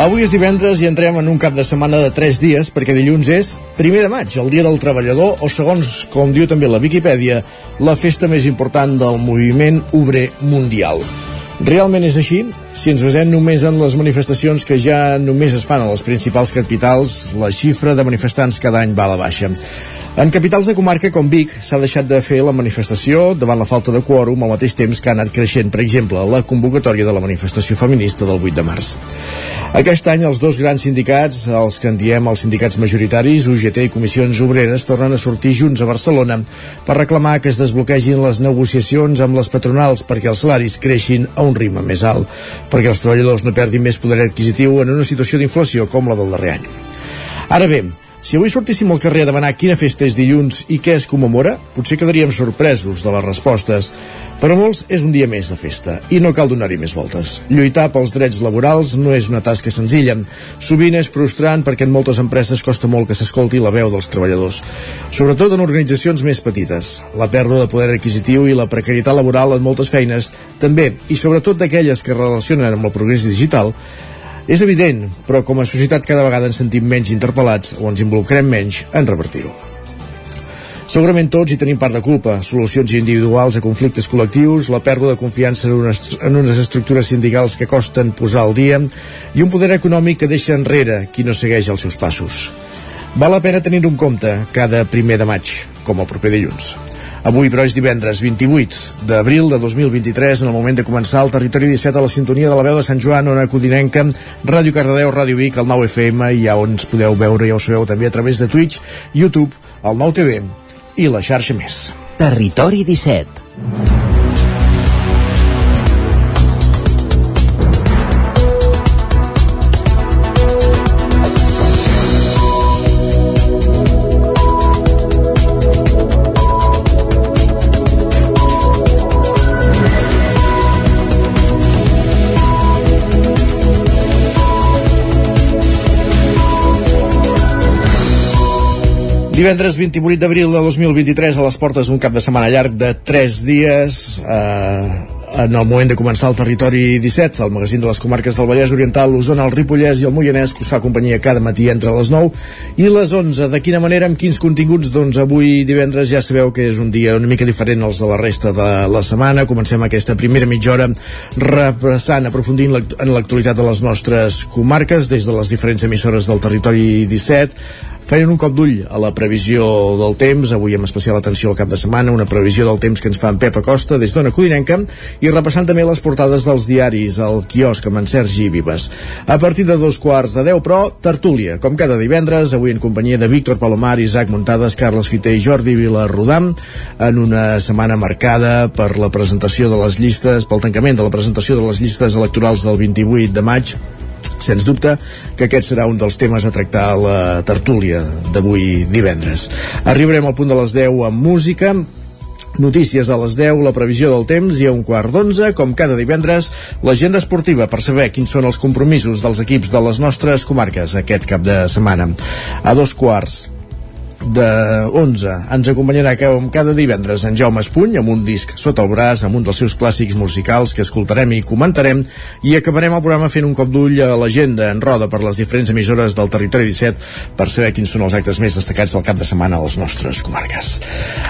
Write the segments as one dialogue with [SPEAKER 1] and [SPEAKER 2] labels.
[SPEAKER 1] Avui és divendres i entrem en un cap de setmana de 3 dies perquè dilluns és primer de maig, el dia del treballador o segons com diu també la Viquipèdia, la festa més important del moviment obrer mundial. Realment és així? Si ens basem només en les manifestacions que ja només es fan a les principals capitals, la xifra de manifestants cada any va a la baixa. En capitals de comarca com Vic s'ha deixat de fer la manifestació davant la falta de quòrum al mateix temps que ha anat creixent, per exemple, la convocatòria de la manifestació feminista del 8 de març. Aquest any els dos grans sindicats, els que en diem els sindicats majoritaris, UGT i Comissions Obreres, tornen a sortir junts a Barcelona per reclamar que es desbloquegin les negociacions amb les patronals perquè els salaris creixin a un ritme més alt, perquè els treballadors no perdin més poder adquisitiu en una situació d'inflació com la del darrer any. Ara bé, si avui sortíssim al carrer a demanar quina festa és dilluns i què es commemora, potser quedaríem sorpresos de les respostes. Per a molts és un dia més de festa i no cal donar-hi més voltes. Lluitar pels drets laborals no és una tasca senzilla. Sovint és frustrant perquè en moltes empreses costa molt que s'escolti la veu dels treballadors. Sobretot en organitzacions més petites. La pèrdua de poder adquisitiu i la precarietat laboral en moltes feines, també, i sobretot d'aquelles que relacionen amb el progrés digital, és evident, però com a societat cada vegada ens sentim menys interpel·lats o ens involucrem menys en revertir-ho. Segurament tots hi tenim part de culpa, solucions individuals a conflictes col·lectius, la pèrdua de confiança en unes, en unes estructures sindicals que costen posar al dia i un poder econòmic que deixa enrere qui no segueix els seus passos. Val la pena tenir un compte cada primer de maig, com el proper dilluns. Avui, però, és divendres 28 d'abril de 2023, en el moment de començar el Territori 17 a la sintonia de la veu de Sant Joan, Ona Codinenca, Ràdio Cardedeu, Ràdio Vic, el 9 FM, i ja on ens podeu veure, ja ho sabeu, també a través de Twitch, YouTube, el 9 TV i la xarxa més.
[SPEAKER 2] Territori 17
[SPEAKER 1] Divendres 28 d'abril de 2023 a les portes un cap de setmana llarg de 3 dies eh, en el moment de començar el territori 17, el magazín de les comarques del Vallès Oriental, l'Osona, el Ripollès i el Moianès, que us fa companyia cada matí entre les 9 i les 11. De quina manera, amb quins continguts? Doncs avui divendres ja sabeu que és un dia una mica diferent als de la resta de la setmana. Comencem aquesta primera mitja hora repassant, aprofundint en l'actualitat de les nostres comarques des de les diferents emissores del territori 17 feien un cop d'ull a la previsió del temps, avui amb especial atenció al cap de setmana, una previsió del temps que ens fa en Pep Acosta des d'Ona Codinenca, i repassant també les portades dels diaris, al quiosc amb en Sergi Vives. A partir de dos quarts de deu, però, tertúlia, com cada divendres, avui en companyia de Víctor Palomar, Isaac Montades, Carles Fiter i Jordi Vilarrodam, en una setmana marcada per la presentació de les llistes, pel tancament de la presentació de les llistes electorals del 28 de maig Sens dubte que aquest serà un dels temes a tractar a la tertúlia d'avui divendres. Arribarem al punt de les 10 amb música, Notícies a les 10, la previsió del temps i a un quart d'onze, com cada divendres, l'agenda esportiva per saber quins són els compromisos dels equips de les nostres comarques aquest cap de setmana. A dos quarts, de 11 ens acompanyarà com cada divendres en Jaume Espuny amb un disc sota el braç amb un dels seus clàssics musicals que escoltarem i comentarem. I acabarem el programa fent un cop d'ull a l'agenda en roda per les diferents emissores del territori 17 per saber quins són els actes més destacats del cap de setmana a les nostres comarques.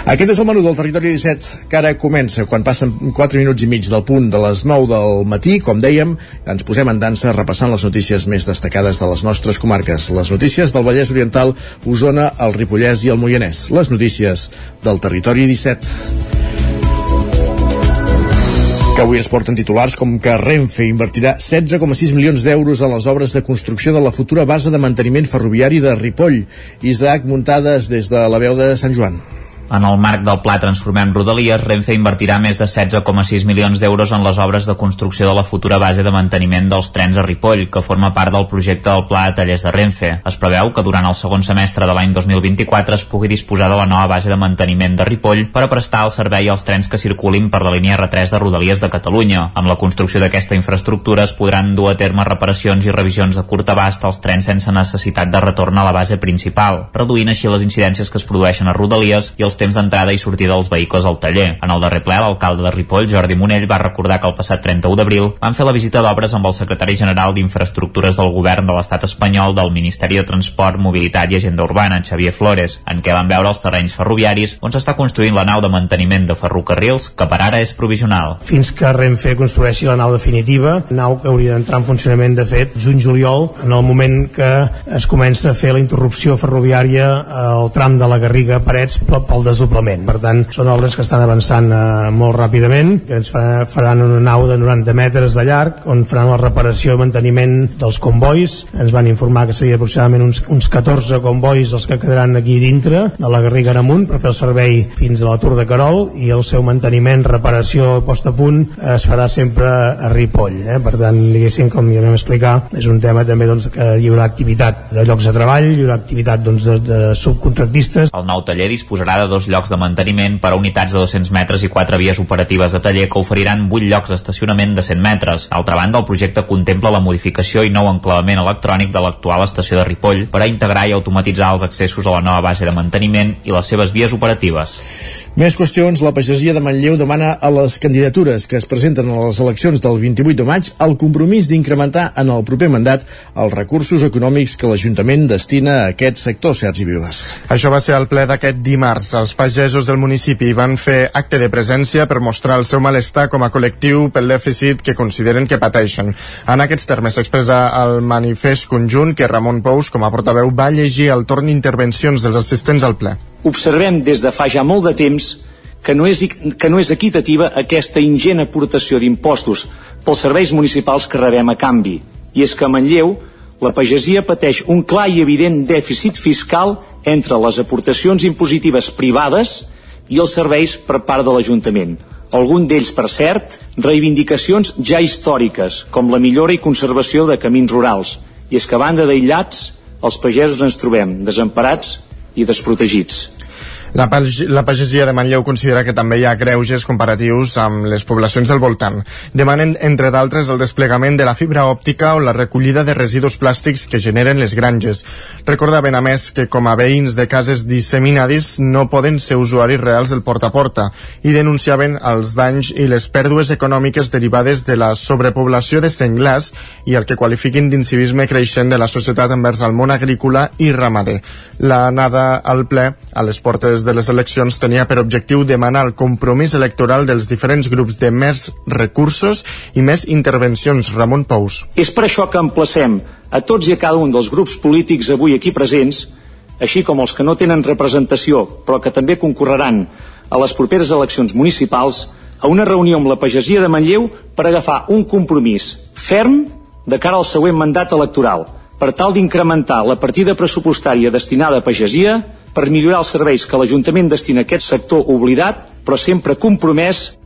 [SPEAKER 1] Aquest és el menú del territori 17 que ara comença quan passen 4 minuts i mig del punt de les 9 del matí, com dèiem, ens posem en dansa repassant les notícies més destacades de les nostres comarques, les notícies del Vallès Oriental, Osona, el Ripollès Ripollès i el Moianès. Les notícies del territori 17 que avui es porten titulars com que Renfe invertirà 16,6 milions d'euros en les obres de construcció de la futura base de manteniment ferroviari de Ripoll. Isaac Muntades des de la veu de Sant Joan.
[SPEAKER 3] En el marc del Pla Transformem Rodalies, Renfe invertirà més de 16,6 milions d'euros en les obres de construcció de la futura base de manteniment dels trens a Ripoll, que forma part del projecte del Pla de Tallers de Renfe. Es preveu que durant el segon semestre de l'any 2024 es pugui disposar de la nova base de manteniment de Ripoll per a prestar el servei als trens que circulin per la línia R3 de Rodalies de Catalunya. Amb la construcció d'aquesta infraestructura es podran dur a terme reparacions i revisions de curt abast als trens sense necessitat de retorn a la base principal, reduint així les incidències que es produeixen a Rodalies i els temps d'entrada i sortida dels vehicles al taller. En el darrer ple, l'alcalde de Ripoll, Jordi Monell, va recordar que el passat 31 d'abril van fer la visita d'obres amb el secretari general d'Infraestructures del govern de l'estat espanyol del Ministeri de Transport, Mobilitat i Agenda Urbana, Xavier Flores, en què van veure els terrenys ferroviaris on s'està construint la nau de manteniment de ferrocarrils, que per ara és provisional.
[SPEAKER 4] Fins que Renfe construeixi la nau definitiva, nau que hauria d'entrar en funcionament de fet juny-juliol, en el moment que es comença a fer la interrupció ferroviària al tram de la Garriga Parets pel desdoblament. Per tant, són obres que estan avançant eh, molt ràpidament, que ens faran una nau de 90 metres de llarg, on faran la reparació i manteniment dels convois. Ens van informar que seria aproximadament uns, uns 14 convois els que quedaran aquí dintre de la Garriga en amunt per fer el servei fins a la Tour de Carol i el seu manteniment, reparació i post a punt es farà sempre a Ripoll. Eh? Per tant, diguéssim, com ja vam explicar, és un tema també doncs, que hi haurà activitat de llocs de treball, hi haurà activitat doncs, de, de subcontractistes.
[SPEAKER 3] El nou taller disposarà de dos llocs de manteniment per a unitats de 200 metres i quatre vies operatives de taller que oferiran 8 llocs d'estacionament de 100 metres. D'altra banda, el projecte contempla la modificació i nou enclavament electrònic de l'actual estació de Ripoll per a integrar i automatitzar els accessos a la nova base de manteniment i les seves vies operatives.
[SPEAKER 1] Més qüestions, la pagesia de Manlleu demana a les candidatures que es presenten a les eleccions del 28 de maig el compromís d'incrementar en el proper mandat els recursos econòmics que l'Ajuntament destina a aquest sector, Sergi Vives.
[SPEAKER 5] Això va ser el ple d'aquest dimarts. Els pagesos del municipi van fer acte de presència per mostrar el seu malestar com a col·lectiu pel dèficit que consideren que pateixen. En aquests termes s'expressa el manifest conjunt que Ramon Pous, com a portaveu, va llegir al torn d'intervencions dels assistents al ple
[SPEAKER 6] observem des de fa ja molt de temps que no és, que no és equitativa aquesta ingent aportació d'impostos pels serveis municipals que rebem a canvi. I és que a Manlleu la pagesia pateix un clar i evident dèficit fiscal entre les aportacions impositives privades i els serveis per part de l'Ajuntament. Algun d'ells, per cert, reivindicacions ja històriques, com la millora i conservació de camins rurals. I és que a banda d'aïllats, els pagesos ens trobem desemparats i desprotegits.
[SPEAKER 5] La, la pagesia de Manlleu considera que també hi ha greuges comparatius amb les poblacions del voltant. Demanen, entre d'altres, el desplegament de la fibra òptica o la recollida de residus plàstics que generen les granges. Recordaven, a més, que com a veïns de cases disseminades no poden ser usuaris reals del porta a porta i denunciaven els danys i les pèrdues econòmiques derivades de la sobrepoblació de senglars i el que qualifiquin d'incivisme creixent de la societat envers el món agrícola i ramader. La nada al ple a les portes després de les eleccions tenia per objectiu demanar el compromís electoral dels diferents grups de més recursos i més intervencions. Ramon Pous.
[SPEAKER 6] És per això que emplacem a tots i a cada un dels grups polítics avui aquí presents, així com els que no tenen representació però que també concorreran a les properes eleccions municipals, a una reunió amb la pagesia de Manlleu per agafar un compromís ferm de cara al següent mandat electoral per tal d'incrementar la partida pressupostària destinada a pagesia per millorar els serveis que l'Ajuntament destina a aquest sector oblidat, però sempre compromès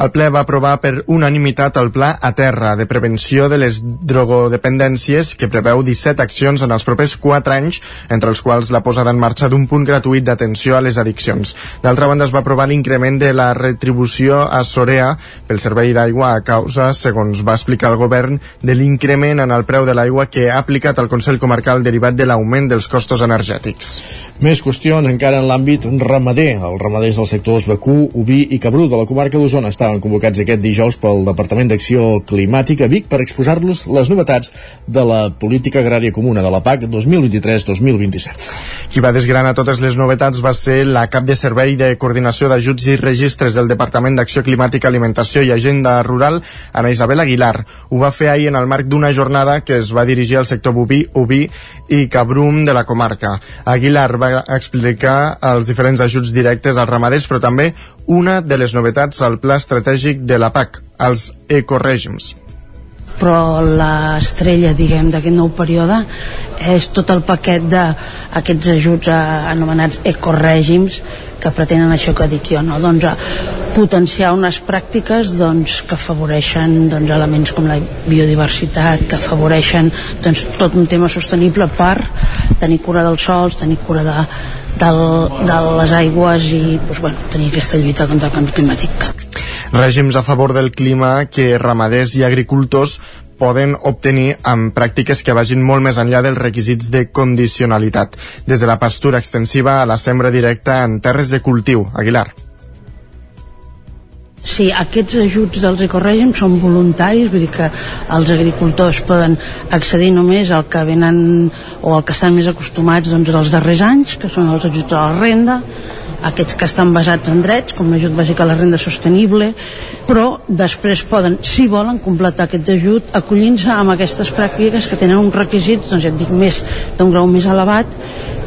[SPEAKER 5] el ple va aprovar per unanimitat el Pla a Terra de prevenció de les drogodependències que preveu 17 accions en els propers 4 anys, entre els quals la posada en marxa d'un punt gratuït d'atenció a les addiccions. D'altra banda, es va aprovar l'increment de la retribució a Sorea pel servei d'aigua a causa, segons va explicar el govern, de l'increment en el preu de l'aigua que ha aplicat el Consell Comarcal derivat de l'augment dels costos energètics.
[SPEAKER 1] Més qüestions encara en l'àmbit ramader. Els ramaders del sectors Bacú, Ubí i Cabrú de la comarca d'Osona estaven convocats aquest dijous pel Departament d'Acció Climàtica Vic per exposar-los les novetats de la política agrària comuna de la PAC 2023-2027.
[SPEAKER 5] Qui va desgranar totes les novetats va ser la cap de servei de coordinació d'ajuts i registres del Departament d'Acció Climàtica, Alimentació i Agenda Rural, Ana Isabel Aguilar. Ho va fer ahir en el marc d'una jornada que es va dirigir al sector boví, oví i cabrum de la comarca. Aguilar va explicar els diferents ajuts directes als ramaders, però també una de les novetats al pla estratègic de la PAC, els ecorègims.
[SPEAKER 7] però l'estrella diguem d'aquest nou període és tot el paquet d'aquests ajuts anomenats ecorègims que pretenen això que dic jo, no? doncs, potenciar unes pràctiques doncs, que afavoreixen doncs, elements com la biodiversitat, que afavoreixen doncs, tot un tema sostenible per tenir cura dels sols, tenir cura de, del, de les aigües i doncs, bueno, tenir aquesta lluita contra el canvi climàtic.
[SPEAKER 5] Règims a favor del clima que ramaders i agricultors poden obtenir amb pràctiques que vagin molt més enllà dels requisits de condicionalitat, des de la pastura extensiva a la sembra directa en terres de cultiu. Aguilar.
[SPEAKER 7] Sí, aquests ajuts dels ecorègims són voluntaris, vull dir que els agricultors poden accedir només al que venen o al que estan més acostumats doncs, dels darrers anys, que són els ajuts a la renda, aquests que estan basats en drets, com l'ajut bàsic a la renda sostenible, però després poden, si volen, completar aquest ajut acollint-se amb aquestes pràctiques que tenen uns requisits, doncs ja et dic, més d'un grau més elevat,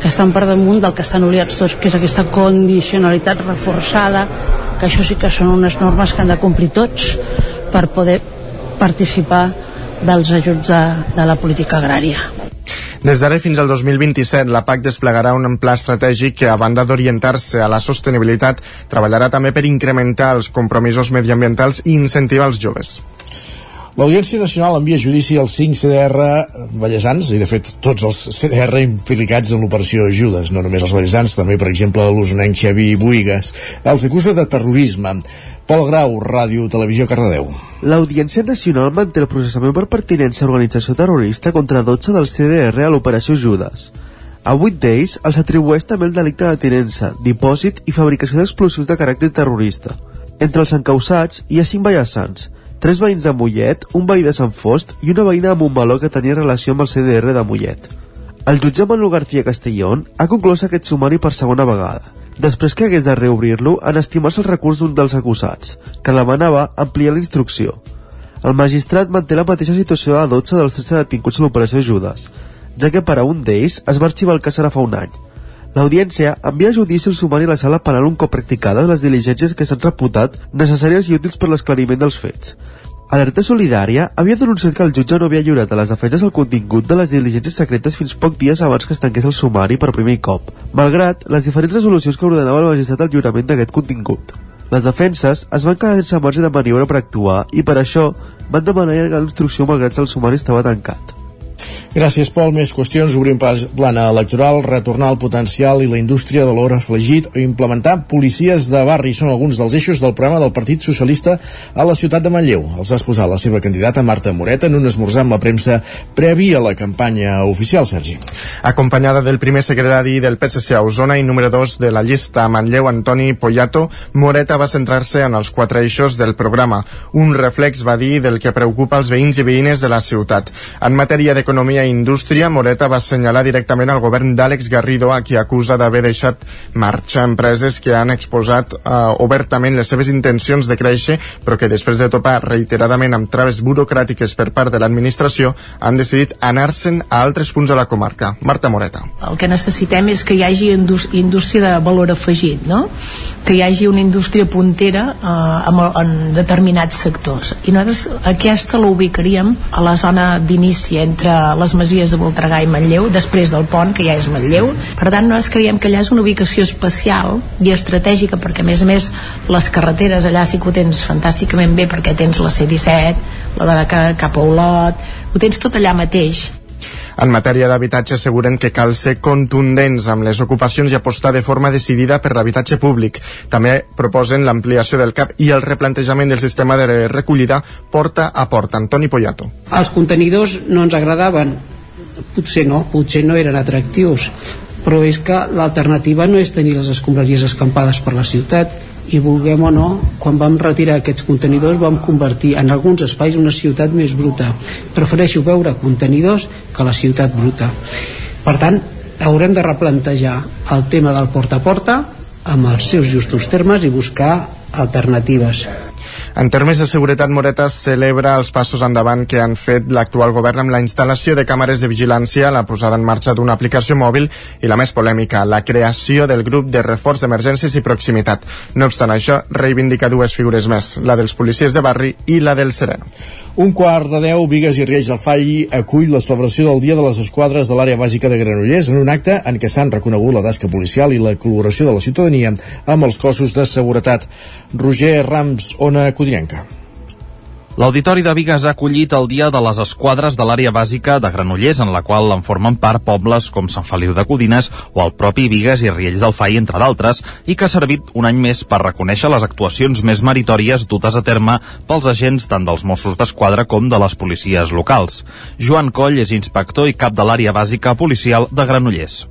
[SPEAKER 7] que estan per damunt del que estan obligats tots, que és aquesta condicionalitat reforçada que això sí que són unes normes que han de complir tots per poder participar dels ajuts de, de la política agrària.
[SPEAKER 5] Des d'ara fins al 2027, la PAC desplegarà un pla estratègic que, a banda d'orientar-se a la sostenibilitat, treballarà també per incrementar els compromisos mediambientals i incentivar els joves.
[SPEAKER 1] L'Audiència Nacional envia judici als 5 CDR vallesans, i de fet tots els CDR implicats en l'operació Judes, no només els vallesans, també per exemple l'usonenc Xavi Buigas. Els acusa de terrorisme. Pol Grau, Ràdio Televisió Cardedeu.
[SPEAKER 8] L'Audiència Nacional manté el processament per pertinença a organització terrorista contra 12 del CDR a l'operació Judes. A 8 d'ells els atribueix també el delicte de tinença, dipòsit i fabricació d'explosius de caràcter terrorista. Entre els encausats hi ha 5 vallesans, tres veïns de Mollet, un veí de Sant Fost i una veïna de Montmeló que tenia relació amb el CDR de Mollet. El jutge Manuel García Castellón ha conclòs aquest sumari per segona vegada, després que hagués de reobrir-lo en estimar-se el recurs d'un dels acusats, que demanava ampliar la instrucció. El magistrat manté la mateixa situació de 12 dels 13 detinguts a l'operació Judes, ja que per a un d'ells es va arxivar el cas ara fa un any. L'Audiència envia a judici el sumari a la sala penal un cop practicades les diligències que s'han reputat necessàries i útils per l'esclariment dels fets. Alerta Solidària havia denunciat que el jutge no havia lliurat a les defenses el contingut de les diligències secretes fins poc dies abans que es tanqués el sumari per primer cop, malgrat les diferents resolucions que ordenava el magistrat el lliurament d'aquest contingut. Les defenses es van quedar sense marge de maniobra per actuar i per això van demanar allargar l'instrucció malgrat que el sumari estava tancat.
[SPEAKER 1] Gràcies, Pol. Més qüestions. Obrim pas plana electoral, retornar al potencial i la indústria de l'hora afegit o implementar policies de barri són alguns dels eixos del programa del Partit Socialista a la ciutat de Manlleu. Els va exposar la seva candidata Marta Moreta en un esmorzar amb la premsa previ a la campanya oficial, Sergi.
[SPEAKER 5] Acompanyada del primer secretari del PSC a Osona i número 2 de la llista a Manlleu, Antoni Poyato, Moreta va centrar-se en els quatre eixos del programa. Un reflex, va dir, del que preocupa els veïns i veïnes de la ciutat. En matèria d'economia i Indústria, Moreta va assenyalar directament al govern d'Àlex Garrido, a qui acusa d'haver deixat marxar empreses que han exposat eh, obertament les seves intencions de créixer, però que després de topar reiteradament amb traves burocràtiques per part de l'administració, han decidit anar-se'n a altres punts de la comarca. Marta Moreta.
[SPEAKER 9] El que necessitem és que hi hagi indústria de valor afegit, no? que hi hagi una indústria puntera eh, en, en determinats sectors. I nosaltres aquesta la ubicaríem a la zona d'inici entre les masies de Voltregà i Manlleu, després del pont, que ja és Manlleu. Per tant, nosaltres creiem que allà és una ubicació especial i estratègica, perquè a més a més les carreteres allà sí que ho tens fantàsticament bé, perquè tens la C-17, la de cap a Olot, ho tens tot allà mateix
[SPEAKER 5] en matèria d'habitatge asseguren que cal ser contundents amb les ocupacions i apostar de forma decidida per l'habitatge públic. També proposen l'ampliació del CAP i el replantejament del sistema de recollida porta a porta. Antoni Poyato.
[SPEAKER 10] Els contenidors no ens agradaven, potser no, potser no eren atractius, però és que l'alternativa no és tenir les escombraries escampades per la ciutat i vulguem o no, quan vam retirar aquests contenidors vam convertir en alguns espais una ciutat més bruta. Prefereixo veure contenidors que la ciutat bruta. Per tant, haurem de replantejar el tema del porta a porta amb els seus justos termes i buscar alternatives.
[SPEAKER 5] En termes de seguretat, Moretas celebra els passos endavant que han fet l'actual govern amb la instal·lació de càmeres de vigilància, la posada en marxa d'una aplicació mòbil i la més polèmica, la creació del grup de reforç d'emergències i proximitat. No obstant això, reivindica dues figures més, la dels policies de barri i la del Sereno.
[SPEAKER 1] Un quart de deu, Vigues i Riells del Fai acull la celebració del Dia de les Esquadres de l'àrea bàsica de Granollers en un acte en què s'han reconegut la tasca policial i la col·laboració de la ciutadania amb els cossos de seguretat. Roger Rams, Ona Codinenca.
[SPEAKER 11] L'Auditori de Vigues ha acollit el Dia de les Esquadres de l'àrea bàsica de Granollers, en la qual en formen part pobles com Sant Feliu de Codines o el propi Vigues i Riells del Fai, entre d'altres, i que ha servit un any més per reconèixer les actuacions més meritòries dutes a terme pels agents tant dels Mossos d'Esquadra com de les policies locals. Joan Coll és inspector i cap de l'àrea bàsica policial de Granollers.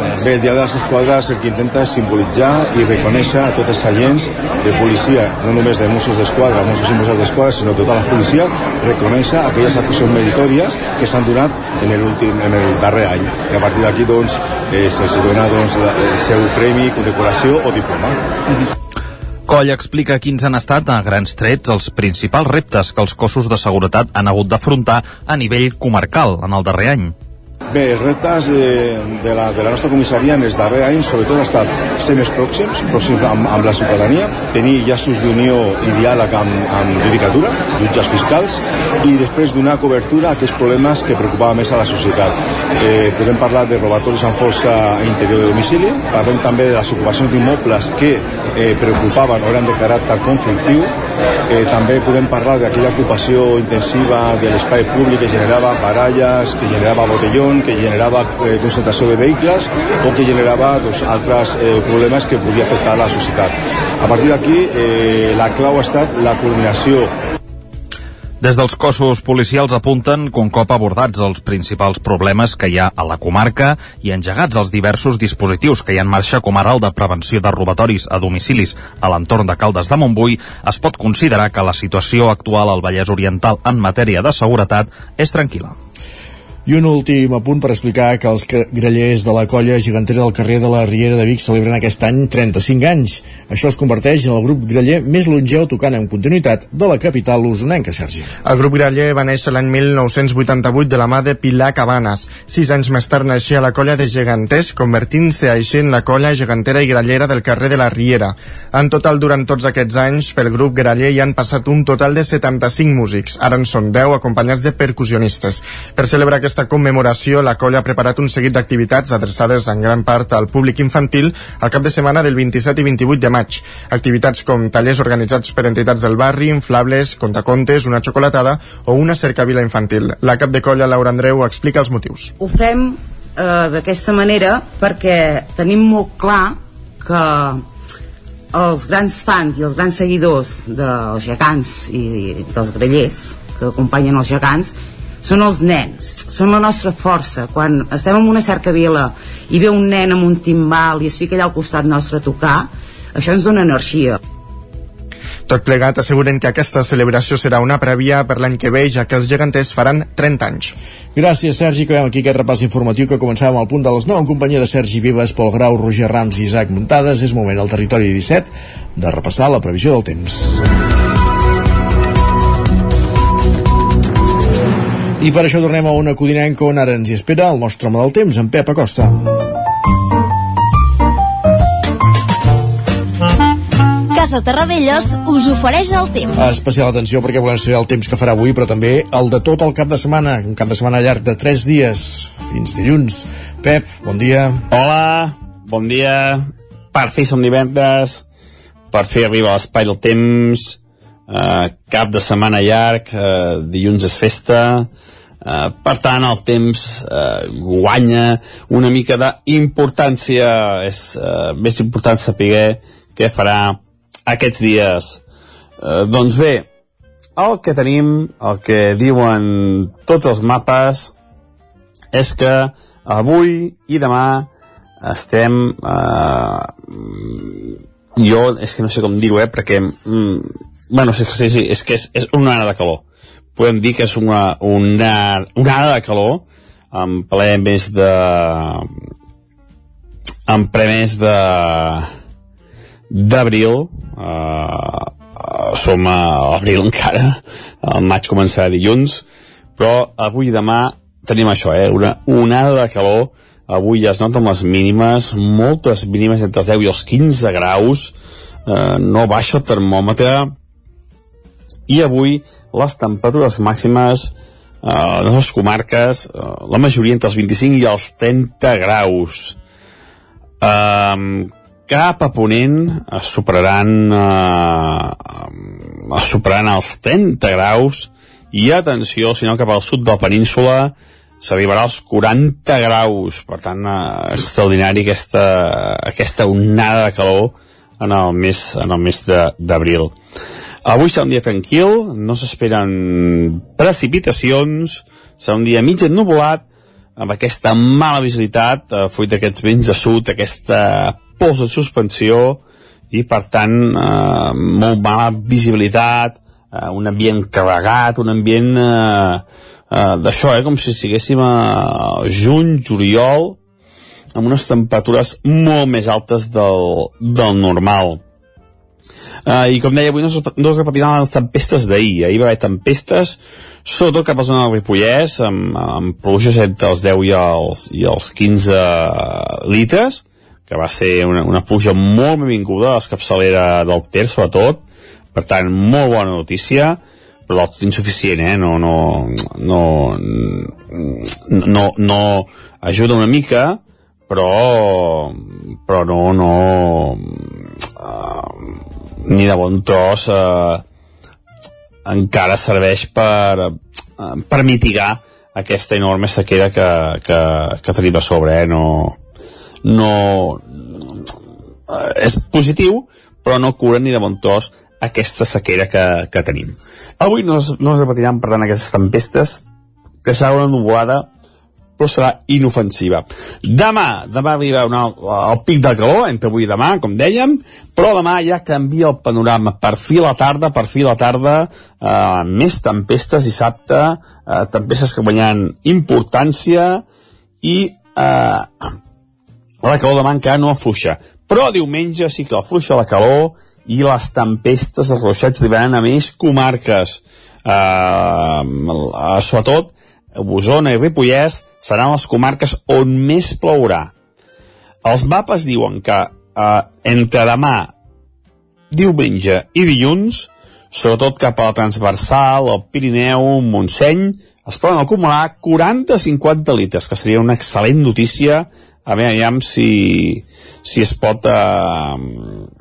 [SPEAKER 12] Bé, el Dia de les Esquadres el que intenta és simbolitzar i reconèixer a tots els agents de policia, no només de Mossos d'Esquadra, Mossos i Mossos d'Esquadra, sinó tota la policia, reconèixer aquelles actuacions meritòries que s'han donat en el, últim, en el darrer any. I a partir d'aquí, doncs, eh, se'ls dona doncs, el seu premi, condecoració o diploma.
[SPEAKER 11] Coll explica quins han estat, a grans trets, els principals reptes que els cossos de seguretat han hagut d'afrontar a nivell comarcal en el darrer any.
[SPEAKER 12] Bé, els reptes de, de, la, de la nostra comissaria en els darrers anys sobretot ha estat ser més pròxims, pròxims amb, amb la ciutadania, tenir llaços d'unió i diàleg amb, amb judicatura, jutges fiscals, i després donar cobertura a aquests problemes que preocupaven més a la societat. Eh, podem parlar de robatoris amb força a interior de domicili, parlem també de les ocupacions d'immobles que eh, preocupaven o eren de caràcter conflictiu, eh, també podem parlar d'aquella ocupació intensiva de l'espai públic que generava baralles, que generava botellons, que generava eh, concentració de vehicles o que generava doncs, altres eh, problemes que podia afectar la societat. A partir d'aquí, eh, la clau ha estat la coordinació
[SPEAKER 11] des dels cossos policials apunten que un cop abordats els principals problemes que hi ha a la comarca i engegats els diversos dispositius que hi ha en marxa com ara el de prevenció de robatoris a domicilis a l'entorn de Caldes de Montbui, es pot considerar que la situació actual al Vallès Oriental en matèria de seguretat és tranquil·la.
[SPEAKER 1] I un últim apunt per explicar que els grellers de la colla gegantera del carrer de la Riera de Vic celebren aquest any 35 anys. Això els converteix en el grup greller més longeu tocant en continuïtat de la capital usonenca, Sergi.
[SPEAKER 5] El grup greller va néixer l'any 1988 de la mà de Pilar Cabanes. Sis anys més tard naixia la colla de geganters, convertint-se així en la colla gegantera i grellera del carrer de la Riera. En total, durant tots aquests anys, pel grup greller hi han passat un total de 75 músics. Ara en són 10 acompanyats de percussionistes. Per celebrar aquesta aquesta commemoració, la colla ha preparat un seguit d'activitats adreçades en gran part al públic infantil al cap de setmana del 27 i 28 de maig. Activitats com tallers organitzats per entitats del barri, inflables, contacontes, una xocolatada o una cercavila infantil. La cap de colla, Laura Andreu, explica els motius.
[SPEAKER 13] Ho fem eh, d'aquesta manera perquè tenim molt clar que els grans fans i els grans seguidors dels gegants i dels grellers que acompanyen els gegants són els nens, són la nostra força quan estem en una cercavila i ve un nen amb un timbal i es fica allà al costat nostre a tocar això ens dona energia
[SPEAKER 5] tot plegat asseguren que aquesta celebració serà una prèvia per l'any que ve, ja que els geganters faran 30 anys.
[SPEAKER 1] Gràcies, Sergi. Acabem aquí aquest repàs informatiu que començàvem al punt de les 9 en companyia de Sergi Vives, Pol Grau, Roger Rams i Isaac Muntades. És moment al territori 17 de repassar la previsió del temps. I per això tornem a una codinenca on ara ens hi espera el nostre home del temps, en Pep Acosta.
[SPEAKER 14] Casa Terradellos us ofereix el temps.
[SPEAKER 1] Especial atenció perquè volem saber el temps que farà avui, però també el de tot el cap de setmana, un cap de setmana llarg de 3 dies, fins dilluns. Pep, bon dia.
[SPEAKER 15] Hola, bon dia. Per fi som divendres, per fi arriba l'espai del temps, eh, cap de setmana llarg, eh, dilluns és festa, Uh, per tant el temps uh, guanya una mica d'importància. És uh, més important saber què farà aquests dies. Uh, doncs bé el que tenim el que diuen tots els mapes és que avui i demà estem uh, jo és que no sé com dir-ho eh, perquè mm, bueno, sí, sí, sí, és que és, és una ara de calor podem dir que és una, una, una ara de calor en ple més de en ple més de d'abril eh, som a l'abril encara, el maig començarà dilluns, però avui i demà tenim això, eh? una onada de calor, avui ja es noten les mínimes, moltes mínimes entre els 10 i els 15 graus, eh, no baixa el termòmetre, i avui les temperatures màximes eh, a les comarques, eh, la majoria entre els 25 i els 30 graus. Eh, cap a Ponent es superaran, eh, es superaran els 30 graus. I atenció, si no cap al sud de la península s'arribarà als 40 graus. Per tant eh, extraordinari aquesta, aquesta onada de calor en el mes, en el mes d'abril avui serà un dia tranquil no s'esperen precipitacions serà un dia mig ennubulat amb aquesta mala visibilitat eh, fruit d'aquests vents de sud aquesta pols de suspensió i per tant eh, molt mala visibilitat eh, un ambient carregat un ambient eh, eh, d'això, eh, com si estiguéssim a juny, juliol amb unes temperatures molt més altes del, del normal uh, i com deia avui no no es repetiran les tempestes d'ahir ahir va haver tempestes sobretot cap a la zona del Ripollès amb, amb pluges entre els 10 i els, i els 15 litres que va ser una, una pluja molt benvinguda a l'escapçalera del Ter sobretot per tant molt bona notícia però tot insuficient eh? no, no, no, no, no ajuda una mica però però no, no uh, ni de bon tros uh, encara serveix per, uh, per mitigar aquesta enorme sequera que, que, que tenim a sobre eh? no, no uh, és positiu però no cura ni de bon tros aquesta sequera que, que tenim avui no es, no es repetiran per tant aquestes tempestes que serà una nuvolada però serà inofensiva. Demà, demà arriba una, el pic de calor, entre avui i demà, com dèiem, però demà ja canvia el panorama. Per fi a la tarda, per fi a la tarda, eh, més tempestes dissabte, eh, tempestes que guanyen importància i eh, la calor demà encara no afluixa. Però diumenge sí que afluixa la calor i les tempestes, els ruixats arribaran a més comarques. Eh, sobretot Osona i Ripollès seran les comarques on més plourà. Els mapes diuen que eh, entre demà, diumenge i dilluns, sobretot cap a la transversal, el Pirineu, Montseny, es poden acumular 40-50 litres, que seria una excel·lent notícia. A veure, aviam si, si es pot... Eh,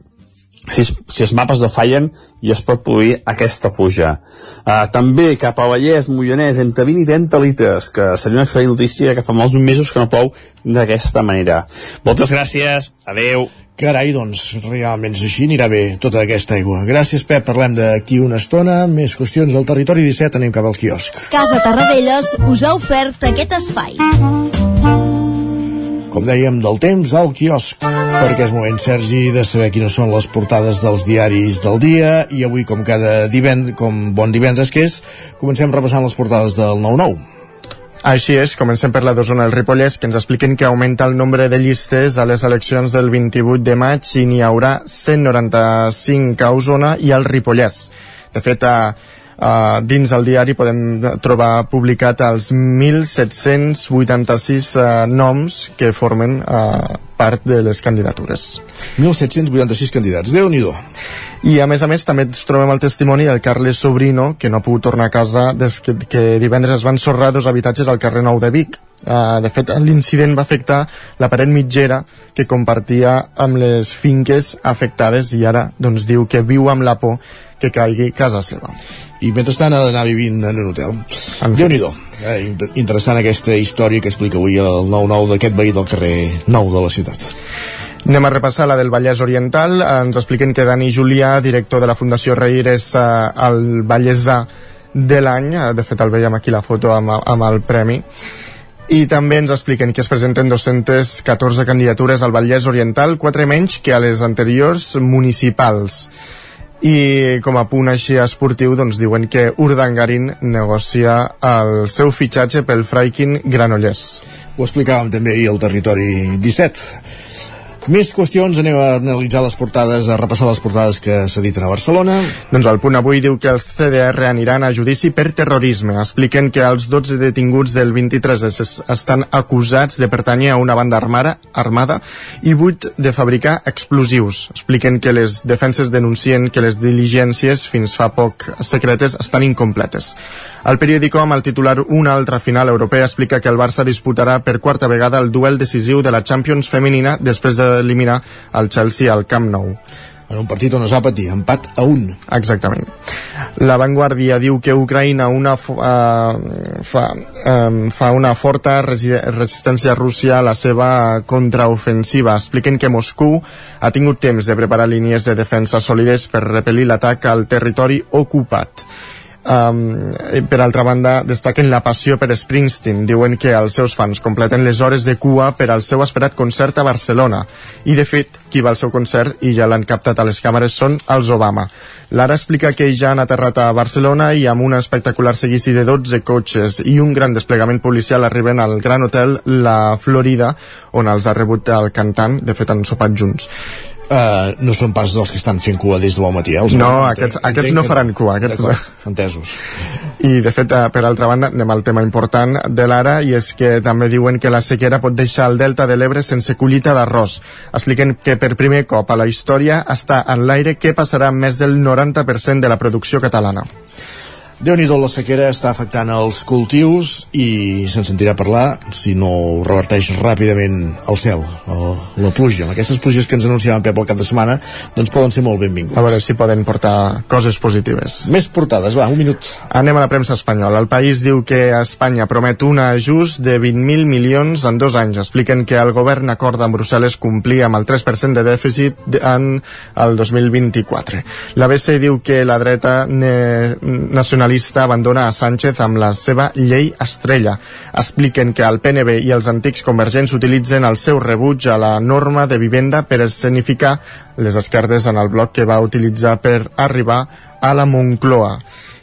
[SPEAKER 15] si, si els mapes no fallen i es pot produir aquesta puja. Uh, també cap a Vallès, Moianès, entre 20 i 30 litres, que seria una excel·lent notícia que fa molts mesos que no plou d'aquesta manera. Moltes gràcies, adeu.
[SPEAKER 1] Carai, doncs, realment és així, anirà bé tota aquesta aigua. Gràcies, Pep, parlem d'aquí una estona. Més qüestions al territori 17, anem cap al quiosc.
[SPEAKER 14] Casa Tarradellas us ha ofert aquest espai
[SPEAKER 1] com dèiem, del temps al quiosc, perquè és moment, Sergi, de saber quines són les portades dels diaris del dia, i avui, com cada divendres, com bon divendres que és, comencem repassant les portades del 9-9.
[SPEAKER 5] Així és, comencem per la d'Osona del Ripollès, que ens expliquen que augmenta el nombre de llistes a les eleccions del 28 de maig i n'hi haurà 195 a Osona i al Ripollès. De fet, a, Uh, dins el diari podem trobar publicat els 1.786 uh, noms que formen uh, part de les candidatures.
[SPEAKER 1] 1.786 candidats, déu nhi
[SPEAKER 5] i a més a més també ens trobem el testimoni del Carles Sobrino que no ha pogut tornar a casa des que, que divendres es van sorrar dos habitatges al carrer Nou de Vic. Uh, de fet, l'incident va afectar la paret mitgera que compartia amb les finques afectades i ara doncs, diu que viu amb la por que caigui casa seva
[SPEAKER 1] i mentrestant ha d'anar vivint en un hotel. déu nhi eh, interessant aquesta història que explica avui el 9-9 d'aquest veí del carrer Nou de la ciutat.
[SPEAKER 5] Anem a repassar la del Vallès Oriental. Ens expliquen que Dani Julià, director de la Fundació Reir, és eh, el Vallèsà de l'any. Eh, de fet, el veiem aquí la foto amb, amb el premi. I també ens expliquen que es presenten 214 candidatures al Vallès Oriental, quatre menys que a les anteriors municipals i com a punt així esportiu doncs diuen que Urdangarin negocia el seu fitxatge pel Fraikin Granollers.
[SPEAKER 1] Ho explicàvem també ahir al territori 17 Més qüestions, anem a analitzar les portades, a repassar les portades que s'editen a Barcelona.
[SPEAKER 5] Doncs el punt avui diu que els CDR aniran a judici per terrorisme. Expliquen que els 12 detinguts del 23 es, es, estan acusats de pertanyir a una banda armada, armada i 8 de fabricar explosius. Expliquen que les defenses denuncien que les diligències fins fa poc secretes estan incompletes. El periòdico amb el titular Una altra final europea explica que el Barça disputarà per quarta vegada el duel decisiu de la Champions femenina després d'eliminar el Chelsea al Camp Nou
[SPEAKER 1] en un partit on es va patir, empat a un.
[SPEAKER 5] Exactament. La Vanguardia diu que Ucraïna una, uh, fa, um, fa una forta resistència a Rússia a la seva contraofensiva. Expliquen que Moscou ha tingut temps de preparar línies de defensa sòlides per repel·lir l'atac al territori ocupat. Um, per altra banda, destaquen la passió per Springsteen. Diuen que els seus fans completen les hores de cua per al seu esperat concert a Barcelona. I, de fet, qui va al seu concert i ja l'han captat a les càmeres són els Obama. Lara explica que ja han aterrat a Barcelona i amb un espectacular seguici de 12 cotxes i un gran desplegament policial arriben al Gran Hotel La Florida, on els ha rebut el cantant. De fet, han sopat junts
[SPEAKER 1] uh, no són pas dels que estan fent cua des de bon matí. Eh? Els
[SPEAKER 5] no, aquests, entenc, aquests no faran cua. Aquests...
[SPEAKER 1] Entesos.
[SPEAKER 5] I, de fet, per altra banda, anem al tema important de l'ara, i és que també diuen que la sequera pot deixar el delta de l'Ebre sense collita d'arròs. Expliquen que per primer cop a la història està en l'aire què passarà amb més del 90% de la producció catalana
[SPEAKER 1] déu nhi la sequera està afectant els cultius i se'n sentirà parlar si no reverteix ràpidament al cel, el, la pluja. Aquestes pluges que ens anunciaven Pep el cap de setmana doncs poden ser molt benvinguts.
[SPEAKER 5] A veure si poden portar coses positives.
[SPEAKER 1] Més portades, va, un minut.
[SPEAKER 5] Anem a la premsa espanyola. El país diu que Espanya promet un ajust de 20.000 milions en dos anys. Expliquen que el govern acorda amb Brussel·les complir amb el 3% de dèficit en el 2024. La BCE diu que la dreta nacional nacionalista abandona a Sánchez amb la seva llei estrella. Expliquen que el PNB i els antics convergents utilitzen el seu rebuig a la norma de vivenda per escenificar les esquerdes en el bloc que va utilitzar per arribar a la Moncloa.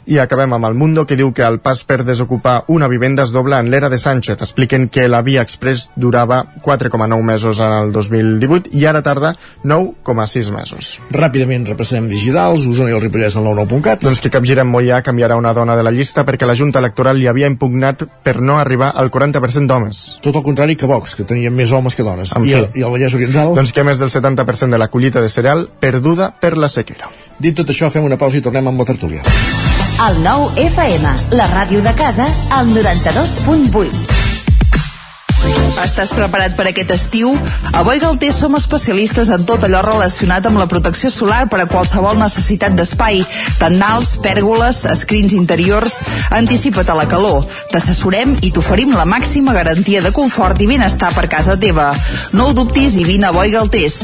[SPEAKER 5] I acabem amb el Mundo, que diu que el pas per desocupar una vivenda es dobla en l'era de Sánchez. Expliquen que la Via Express durava 4,9 mesos en el 2018 i ara tarda 9,6 mesos.
[SPEAKER 1] Ràpidament repassem digitals, Osona i el Ripollès al 99.cat.
[SPEAKER 5] Doncs que Capgirem Mollà canviarà una dona de la llista perquè la Junta Electoral li havia impugnat per no arribar al 40% d'homes.
[SPEAKER 1] Tot el contrari que Vox, que tenien més homes que dones.
[SPEAKER 5] En
[SPEAKER 1] I, el, I el Vallès Oriental?
[SPEAKER 5] Doncs que més del 70% de la collita de cereal perduda per la sequera.
[SPEAKER 1] Dit tot això, fem una pausa i tornem amb la tertúlia.
[SPEAKER 14] El nou FM, la ràdio de casa, al 92.8.
[SPEAKER 16] Estàs preparat per aquest estiu? A Boi Galter som especialistes en tot allò relacionat amb la protecció solar per a qualsevol necessitat d'espai, tendals, pèrgoles, escrins interiors. Anticipa't a la calor. T'assessorem i t'oferim la màxima garantia de confort i benestar per casa teva. No ho dubtis i vine a Boi Galtés.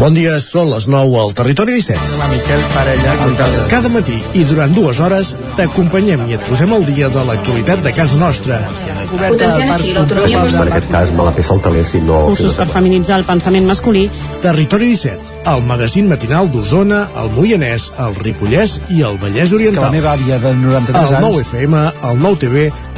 [SPEAKER 1] Bon dia, són les 9 al Territori 17.
[SPEAKER 5] La Miquel Parella.
[SPEAKER 1] Cada matí i durant dues hores t'acompanyem i et posem al dia de l'actualitat de casa nostra.
[SPEAKER 17] Potenciant així l'autonomia
[SPEAKER 18] En aquest cas me la peça el teler si no...
[SPEAKER 17] Cursos per feminitzar el pensament masculí.
[SPEAKER 1] Territori 17, el magazín matinal d'Osona, el Moianès, el Ripollès i el Vallès Oriental.
[SPEAKER 19] Que la meva àvia de 93
[SPEAKER 1] el
[SPEAKER 19] anys...
[SPEAKER 1] 9FM, el 9TV,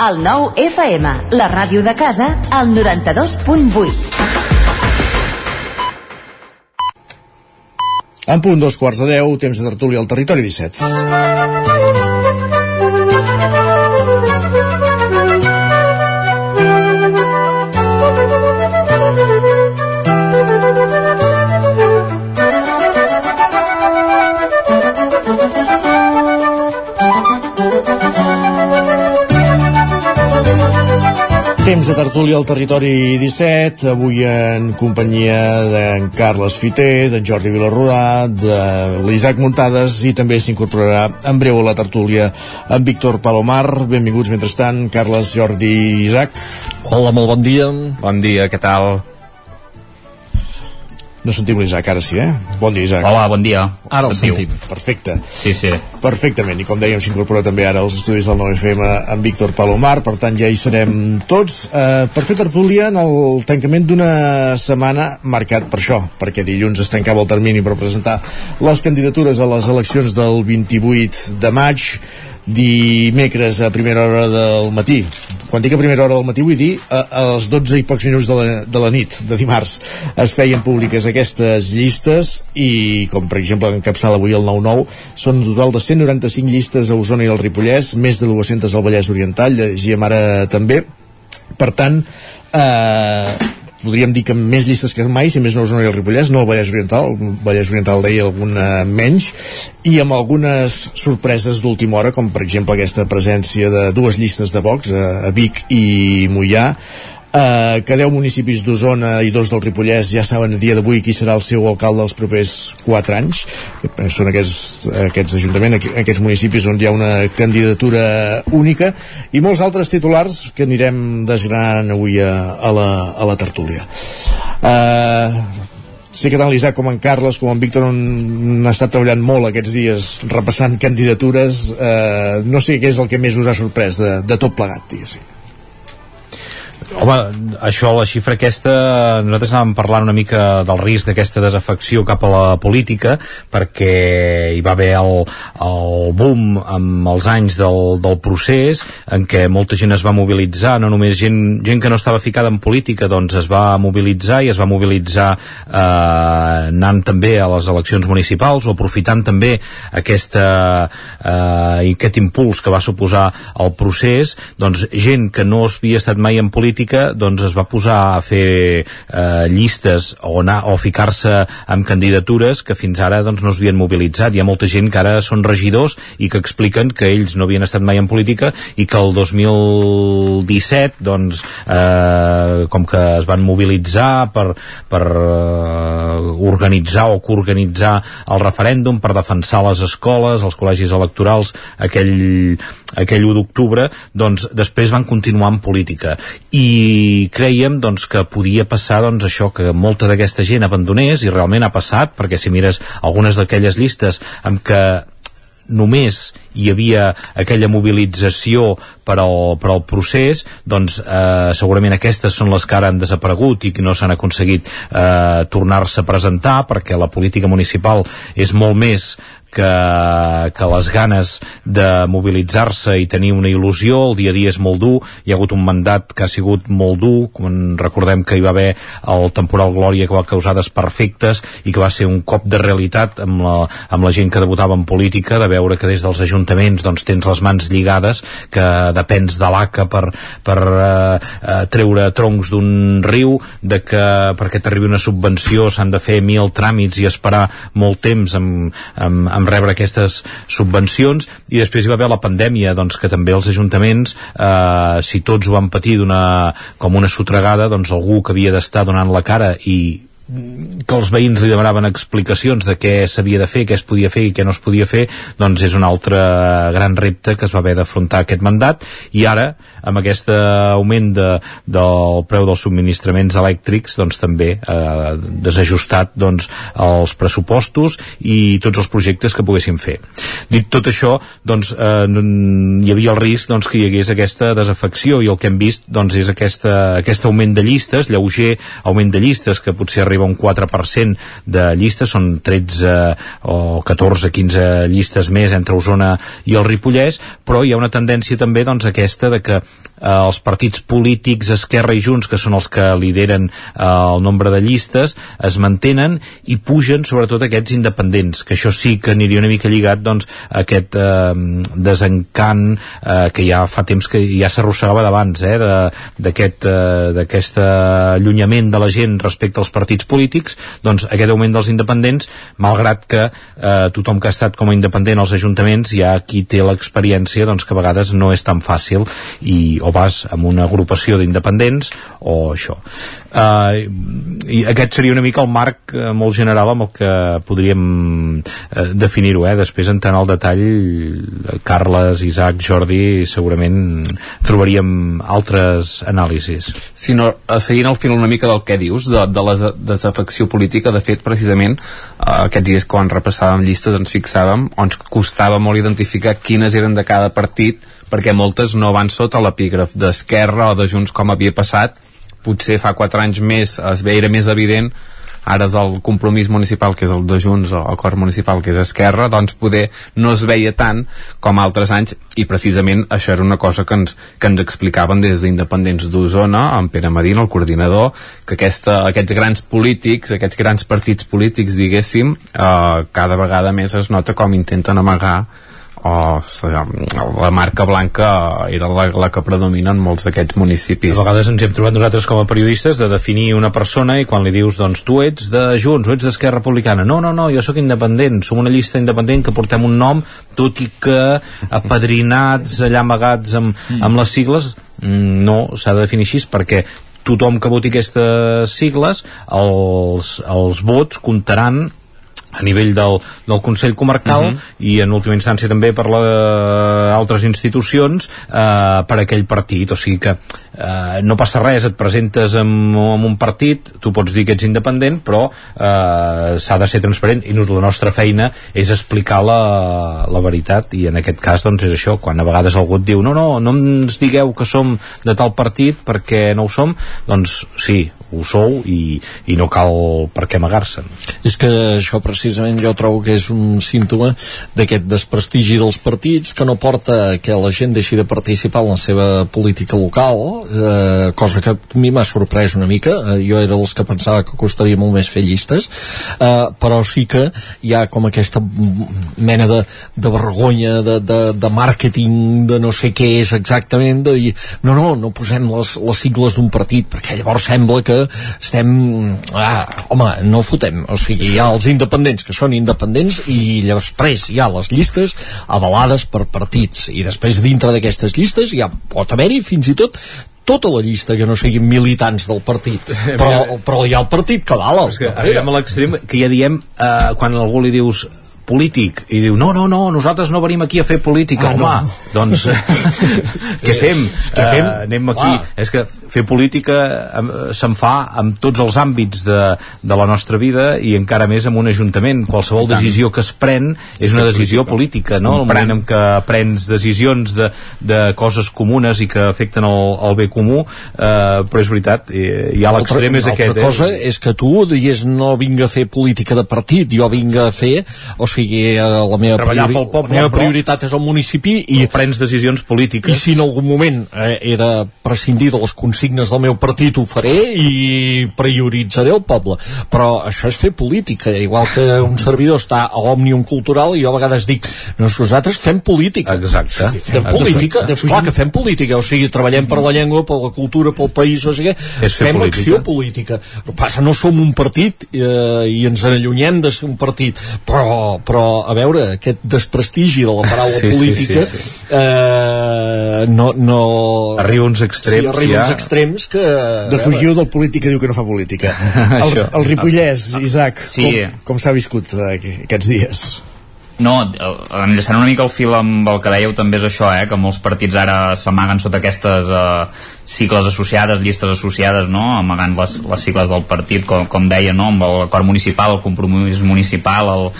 [SPEAKER 20] El 9 FM, la ràdio de casa, al 92.8.
[SPEAKER 1] En punt dos quarts de deu, temps de tertúlia al Territori 17. Temps de tertúlia al territori 17, avui en companyia d'en Carles Fiter, d'en Jordi Vilarrodà, de l'Isaac Muntades i també s'incorporarà en breu a la tertúlia en Víctor Palomar. Benvinguts mentrestant, Carles, Jordi i Isaac.
[SPEAKER 21] Hola, molt bon dia. Bon dia, què tal?
[SPEAKER 1] No sentim l'Isaac, ara sí, eh? Bon dia, Isaac.
[SPEAKER 3] Hola, bon dia.
[SPEAKER 1] Ara el
[SPEAKER 3] Sentiu?
[SPEAKER 1] sentim. Perfecte.
[SPEAKER 3] Sí, sí.
[SPEAKER 1] Perfectament, i com dèiem s'incorpora també ara als estudis del 9FM en Víctor Palomar, per tant ja hi serem tots eh, per fer tertúlia en el tancament d'una setmana marcat per això, perquè dilluns es tancava el termini per presentar les candidatures a les eleccions del 28 de maig dimecres a primera hora del matí. Quan dic a primera hora del matí vull dir a, a les 12 i pocs minuts de la, de la nit de dimarts. Es feien públiques aquestes llistes i com per exemple encapçala avui el 9-9 són un total de 195 llistes a Osona i el Ripollès més de 200 al Vallès Oriental llegíem ara també. Per tant eh, podríem dir que més llistes que mai, si més no Osona i el Ripollès, no el Vallès Oriental, el Vallès Oriental deia alguna menys, i amb algunes sorpreses d'última hora, com per exemple aquesta presència de dues llistes de Vox, a, a Vic i Mollà, eh, que 10 municipis d'Osona i dos del Ripollès ja saben a dia d'avui qui serà el seu alcalde els propers 4 anys. Eh, són aquests, aquests ajuntaments aqu- aquests municipis on hi ha una candidatura única i molts altres titulars que anirem desgranant avui a, a, la, a la tertúlia. Eh, sé que tant l'Isaac com en Carles com en Víctor han estat treballant molt aquests dies repassant candidatures. Eh, no sé què és el que més us ha sorprès de, de tot plegat diguéssim
[SPEAKER 22] Home, això, la xifra aquesta, nosaltres anàvem parlant una mica del risc d'aquesta desafecció cap a la política, perquè hi va haver el, el boom amb els anys del, del procés, en què molta gent es va mobilitzar, no només gent, gent que no estava ficada en política, doncs es va mobilitzar i es va mobilitzar eh, anant també a les eleccions municipals o aprofitant també aquesta, eh, aquest impuls que va suposar el procés, doncs gent que no havia estat mai en política doncs es va posar a fer eh, llistes o, anar, o ficar-se amb candidatures que fins ara doncs, no es havien mobilitzat. Hi ha molta gent que ara són regidors i que expliquen que ells no havien estat mai en política i que el 2017 doncs, eh, com que es van mobilitzar per, per eh, organitzar o coorganitzar el referèndum per defensar les escoles, els col·legis electorals aquell, aquell 1 d'octubre doncs després van continuar en política i creiem doncs, que podia passar doncs, això que molta d'aquesta gent abandonés i realment ha passat perquè si mires algunes d'aquelles llistes amb què només hi havia aquella mobilització per al, per al procés, doncs eh, segurament aquestes són les que ara han desaparegut i que no s'han aconseguit eh, tornar-se a presentar perquè la política municipal és molt més que, que les ganes de mobilitzar-se i tenir una il·lusió, el dia a dia és molt dur, hi ha hagut un mandat que ha sigut molt dur, com recordem que hi va haver el temporal Glòria que va causar desperfectes i que va ser un cop de realitat amb la, amb la gent que debutava en política, de veure que des dels ajuntaments doncs, tens les mans lligades, que depens de l'ACA per, per eh, eh, treure troncs d'un riu, de que perquè t'arribi una subvenció s'han de fer mil tràmits i esperar molt temps amb, amb, amb rebre aquestes subvencions. I després hi va haver la pandèmia doncs que també els ajuntaments eh, si tots ho van patir com una sotregada doncs algú que havia d'estar donant la cara i que els veïns li demanaven explicacions de què s'havia de fer, què es podia fer i què no es podia fer, doncs és un altre gran repte que es va haver d'afrontar aquest mandat i ara, amb aquest augment de, del preu dels subministraments elèctrics, doncs també eh, desajustat doncs, els pressupostos i tots els projectes que poguessin fer. Dit tot això, doncs eh, hi havia el risc doncs, que hi hagués aquesta desafecció i el que hem vist doncs, és aquesta, aquest augment de llistes, lleuger augment de llistes que potser arriba a un 4% de llistes, són 13 o 14, 15 llistes més entre Osona i el Ripollès, però hi ha una tendència també doncs, aquesta de que eh, els partits polítics Esquerra i Junts, que són els que lideren eh, el nombre de llistes, es mantenen i pugen sobretot aquests independents, que això sí que aniria una mica lligat doncs, a aquest eh, desencant eh, que ja fa temps que ja s'arrossegava d'abans, eh, d'aquest eh, allunyament de la gent respecte als partits polítics, doncs aquest augment dels independents, malgrat que eh, tothom que ha estat com a independent als ajuntaments hi ha qui té l'experiència doncs, que a vegades no és tan fàcil i o vas amb una agrupació d'independents o això. Uh, I aquest seria una mica el marc uh, molt general amb el que podríem uh, definir-ho, eh? després entrant al detall Carles, Isaac, Jordi segurament trobaríem altres anàlisis.
[SPEAKER 23] Si no, seguint al fil una mica del que dius de, de la desafecció política, de fet precisament uh, aquests dies quan repassàvem llistes ens fixàvem, ens costava molt identificar quines eren de cada partit perquè moltes no van sota l'epígraf d'Esquerra o de Junts com havia passat. Potser fa 4 anys més es veia més evident ara és el compromís municipal que és el de Junts o acord municipal que és Esquerra doncs poder no es veia tant com altres anys i precisament això era una cosa que ens, que ens explicaven des d'Independents d'Osona amb Pere Medina, el coordinador que aquesta, aquests grans polítics aquests grans partits polítics diguéssim eh, cada vegada més es nota com intenten amagar o la marca blanca era la, la que predomina en molts d'aquests municipis.
[SPEAKER 22] A vegades ens hem trobat nosaltres com a periodistes de definir una persona i quan li dius, doncs tu ets de Junts o ets d'Esquerra Republicana. No, no, no, jo sóc independent, som una llista independent que portem un nom, tot i que apadrinats, allà amagats amb, mm. amb les sigles, mm, no, s'ha de definir així perquè tothom que voti aquestes sigles, els, els vots comptaran a nivell del, del Consell Comarcal uh mhm. -huh. i en última instància també per la, altres institucions eh, per aquell partit, o sigui que eh, no passa res, et presentes en, en un partit, tu pots dir que ets independent però eh, s'ha de ser transparent i la nostra feina és explicar la, la veritat i en aquest cas doncs és això, quan a vegades algú et diu no, no, no ens digueu que som de tal partit perquè no ho som doncs sí, ho sou i, i no cal per què amagar-se'n.
[SPEAKER 21] És que això precisament jo trobo que és un símptoma d'aquest desprestigi dels partits que no porta que la gent deixi de participar en la seva política local, eh, cosa que a mi m'ha sorprès una mica, eh, jo era dels que pensava que costaria molt més fer llistes, eh, però sí que hi ha com aquesta mena de, de vergonya, de, de, de màrqueting, de no sé què és exactament, de dir, no, no, no posem les, les sigles d'un partit, perquè llavors sembla que estem... Ah, home, no fotem. O sigui, hi ha els independents que són independents i després hi ha les llistes avalades per partits. I després dintre d'aquestes llistes ja pot haver-hi fins i tot tota la llista que no siguin militants del partit. Però, però hi ha el partit que val
[SPEAKER 22] és que arribem a l'extrem que ja diem eh, quan algú li dius polític i diu no, no, no, nosaltres no venim aquí a fer política, ah, home, no doncs eh, què fem?
[SPEAKER 21] Què fem?
[SPEAKER 22] Uh, anem aquí
[SPEAKER 21] Clar.
[SPEAKER 22] és que fer política eh, se'n fa amb tots els àmbits de, de la nostra vida i encara més amb un ajuntament qualsevol decisió que es pren és una decisió política no? el moment en què prens decisions de, de coses comunes i que afecten el, el bé comú eh, però és veritat, eh, hi ha l'extrem és aquest
[SPEAKER 21] cosa
[SPEAKER 22] eh?
[SPEAKER 21] és que tu dius no vinc a fer política de partit, jo vinc a fer, o sigui, eh, la meva,
[SPEAKER 22] poble,
[SPEAKER 21] la meva prioritat és el municipi i
[SPEAKER 22] prens decisions polítiques.
[SPEAKER 21] I si en algun moment eh, he de prescindir de les consignes del meu partit ho faré i prioritzaré el poble. Però això és fer política igual que un servidor està a Òmnium Cultural i jo a vegades dic nosaltres fem política.
[SPEAKER 22] Exacte.
[SPEAKER 21] Fem política,
[SPEAKER 1] De-
[SPEAKER 21] clar que fem política o sigui, treballem per la llengua, per la cultura pel país, o sigui,
[SPEAKER 22] És
[SPEAKER 21] fem
[SPEAKER 22] política.
[SPEAKER 21] acció política. El que passa, no som un partit eh, i ens allunyem de ser un partit. Però, però a veure, aquest desprestigi de la paraula
[SPEAKER 22] Sí, sí,
[SPEAKER 21] política
[SPEAKER 22] sí, sí.
[SPEAKER 21] Eh, no, no...
[SPEAKER 22] Arriba uns extrems,
[SPEAKER 21] sí, arriba a uns
[SPEAKER 22] ja.
[SPEAKER 21] extrems que...
[SPEAKER 1] Defugiu del polític que diu que no fa política. El, el Ripollès, Isaac,
[SPEAKER 3] Sí.
[SPEAKER 1] com, com s'ha viscut eh, aquests dies?
[SPEAKER 3] No, el- enllaçant una mica el fil amb el que dèieu també és això, eh, que molts partits ara s'amaguen sota aquestes eh, cicles associades, llistes associades, no? amagant les, les cicles del partit, com, com deia, no? amb l'acord municipal, el compromís municipal, el,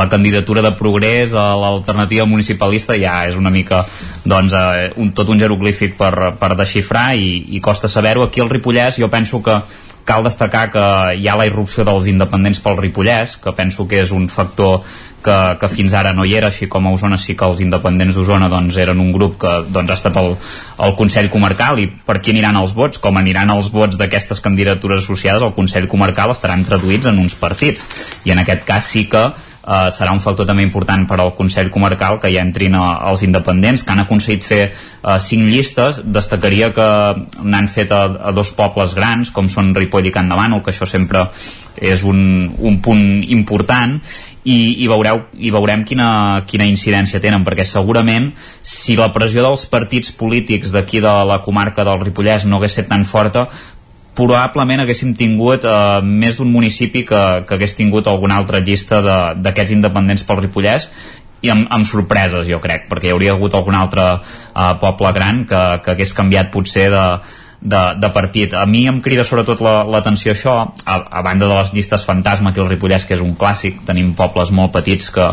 [SPEAKER 3] la candidatura de progrés, a l'alternativa municipalista, ja és una mica doncs, eh, un, tot un jeroglífic per, per desxifrar i, i costa saber-ho. Aquí al Ripollès jo penso que cal destacar que hi ha la irrupció dels independents pel Ripollès, que penso que és un factor que, que fins ara no hi era, així com a Osona sí que els independents d'Osona doncs, eren un grup que doncs, ha estat el, el Consell Comarcal i per qui aniran els vots? Com aniran els vots d'aquestes candidatures associades al Consell Comarcal estaran traduïts en uns partits i en aquest cas sí que Uh, serà un factor també important per al Consell Comarcal que hi entrin uh, els independents que han aconseguit fer uh, cinc llistes. Destacaria que n'han fet a, a dos pobles grans com són Ripoll i Can Bànol que això sempre és un, un punt important. I, i, veureu, i veurem quina, quina incidència tenen, perquè segurament si la pressió dels partits polítics d'aquí de la comarca del Ripollès no hagués estat tan forta, probablement haguéssim tingut eh, més d'un municipi que, que hagués tingut alguna altra llista d'aquests independents pel Ripollès i amb, amb sorpreses jo crec perquè hi hauria hagut algun altre eh, poble gran que, que hagués canviat potser de, de, de partit. A mi em crida sobretot la- l'atenció això, a, a banda de les llistes fantasma aquí al Ripollès, que és un clàssic, tenim pobles molt petits que,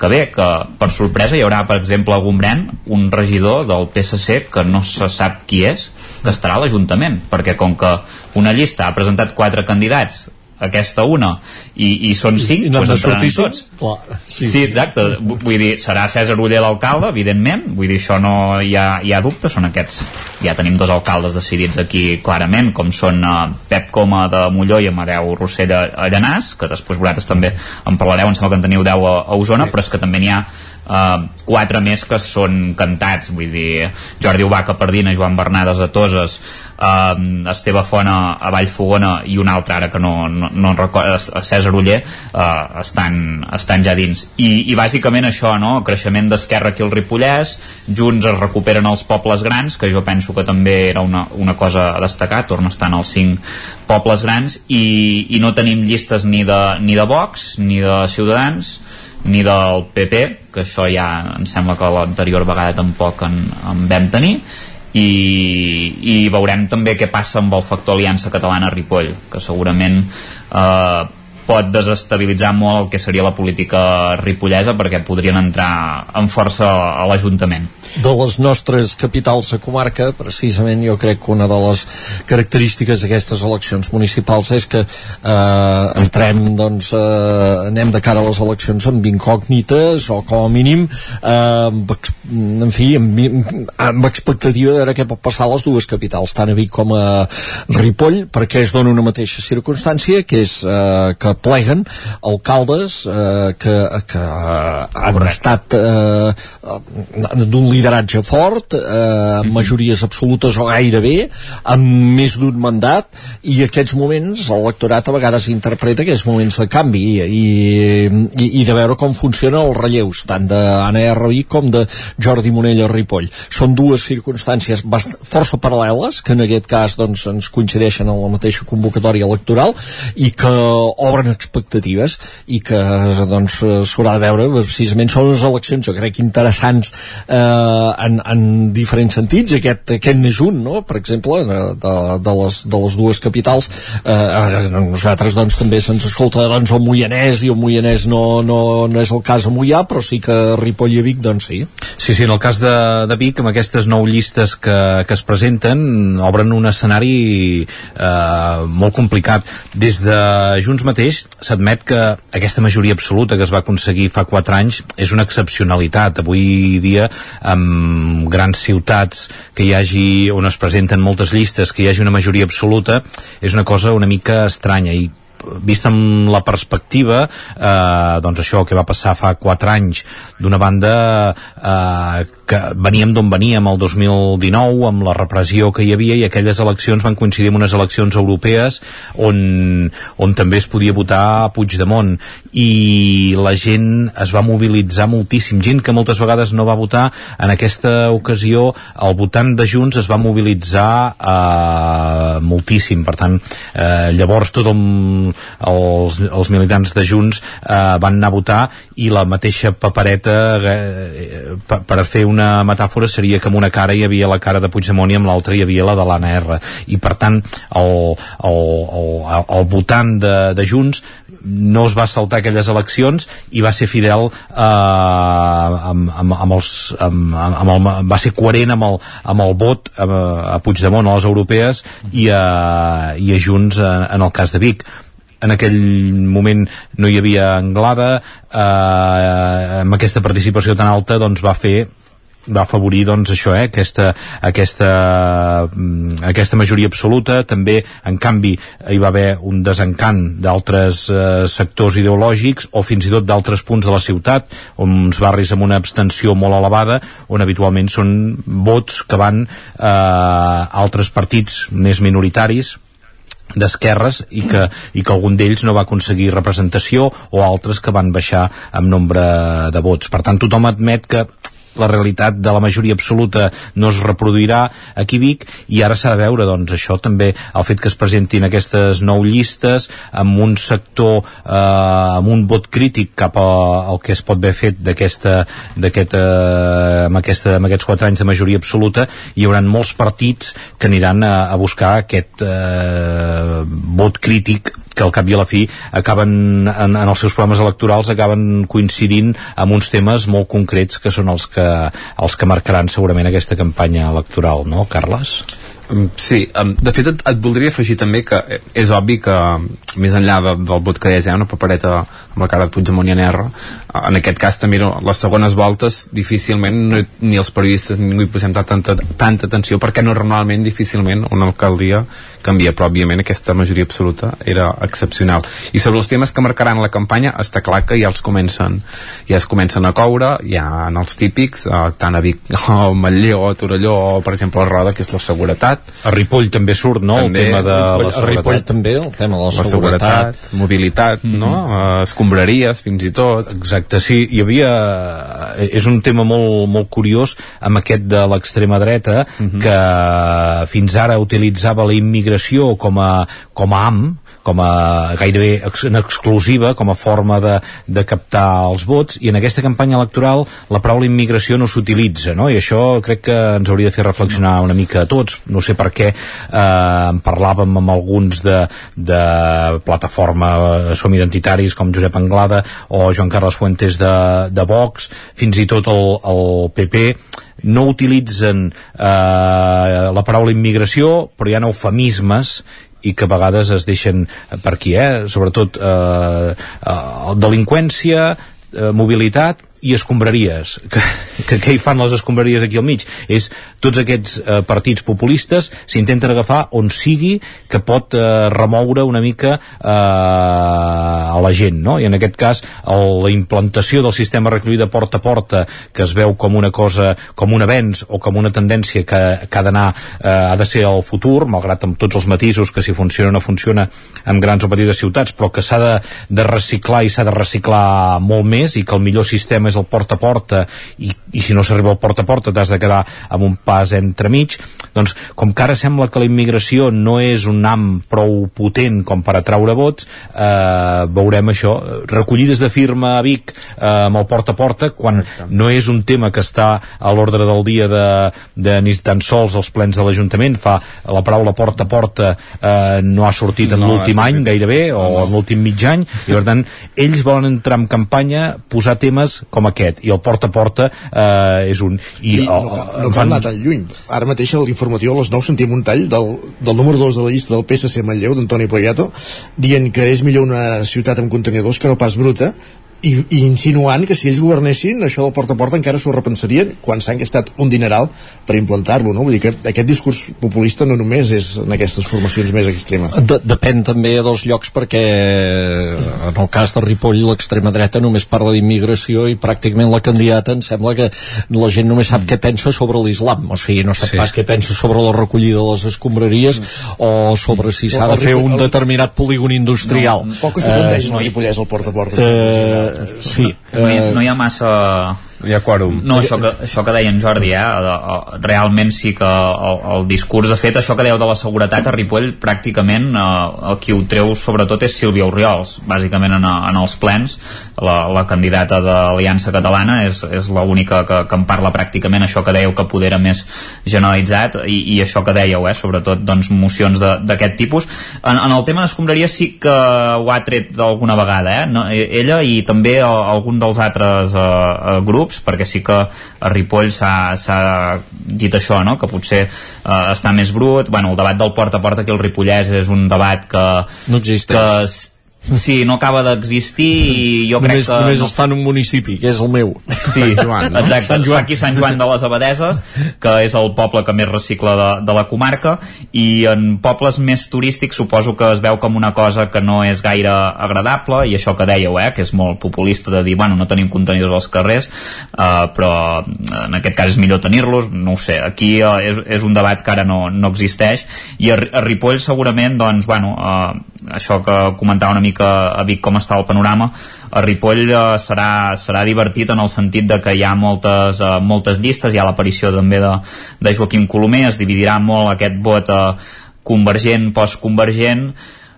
[SPEAKER 3] que bé, que per sorpresa hi haurà, per exemple, a Gombrèn, un regidor del PSC que no se sap qui és, que estarà a l'Ajuntament, perquè com que una llista ha presentat quatre candidats aquesta una i, i són cinc,
[SPEAKER 21] I n'han
[SPEAKER 3] doncs entraran tots?
[SPEAKER 21] Clar,
[SPEAKER 3] Sí, sí, exacte. Vu- Vull dir, serà César Uller l'alcalde, evidentment. Vull dir, això no hi ha, hi ha dubte. Són aquests... Ja tenim dos alcaldes decidits aquí clarament, com són uh, Pep Coma de Molló i Amadeu Rossell a, a Llanàs, que després vosaltres també en parlareu, em sembla que en teniu 10 a, a Osona, sí. però és que també n'hi ha uh, quatre més que són cantats vull dir, Jordi Ubaca Pardina Joan Bernades a Toses uh, Esteve Fona a Vallfogona i un altre ara que no, no, no recordo a César Uller uh, estan, estan ja dins I, i bàsicament això, no? creixement d'esquerra aquí al Ripollès Junts es recuperen els pobles grans que jo penso que també era una, una cosa a destacar torna a estar en els cinc pobles grans i, i no tenim llistes ni de, ni de Vox ni de Ciutadans ni del PP, que això ja em sembla que l'anterior vegada tampoc en, en vam tenir i, i veurem també què passa amb el factor Aliança Catalana-Ripoll que segurament eh, pot desestabilitzar molt el que seria la política ripollesa perquè podrien entrar en força a l'Ajuntament.
[SPEAKER 21] De les nostres capitals de comarca, precisament jo crec que una de les característiques d'aquestes eleccions municipals és que eh, entrem, doncs, eh, anem de cara a les eleccions amb incògnites o com a mínim eh, amb, en fi, amb, amb expectativa de veure què pot passar a les dues capitals, tant a Vic com a Ripoll, perquè es dona una mateixa circumstància, que és eh, que pleguen alcaldes eh, que, que han Correcte. estat eh, d'un lideratge fort, eh, amb majories absolutes o gairebé, amb més d'un mandat, i aquests moments l'electorat a vegades interpreta aquests moments de canvi i, i, i de veure com funcionen els relleus, tant d'Anna R. Com de Jordi Monell a Ripoll. Són dues circumstàncies força paral·leles, que en aquest cas doncs, ens coincideixen en la mateixa convocatòria electoral i que obren gran expectatives i que doncs s'haurà de veure precisament són les eleccions jo crec interessants eh, en, en diferents sentits. Aquest, aquest nejunt no? per exemple de, de, les, de les dues capitals eh, nosaltres doncs també se'ns escolta doncs el Moianès i el Moianès no, no, no és el cas a Moià però sí que Ripoll i Vic doncs sí.
[SPEAKER 22] Sí, sí, en el cas de, de Vic amb aquestes nou llistes que, que es presenten obren un escenari eh, molt complicat. Des de Junts mateix s'admet que aquesta majoria absoluta que es va aconseguir fa 4 anys és una excepcionalitat. Avui dia amb grans ciutats que hi hagi on es presenten moltes llistes, que hi hagi una majoria absoluta és una cosa una mica estranya i vist amb la perspectiva eh, doncs això que va passar fa 4 anys d'una banda eh, que veníem d'on veníem el 2019 amb la repressió que hi havia i aquelles eleccions van coincidir amb unes eleccions europees on, on també es podia votar a Puigdemont. I la gent es va mobilitzar moltíssim, gent que moltes vegades no va votar. En aquesta ocasió el votant de Junts es va mobilitzar eh, moltíssim, per tant eh, llavors tot el, els, els militants de Junts eh, van anar a votar i la mateixa papereta eh, per, per fer una metàfora seria que amb una cara hi havia la cara de Puigdemont i amb l'altra hi havia la de l'Anna R. I per tant el, el, el, el votant de, de Junts no es va saltar aquelles eleccions i va ser fidel eh, amb, amb, amb els, amb, amb el, va ser coherent amb el, amb el vot a, a Puigdemont a les europees i a, i a Junts en, en el cas de Vic. En aquell moment no hi havia Anglada eh, amb aquesta participació tan alta doncs va fer va afavorir doncs això, eh, aquesta, aquesta, mm, aquesta majoria absoluta també en canvi hi va haver un desencant d'altres eh, sectors ideològics o fins i tot d'altres punts de la ciutat uns barris amb una abstenció molt elevada on habitualment són vots que van eh, a altres partits més minoritaris d'esquerres i que, i que algun d'ells no va aconseguir representació o altres que van baixar amb nombre de vots. Per tant, tothom admet que la realitat de la majoria absoluta no es reproduirà aquí a Vic i ara s'ha de veure doncs això també el fet que es presentin aquestes nou llistes amb un sector eh, amb un vot crític cap al que es pot haver fet d'aquesta d'aquest eh, amb, aquesta, amb aquests quatre anys de majoria absoluta. Hi haurà molts partits que aniran a, a buscar aquest eh, vot crític que al cap i a la fi acaben en, en els seus programes electorals acaben coincidint amb uns temes molt concrets que són els que, els que marcaran segurament aquesta campanya electoral, no, Carles?
[SPEAKER 23] Mm, sí, de fet et, et voldria afegir també que és obvi que més enllà de, del vot que deies, eh, una papereta amb la cara de Puigdemont i Anerra, en aquest cas també no, les segones voltes difícilment no, ni els periodistes ni ningú hi posem tanta, tanta atenció perquè normalment difícilment una alcaldia canvia, però òbviament aquesta majoria absoluta era excepcional. I sobre els temes que marcaran la campanya està clar que ja els comencen ja es comencen a coure, ja en els típics, eh, tant a Vic o Matlló o Torelló o per exemple a Roda, que és la seguretat,
[SPEAKER 22] a Ripoll també surt, no?
[SPEAKER 23] També,
[SPEAKER 22] el tema de
[SPEAKER 21] Ripoll,
[SPEAKER 22] la seguretat.
[SPEAKER 21] a Ripoll també, el tema de la,
[SPEAKER 23] la seguretat, seguretat mobilitat, mm -hmm. no? Uh, escombraries, fins i tot.
[SPEAKER 22] Exacte, sí, hi havia... És un tema molt, molt curiós amb aquest de l'extrema dreta mm -hmm. que fins ara utilitzava la immigració com a, com a am, com a gairebé en exclusiva com a forma de, de captar els vots. I en aquesta campanya electoral la paraula immigració no s'utilitza no? i això crec que ens hauria de fer reflexionar una mica a tots, no sé per què eh, en parlàvem amb alguns de, de plataforma eh, Som Identitaris com Josep Anglada o Joan Carles Fuentes de, de Vox. Fins i tot el, el PP no utilitzen eh, la paraula immigració, però hi ha eufemismes i que a vegades es deixen per aquí, eh? sobretot eh, eh, delinqüència, eh, mobilitat i escombraries que, que què hi fan les escombraries aquí al mig és tots aquests eh, partits populistes s'intenten agafar on sigui que pot eh, remoure una mica eh, a la gent no? i en aquest cas el, la implantació del sistema recollit de porta a porta que es veu com una cosa com un avenç o com una tendència que, que ha d'anar eh, ha de ser el futur malgrat amb tots els matisos que si funciona o no funciona en grans o petites ciutats però que s'ha de, de reciclar i s'ha de reciclar molt més i que el millor sistema és el porta a porta i i si no s'arriba al porta a porta t'has de quedar amb un pas entremig. Doncs com que ara sembla que la immigració no és un am prou potent com per atraure vots eh, veurem això. Recollides de firma a Vic eh, amb el porta a porta quan no és un tema que està a l'ordre del dia de, de ni tan sols els plens de l'Ajuntament fa la paraula porta a porta eh, no ha sortit en
[SPEAKER 23] No,
[SPEAKER 22] l'últim any gairebé o en l'últim mig any i per tant ells volen entrar en campanya posar temes com aquest i el porta a porta eh, és un i,
[SPEAKER 1] I no, cal- no cal anar tan lluny. Ara mateix a l'informatiu a les 9 sentim un tall del, del número 2 de la llista del PSC Manlleu, d'Antoni Poyato, dient que és millor una ciutat amb contenidors que no pas bruta, i, i insinuant que si ells governessin això del porta a porta encara s'ho repensarien quan s'han gastat un dineral per implantar-lo no? vull dir que aquest discurs populista no només és en aquestes formacions més extremes.
[SPEAKER 21] De, depèn també dels llocs perquè en el cas de Ripoll l'extrema dreta només parla d'immigració i pràcticament la candidata em sembla que la gent només sap què pensa sobre l'islam. O sigui, no sap
[SPEAKER 22] Sí.
[SPEAKER 21] pas què pensa sobre la recollida de les escombraries o sobre si s'ha de fer un
[SPEAKER 1] el-
[SPEAKER 21] determinat polígon industrial.
[SPEAKER 1] Poc que s'apundeix
[SPEAKER 21] Eh,
[SPEAKER 1] el Ripollès el porta a porta
[SPEAKER 21] eh, sí
[SPEAKER 3] no hi,
[SPEAKER 21] eh,
[SPEAKER 3] no hi ha massa
[SPEAKER 23] hi ha quòrum.
[SPEAKER 3] No, això que, això que deia en Jordi eh, realment sí que el, el discurs de fet, això que dèieu de la seguretat a Ripoll pràcticament eh, el qui ho treu sobretot és Sílvia Oriols bàsicament en, en els plens. La, la candidata de l'Aliança Catalana és, és l'única que, que en parla pràcticament això que dèieu que poder més generalitzat i, i això que dèieu, eh, sobretot doncs, mocions d'aquest tipus. En, en el tema d'escombraria sí que ho ha tret d'alguna vegada eh? no, ella i també el, algun dels altres eh, eh, grups perquè sí que a Ripoll s'ha dit això, no? que potser eh, està més brut, bueno, el debat del porta a porta aquí al Ripollès és un debat que
[SPEAKER 21] no existeix
[SPEAKER 3] sí, no acaba d'existir i jo crec
[SPEAKER 21] només,
[SPEAKER 3] que
[SPEAKER 21] només
[SPEAKER 3] no,
[SPEAKER 21] està en un municipi que és el meu.
[SPEAKER 3] Sí, exacte, Sant Joan. aquí Sant Joan de les Abadeses, que és el poble que més recicla de, de la comarca, i en pobles més turístics suposo que es veu com una cosa que no és gaire agradable, i això que dèieu, eh, que és molt populista de dir, bueno, no tenim contenidors als carrers, eh, però en aquest cas és millor tenir-los, no ho sé, aquí eh, és, és un debat que ara no, no existeix, i a, a Ripoll segurament, doncs, bueno, eh, això que comentava una mica a Vic com està el panorama, a Ripoll eh, serà, serà divertit en el sentit de que hi ha moltes, eh, moltes llistes, hi ha l'aparició també de, de Joaquim Colomer, es dividirà molt aquest vot eh, convergent, postconvergent,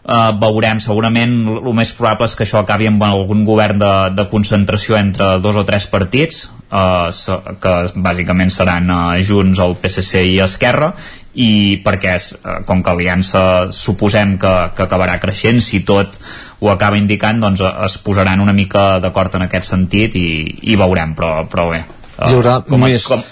[SPEAKER 3] eh, veurem segurament el més probable és que això acabi amb algun govern de, de concentració entre dos o tres partits eh, que bàsicament seran eh, junts el PSC i Esquerra i perquè és, eh, com que Aliança suposem que, que acabarà creixent si tot ho acaba indicant doncs eh, es posaran una mica d'acord en aquest sentit i, i veurem però, però bé eh,
[SPEAKER 21] Hi haurà
[SPEAKER 3] com,
[SPEAKER 21] més-
[SPEAKER 3] com,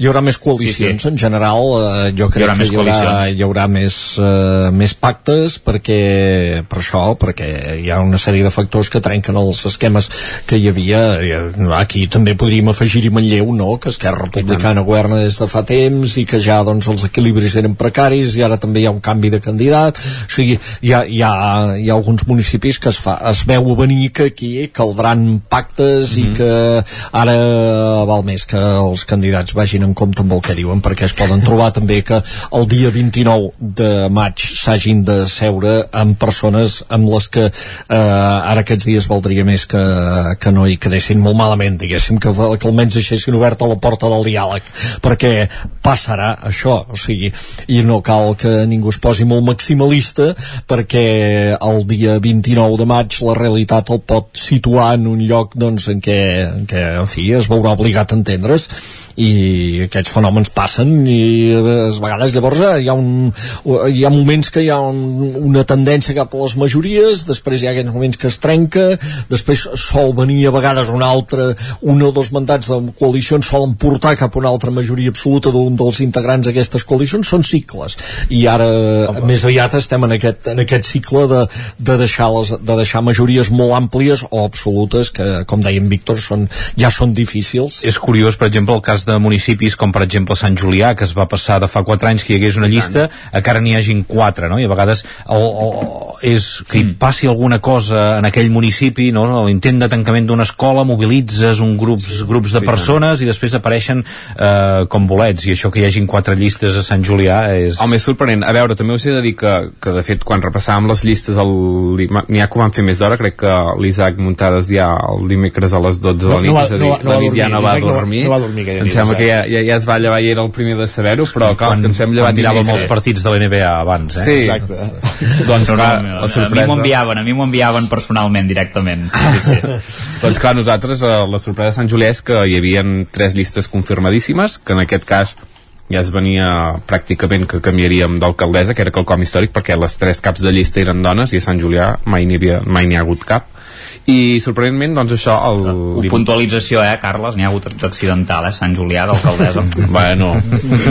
[SPEAKER 21] hi haurà més coalicions
[SPEAKER 3] Sí, sí.
[SPEAKER 21] en general eh, jo
[SPEAKER 3] Hi
[SPEAKER 21] crec
[SPEAKER 3] haurà
[SPEAKER 21] que hi haurà, hi haurà més, eh, més pactes perquè per això, perquè hi ha una sèrie de factors que trenquen els esquemes que hi havia eh, aquí també podríem afegir-hi Manlleu no? que Esquerra Republicana governa des de fa temps i que ja doncs, els equilibris eren precaris i ara també hi ha un canvi de candidat o sigui, hi ha, hi ha, hi ha alguns municipis que es, fa, es veu venir que aquí caldran pactes
[SPEAKER 3] Mhm.
[SPEAKER 21] i que ara val més que els candidats vagin en compte amb el que diuen perquè es poden trobar també que el dia 29 de maig s'hagin de seure amb persones amb les que eh, ara aquests dies valdria més que, que no hi quedessin. Molt malament diguéssim, que, que almenys deixessin oberta la porta del diàleg perquè passarà això. O sigui, i no cal que ningú es posi molt maximalista perquè el dia 29 de maig la realitat el pot situar en un lloc doncs, en, què, en què en fi, es veurà obligat a entendre's i aquests fenòmens passen i eh, a vegades llavors eh, hi ha, un, hi ha moments que hi ha un, una tendència cap a les majories després hi ha aquests moments que es trenca després sol venir a vegades un altre un o dos mandats de coalicions solen portar cap a una altra majoria absoluta d'un dels integrants d'aquestes coalicions són cicles i ara Home. més aviat estem en aquest, en aquest cicle de, de, deixar les, de deixar majories molt àmplies o absolutes que com deia en Víctor són, ja són difícils
[SPEAKER 22] és curiós, per exemple, el cas de municipis municipis com per exemple Sant Julià, que es va passar de fa 4 anys que hi hagués una llista, a que ara n'hi hagin 4, no? I a vegades el, el, és que hi passi alguna cosa en aquell municipi, no? L'intent de tancament d'una escola, mobilitzes un grups, grups de persones i després apareixen eh, com bolets, i això que hi hagin 4 llistes a Sant Julià és...
[SPEAKER 23] El més sorprenent, a veure, també us he de dir que, que de fet quan repassàvem les llistes el, n'hi ha que ho van fer més d'hora, crec que l'Isaac Muntades ja el dimecres a les 12 de la
[SPEAKER 1] No-
[SPEAKER 23] nit,
[SPEAKER 1] no va-
[SPEAKER 23] és a dir,
[SPEAKER 1] no no
[SPEAKER 23] la nit
[SPEAKER 1] dormir,
[SPEAKER 23] ja no va
[SPEAKER 1] l'Isaac no va-
[SPEAKER 23] dormir,
[SPEAKER 1] no va dormir aquella
[SPEAKER 23] em
[SPEAKER 1] nit,
[SPEAKER 23] sembla que ja, ja, ja es va llevar i era el primer de saber-ho, però clar, és que ens hem llevat
[SPEAKER 22] quan miràvem
[SPEAKER 23] dimecres.
[SPEAKER 22] els partits de l'NBA abans, eh?
[SPEAKER 23] Sí.
[SPEAKER 1] Exacte.
[SPEAKER 23] doncs
[SPEAKER 3] No, no,
[SPEAKER 23] clar,
[SPEAKER 3] a mi
[SPEAKER 23] la sorpresa...
[SPEAKER 3] m'ho enviaven, a mi m'ho enviaven personalment, directament. Sí, sí.
[SPEAKER 23] doncs clar, nosaltres eh, la sorpresa de Sant Julià és que hi havia tres llistes confirmadíssimes, que en aquest cas ja es venia pràcticament que canviaríem d'alcaldessa, que era quelcom històric, perquè les tres caps de llista eren dones i a Sant Julià mai n'hi mai n'hi ha hagut cap. I sorprenentment, doncs això... El...
[SPEAKER 3] Puntualització, eh, Carles? N'hi ha hagut accidental, eh? Sant Julià d'alcaldessa.
[SPEAKER 23] bueno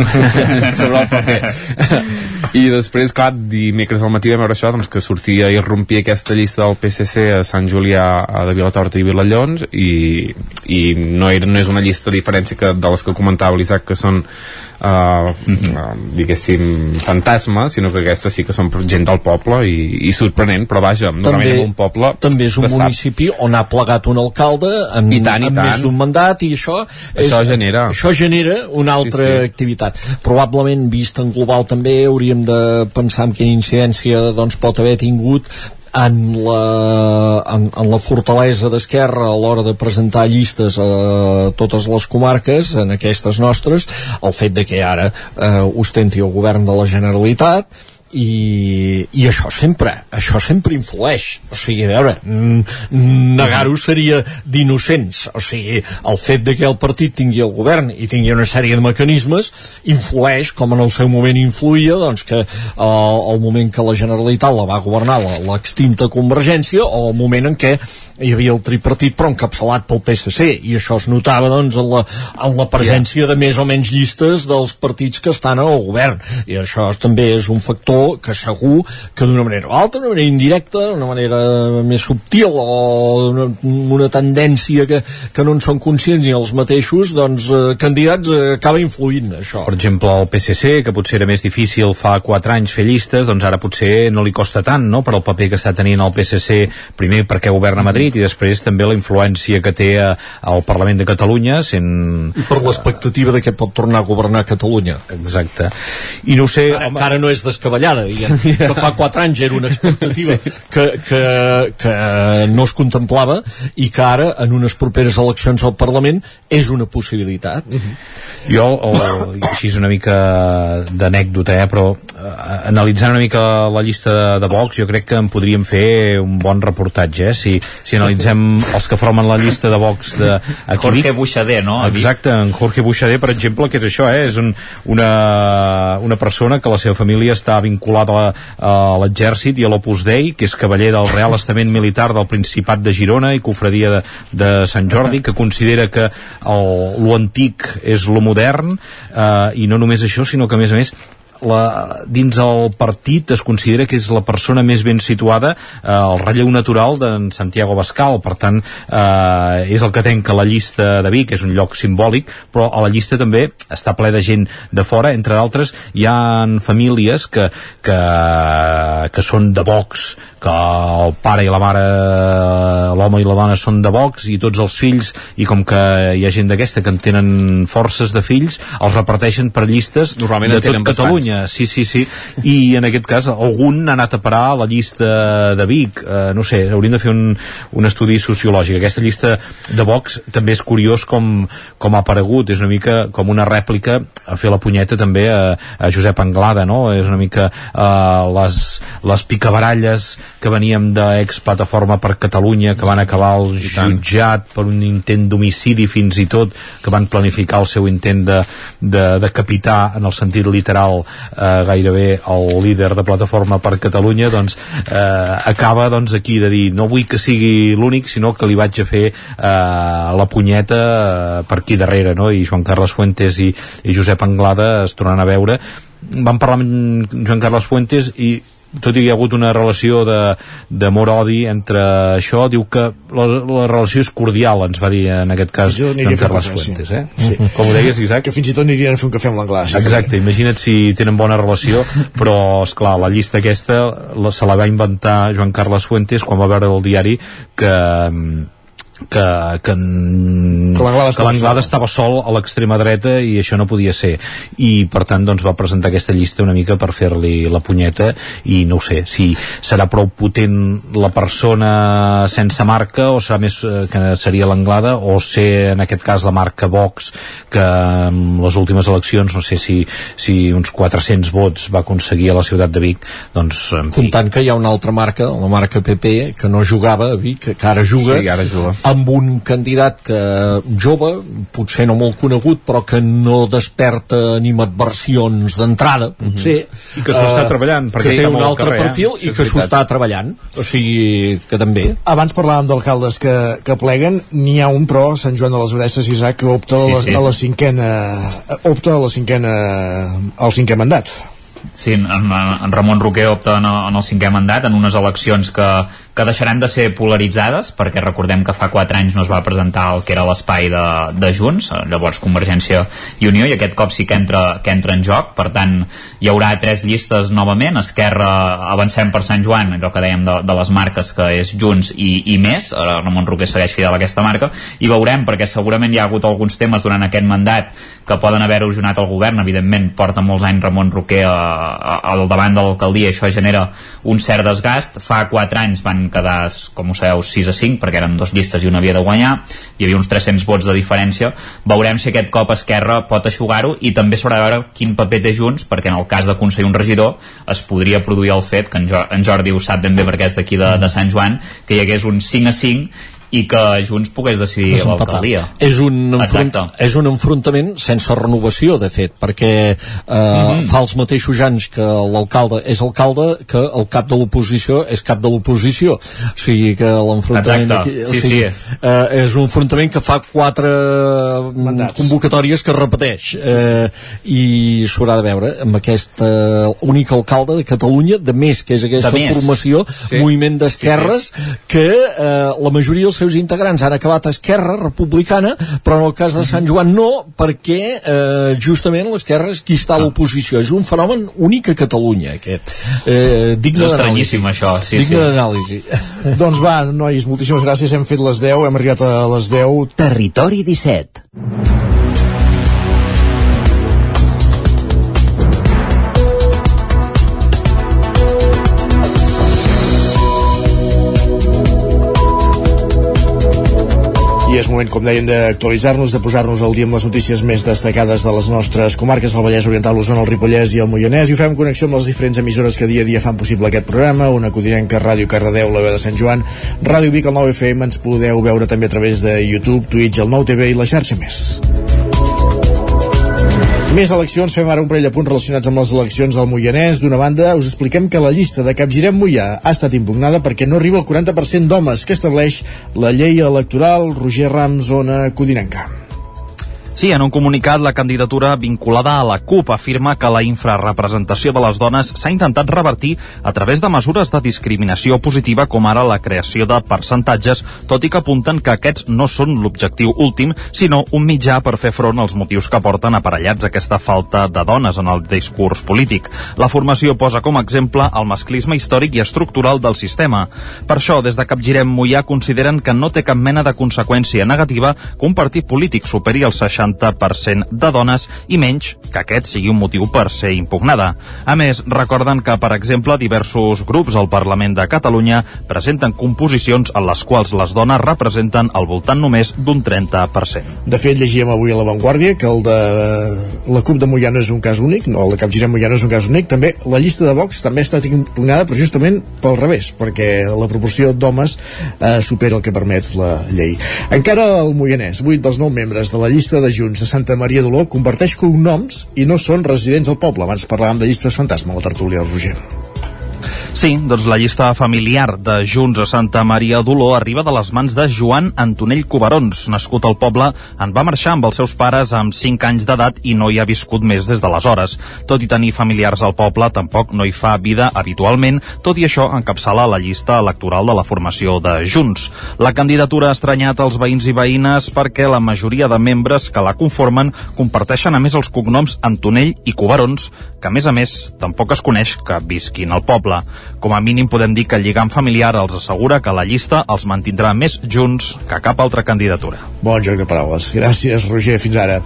[SPEAKER 23] sobre el paper i després, clar, dimecres al matí vam veure això, doncs que sortia i rompia aquesta llista del PSC a Sant Julià de Vilatorta i Vilallons i, i no, era, no és una llista de diferència que, de les que comentava l'Isaac que són uh, uh, diguéssim fantasmes, sinó que aquestes sí que són gent del poble i, i sorprenent, però vaja, normalment en un poble
[SPEAKER 21] també és un
[SPEAKER 23] se sap.
[SPEAKER 21] municipi on ha plegat un alcalde amb,
[SPEAKER 23] I tant, i
[SPEAKER 21] amb
[SPEAKER 23] tant.
[SPEAKER 21] més d'un mandat i això
[SPEAKER 23] Això genera.
[SPEAKER 21] això genera una altra
[SPEAKER 23] Sí, sí.
[SPEAKER 21] activitat probablement vist en global també hauríem de pensar en quina incidència doncs, pot haver tingut en la, en, en la fortalesa d'Esquerra a l'hora de presentar llistes a totes les comarques, en aquestes nostres, el fet de que ara eh, ostenti el govern de la Generalitat i, i això sempre això sempre influeix. O sigui, a veure, mm, negar-ho seria d'innocents. O sigui, el fet de que el partit tingui el govern i tingui una sèrie de mecanismes influeix, com en el seu moment influïa doncs que eh, el moment que la Generalitat la va governar l'extinta Convergència o el moment en què hi havia el tripartit però encapçalat pel PSC i això es notava doncs en la, en la presència de més o menys llistes dels partits que estan al govern. I això també és un factor que segur que d'una manera o altra, d'una manera indirecta d'una manera més subtil o una, una tendència que, que no en són conscients ni els mateixos doncs eh, candidats eh, acaba influint això.
[SPEAKER 22] Per exemple el PSC que potser era més difícil fa 4 anys fer llistes doncs ara potser no li costa tant no? per el paper que està tenint el PSC primer perquè governa Madrid i després també la influència que té al Parlament de Catalunya sent...
[SPEAKER 21] i per l'expectativa de que pot tornar a governar Catalunya.
[SPEAKER 22] Exacte. I no sé,
[SPEAKER 21] ara, home... ara no és descabellada diguem, que fa 4 anys era una expectativa sí. que, que, que no es contemplava i que ara en unes properes eleccions al Parlament és una possibilitat
[SPEAKER 22] jo, o, així és una mica d'anècdota, eh, però eh, analitzant una mica la llista de, de Vox, jo crec que en podríem fer un bon reportatge, eh? si, si analitzem els que formen la llista de Vox de aquí
[SPEAKER 3] Jorge
[SPEAKER 22] Vic.
[SPEAKER 3] Buixader, no?
[SPEAKER 22] Exacte, en Jorge Buixader, per exemple, que és això, eh? és un, una, una persona que la seva família està vinculada a, a l'exèrcit i a l'Opus Dei, que és cavaller del Real Estament Militar del Principat de Girona i cofradia de, de Sant Jordi, que considera que el, lo antic és lo modern, eh, i no només això, sinó que a més a més la, dins el partit es considera que és la persona més ben situada eh, al relleu natural d'en Santiago Bascal per tant eh, és el que tenca la llista de Vic, és un lloc simbòlic però a la llista també està ple de gent de fora, entre d'altres hi ha famílies que, que, que són de Vox que el pare i la mare l'home i la dona són de Vox i tots els fills i com que hi ha gent d'aquesta que en tenen forces de fills els reparteixen per llistes
[SPEAKER 23] Normalment en
[SPEAKER 22] de tot
[SPEAKER 23] tenen
[SPEAKER 22] Catalunya. Sí, sí, sí, i en aquest cas algun ha anat a parar a la llista de Vic, eh, no sé, hauríem de fer un, un estudi sociològic. Aquesta llista de Vox també és curiós com, com ha aparegut, és una mica com una rèplica a fer la punyeta també a, a Josep Anglada, no? és una mica eh, les, les picabaralles que veníem d'ex plataforma per Catalunya que van acabar al jutjat per un intent d'homicidi fins i tot que van planificar el seu intent de, de, de capitar en el sentit literal eh, gairebé el líder de plataforma per Catalunya doncs eh, acaba doncs aquí de dir no vull que sigui l'únic sinó que li vaig a fer eh, la punyeta eh, per aquí darrere no? i Joan Carles Fuentes i, i Josep Anglada es tornaran a veure van parlar amb Joan Carles Fuentes i tot i que hi ha hagut una relació d'amor-odi entre això, diu que la, la relació és cordial, ens va dir en aquest cas
[SPEAKER 1] Jo aniria
[SPEAKER 22] en
[SPEAKER 1] a fer
[SPEAKER 22] Carles
[SPEAKER 1] sí.
[SPEAKER 22] Fuentes, eh? Sí. Com ho deies, Isaac?
[SPEAKER 1] Que fins i tot anirien a fer un cafè amb l'Anglès.
[SPEAKER 22] Exacte, imagina't si tenen bona relació, però, és clar la llista aquesta la, se la va inventar Joan Carles Fuentes quan va veure el diari que que, que,
[SPEAKER 1] Que l'Anglada
[SPEAKER 22] que
[SPEAKER 1] estava
[SPEAKER 22] l'Anglada
[SPEAKER 1] sol.
[SPEAKER 22] estava sol a l'extrema dreta i això no podia ser i per tant doncs va presentar aquesta llista una mica per fer-li la punyeta i no ho sé, si serà prou potent la persona sense marca o serà més eh, que seria l'Anglada o ser en aquest cas la marca Vox que en les últimes eleccions no sé si, si uns 400 vots va aconseguir a la ciutat de Vic doncs en fi,
[SPEAKER 21] comptant que hi ha una altra marca, la marca PP, que no jugava a Vic, que ara juga,
[SPEAKER 23] Sí, ara juga.
[SPEAKER 21] Amb un candidat que jove, potser no molt conegut, però que no desperta animadversions d'entrada, potser.
[SPEAKER 22] I que s'ho està treballant, perquè
[SPEAKER 21] que té un altre
[SPEAKER 22] carrer, eh?
[SPEAKER 21] perfil
[SPEAKER 22] Això
[SPEAKER 21] i que s'ho està treballant. O sigui, que també.
[SPEAKER 1] Abans parlàvem d'alcaldes que, que pleguen, n'hi ha un, però, Sant Joan de les Abadesses, Isaac, que opta
[SPEAKER 3] Sí,
[SPEAKER 1] a, la,
[SPEAKER 3] sí.
[SPEAKER 1] a la cinquena opta a la cinquena al cinquè mandat.
[SPEAKER 3] Sí, en, en Ramon Roquer opta en el, en el cinquè mandat en unes eleccions que, que deixaran de ser polaritzades, perquè recordem que fa 4 anys no es va presentar el que era l'espai de, de Junts, eh, llavors Convergència i Unió, i aquest cop sí que entra, que entra en joc, per tant hi haurà tres llistes novament, Esquerra avancem per Sant Joan, allò que dèiem de, de les marques que és Junts i, i més, eh, Ramon Roquer segueix fidel a aquesta marca, i veurem, perquè segurament hi ha hagut alguns temes durant aquest mandat que poden haver erosionat el govern, evidentment porta molts anys Ramon Roquer a, al davant de l'alcaldia, això genera un cert desgast, fa 4 anys van quedar, com ho sabeu, 6 a 5 perquè eren dos llistes i una havia de guanyar hi havia uns 300 vots de diferència. Veurem si aquest cop Esquerra pot aixugar-ho i també s'haurà de veure quin paper té Junts perquè en el cas d'aconseguir un regidor es podria produir el fet, que en, jo, en Jordi ho sap ben bé perquè és d'aquí de, de Sant Joan que hi hagués un 5 a 5 i que Junts pogués decidir l'alcaldia
[SPEAKER 21] És un, enfront, és un enfrontament sense renovació, de fet, perquè eh,
[SPEAKER 3] Mhm.
[SPEAKER 21] fa els mateixos anys que l'alcalde és alcalde que el cap de l'oposició és cap de l'oposició. O sigui que l'enfrontament
[SPEAKER 3] Exacte.
[SPEAKER 21] aquí... O
[SPEAKER 3] Sí,
[SPEAKER 21] sigui,
[SPEAKER 3] sí.
[SPEAKER 21] Eh, és un enfrontament que fa quatre mm, convocatòries que es repeteix. Eh, I s'haurà de veure amb aquest eh, únic alcalde de Catalunya, de més, que és aquesta
[SPEAKER 3] De més.
[SPEAKER 21] formació,
[SPEAKER 3] Sí.
[SPEAKER 21] moviment d'esquerres, que eh, la majoria dels seus integrants han acabat a Esquerra Republicana, però en el cas de Sant Joan no, perquè eh, justament l'Esquerra és qui està a l'oposició. És un fenomen únic a Catalunya, aquest. Eh, digne d'anàlisi.
[SPEAKER 3] estranyíssim això sí,
[SPEAKER 21] digne
[SPEAKER 3] sí.
[SPEAKER 21] d'anàlisi.
[SPEAKER 1] doncs va, nois, moltíssimes gràcies. Hem fet les 10, hem arribat a les 10.
[SPEAKER 2] Territori 17.
[SPEAKER 1] I és moment, com deien, d'actualitzar-nos, de posar-nos al dia amb les notícies més destacades de les nostres comarques, el Vallès Oriental, l'Osona, el Ripollès i el Moianès, i ho fem en connexió amb les diferents emissores que dia a dia fan possible aquest programa, una codinenca, Ràdio Cardedeu, la veu de Sant Joan, Ràdio Vic, el 9 FM, ens podeu veure també a través de YouTube, Twitch, el 9 TV i la xarxa més. Més eleccions, fem ara un parell de punts relacionats amb les eleccions del Moianès. D'una banda, us expliquem que la llista de Capgirem Moià ha estat impugnada perquè no arriba al 40% d'homes que estableix la llei electoral Roger Ram, zona Codinenca.
[SPEAKER 11] Sí, en un comunicat, la candidatura vinculada a la CUP afirma que la infrarrepresentació de les dones s'ha intentat revertir a través de mesures de discriminació positiva com ara la creació de percentatges, tot i que apunten que aquests no són l'objectiu últim, sinó un mitjà per fer front als motius que porten aparellats aquesta falta de dones en el discurs polític. La formació posa com a exemple el masclisme històric i estructural del sistema. Per això, des de Capgirem Moià consideren que no té cap mena de conseqüència negativa que un partit polític superi el 60% de dones i menys que aquest sigui un motiu per ser impugnada. A més, recorden que, per exemple, diversos grups al Parlament de Catalunya presenten composicions en les quals les dones representen al voltant només d'un 30%.
[SPEAKER 1] De fet, llegíem avui a La Vanguardia que el de la CUP de no és un cas únic, no, el de Capgirem no és un cas únic, també la llista de Vox també ha estat impugnada, però justament pel revés, perquè la proporció d'homes eh, supera el que permet la llei. Encara el Moianès, 8 dels 9 membres de la llista de Junts de Santa Maria d'Oló comparteix cognoms i no són residents al poble. Abans parlàvem de llistes fantasma, la tertúlia del Roger.
[SPEAKER 11] Sí, doncs la llista familiar de Junts a Santa Maria d'Oló arriba de les mans de Joan Antonell Cubarons, nascut al poble, en va marxar amb els seus pares amb 5 anys d'edat i no hi ha viscut més des d'aleshores. Tot i tenir familiars al poble, tampoc no hi fa vida habitualment, tot i això encapçala la llista electoral de la formació de Junts. La candidatura ha estranyat els veïns i veïnes perquè la majoria de membres que la conformen comparteixen a més els cognoms Antonell i Cubarons, que a més a més tampoc es coneix que visquin al poble. Com a mínim podem dir que el lligam familiar els assegura que la llista els mantindrà més junts que cap altra candidatura.
[SPEAKER 1] Bon joc de paraules. Gràcies, Roger. Fins ara.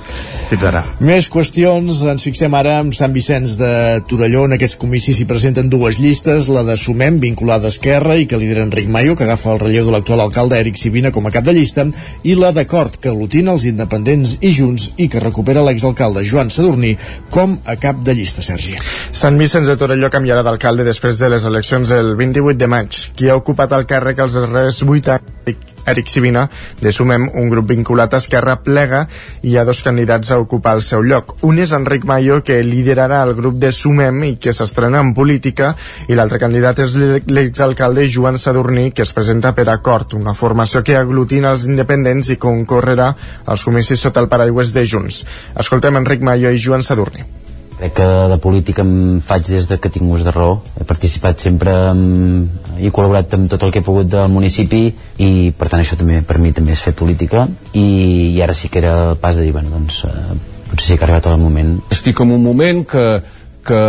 [SPEAKER 11] Fins ara.
[SPEAKER 1] Més qüestions. Ens fixem ara amb Sant Vicenç de Torelló. En aquests comicis s'hi presenten dues llistes, la de Sumem, vinculada a Esquerra, i que lidera Enric Maio, que agafa el relleu de l'actual alcalde Eric Sivina com a cap de llista, i la d'Acord, que aglutina els independents i Junts i que recupera l'exalcalde Joan Sadurní com a cap de llista, Sergi.
[SPEAKER 5] Sant Vicenç de Torelló canviarà d'alcalde després de les eleccions del 28 de maig. Qui ha ocupat el càrrec els darrers 8 anys, Eric Sivina, de Sumem, un grup vinculat a Esquerra, plega i hi ha dos candidats a ocupar el seu lloc. Un és Enric Mayo, que liderarà el grup de Sumem i que s'estrena en política, i l'altre candidat és l'exalcalde Joan Sadurní, que es presenta per Acord, una formació que aglutina els independents i concorrerà als comicis sota el paraigües de Junts. Escoltem Enric Mayo i Joan Sadurní.
[SPEAKER 24] Crec que de política em faig des de que tinc ús de raó. He participat sempre amb, he col·laborat amb tot el que he pogut del municipi i per tant això també per mi també és fer política i, i ara sí que era el pas de dir, bueno, doncs eh, potser sí que ha arribat el moment.
[SPEAKER 25] Estic en un moment que, que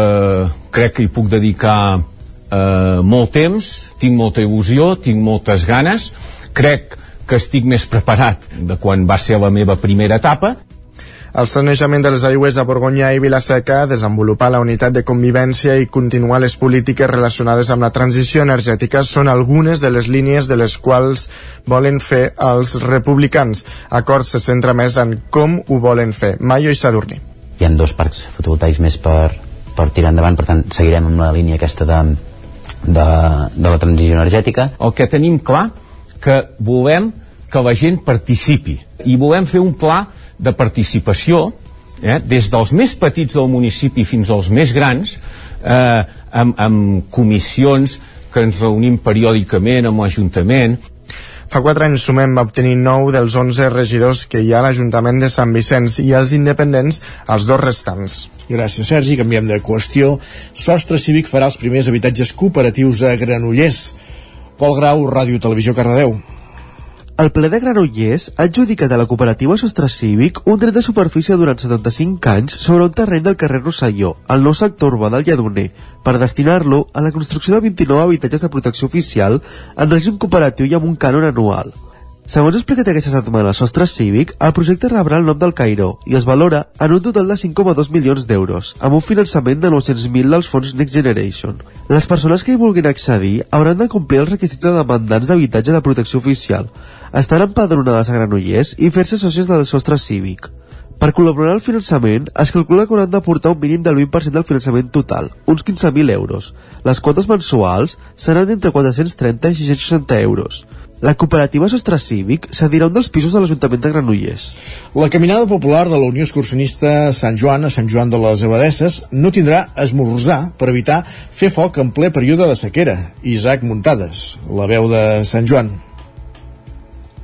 [SPEAKER 25] crec que hi puc dedicar eh, molt temps, tinc molta il·lusió, tinc moltes ganes, crec que estic més preparat de quan va ser la meva primera etapa
[SPEAKER 5] el sanejament de les aigües a Borgonya i Vilaseca, desenvolupar la unitat de convivència i continuar les polítiques relacionades amb la transició energètica són algunes de les línies de les quals volen fer els republicans. Acord se centra més en com ho volen fer. Mayo i Sadurní.
[SPEAKER 24] Hi ha dos parcs fotovoltaics més per, per tirar endavant, per tant seguirem amb la línia aquesta de, de, de la transició energètica.
[SPEAKER 25] El que tenim clar que volem que la gent participi i volem fer un pla de participació eh, des dels més petits del municipi fins als més grans eh, amb, amb comissions que ens reunim periòdicament amb l'Ajuntament
[SPEAKER 5] Fa quatre anys Sumem va obtenir 9 dels 11 regidors que hi ha a l'Ajuntament de Sant Vicenç i els independents els dos restants.
[SPEAKER 1] Gràcies, Sergi. Canviem de qüestió. Sostre Cívic farà els primers habitatges cooperatius a Granollers. Pol Grau, Ràdio Televisió Cardedeu.
[SPEAKER 8] El ple de Granollers ha adjudicat a la cooperativa Sostre Cívic un dret de superfície durant 75 anys sobre un terreny del carrer Rosselló, al nou sector urbà del Lledoner, per destinar-lo a la construcció de 29 habitatges de protecció oficial en règim cooperatiu i amb un cànon anual. Segons explicat aquesta setmana el Sostre Cívic, el projecte rebrà el nom del Cairó i es valora en un total de 5,2 milions d'euros, amb un finançament de 900.000 dels fons Next Generation. Les persones que hi vulguin accedir hauran de complir els requisits de demandants d'habitatge de protecció oficial, estar empadronades a Granollers i fer-se socis del Sostre Cívic. Per col·laborar al finançament, es calcula que hauran d'aportar un mínim del 20% del finançament total, uns 15.000 euros. Les quotes mensuals seran d'entre 430 i 660 euros. La cooperativa Sostre Cívic cedirà un dels pisos de l'Ajuntament de Granollers.
[SPEAKER 1] La caminada popular de la Unió Excursionista Sant Joan a Sant Joan de les Abadesses no tindrà esmorzar per evitar fer foc en ple període de sequera. Isaac Muntades, la veu de Sant Joan.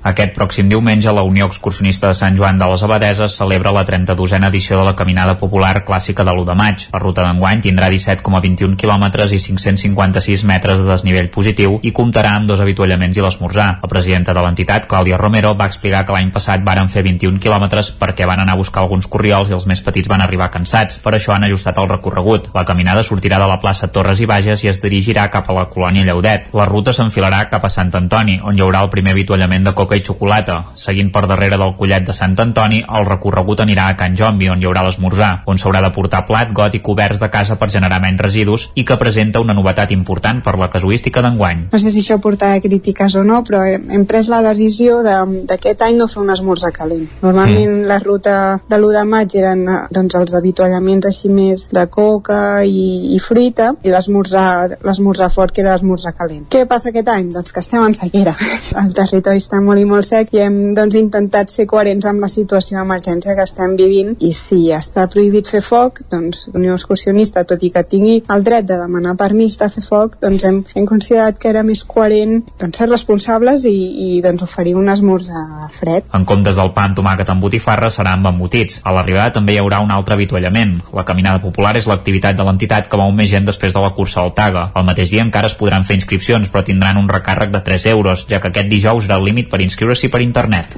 [SPEAKER 3] Aquest pròxim diumenge, la Unió Excursionista de Sant Joan de les Abadeses celebra la 32a edició de la Caminada Popular Clàssica de l'1 de maig. La ruta d'enguany tindrà 17,21 quilòmetres i 556 metres de desnivell positiu i comptarà amb dos avituallaments i l'esmorzar. La presidenta de l'entitat, Clàudia Romero, va explicar que l'any passat varen fer 21 quilòmetres perquè van anar a buscar alguns corriols i els més petits van arribar cansats. Per això han ajustat el recorregut. La caminada sortirà de la plaça Torres i Bages i es dirigirà cap a la colònia Lleudet. La ruta s'enfilarà cap a Sant Antoni, on hi haurà el primer avituallament de coca i xocolata. Seguint per darrere del collet de Sant Antoni, el recorregut anirà a Can Jombi, on hi haurà l'esmorzar, on s'haurà de portar plat, got i coberts de casa per generar menys residus i que presenta una novetat important per la casuística d'enguany.
[SPEAKER 26] No sé si això portarà crítiques o no, però hem pres la decisió d'aquest any no fer un esmorzar calent. Normalment mm. la ruta de l'1 de maig eren doncs, els avituallaments així més de coca i, i fruita i l'esmorzar fort que era l'esmorzar calent. Què passa aquest any? Doncs que estem en sequera. El territori està molt i molt sec i hem doncs, intentat ser coherents amb la situació d'emergència que estem vivint i si està prohibit fer foc, doncs l'Unió Excursionista, tot i que tingui el dret de demanar permís de fer foc, doncs hem, hem considerat que era més coherent doncs, ser responsables i, i doncs, oferir un esmorzar fred.
[SPEAKER 3] En comptes del pa amb tomàquet amb botifarra serà amb embotits. A l'arribada també hi haurà un altre avituallament. La caminada popular és l'activitat de l'entitat que mou més gent després de la cursa al Taga. El mateix dia encara es podran fer inscripcions, però tindran un recàrrec de 3 euros, ja que aquest dijous era el límit per inscriure-s'hi per internet.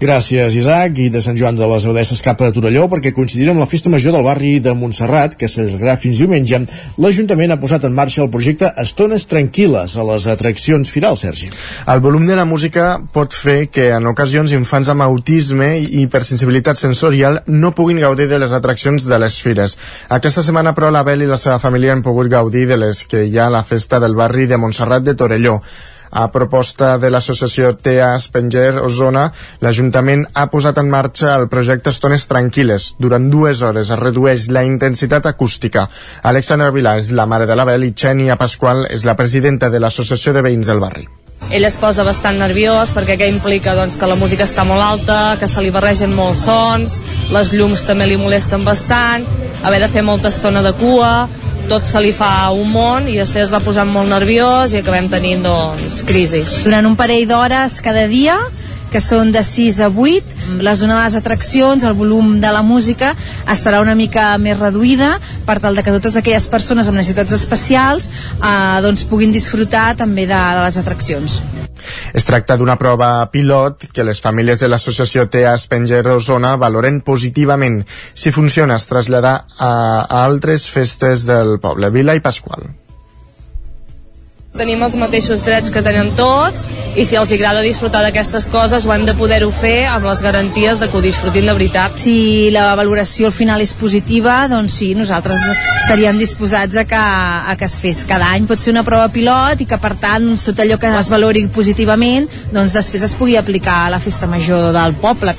[SPEAKER 1] Gràcies, Isaac. I de Sant Joan de les Abadesses cap a Torelló, perquè coincidirà amb la festa major del barri de Montserrat, que s'allargarà fins diumenge, l'Ajuntament ha posat en marxa el projecte Estones Tranquil·les a les atraccions firals, Sergi.
[SPEAKER 5] El volum de la música pot fer que en ocasions infants amb autisme i hipersensibilitat sensorial no puguin gaudir de les atraccions de les fires. Aquesta setmana, però, l'Abel i la seva família han pogut gaudir de les que hi ha a la festa del barri de Montserrat de Torelló. A proposta de l'associació TEA Spenger Osona, l'Ajuntament ha posat en marxa el projecte Estones Tranquil·les. Durant dues hores es redueix la intensitat acústica. Alexandra Vilà és la mare de l'Abel i Xènia Pasqual és la presidenta de l'Associació de Veïns del barri.
[SPEAKER 27] ell es posa bastant nerviós perquè què implica doncs, que la música està molt alta, que se li barregen molts sons, les llums també li molesten bastant, haver de fer molta estona de cua, tot se li fa un món i després es va posant molt nerviós i acabem tenint doncs, crisis.
[SPEAKER 28] durant un parell d'hores cada dia que són de 6 a 8 la zona de les atraccions, el volum de la música estarà una mica més reduïda per tal de que totes aquelles persones amb necessitats especials eh, doncs puguin disfrutar també de, de les atraccions
[SPEAKER 5] Es tracta d'una prova pilot que les famílies de l'associació TEA Spenger Osona valoren positivament. Si funciona, es traslladar a, a altres festes del poble, Vila i Pasqual.
[SPEAKER 27] Tenim els mateixos drets que tenen tots i si els agrada disfrutar d'aquestes coses ho hem de poder-ho fer amb les garanties de que ho disfrutin de veritat.
[SPEAKER 28] si la valoració al final és positiva doncs sí, nosaltres estaríem disposats a que, a que es fes cada any pot ser una prova pilot i que per tant doncs, tot allò que es valori positivament doncs després es pugui aplicar a la festa major del poble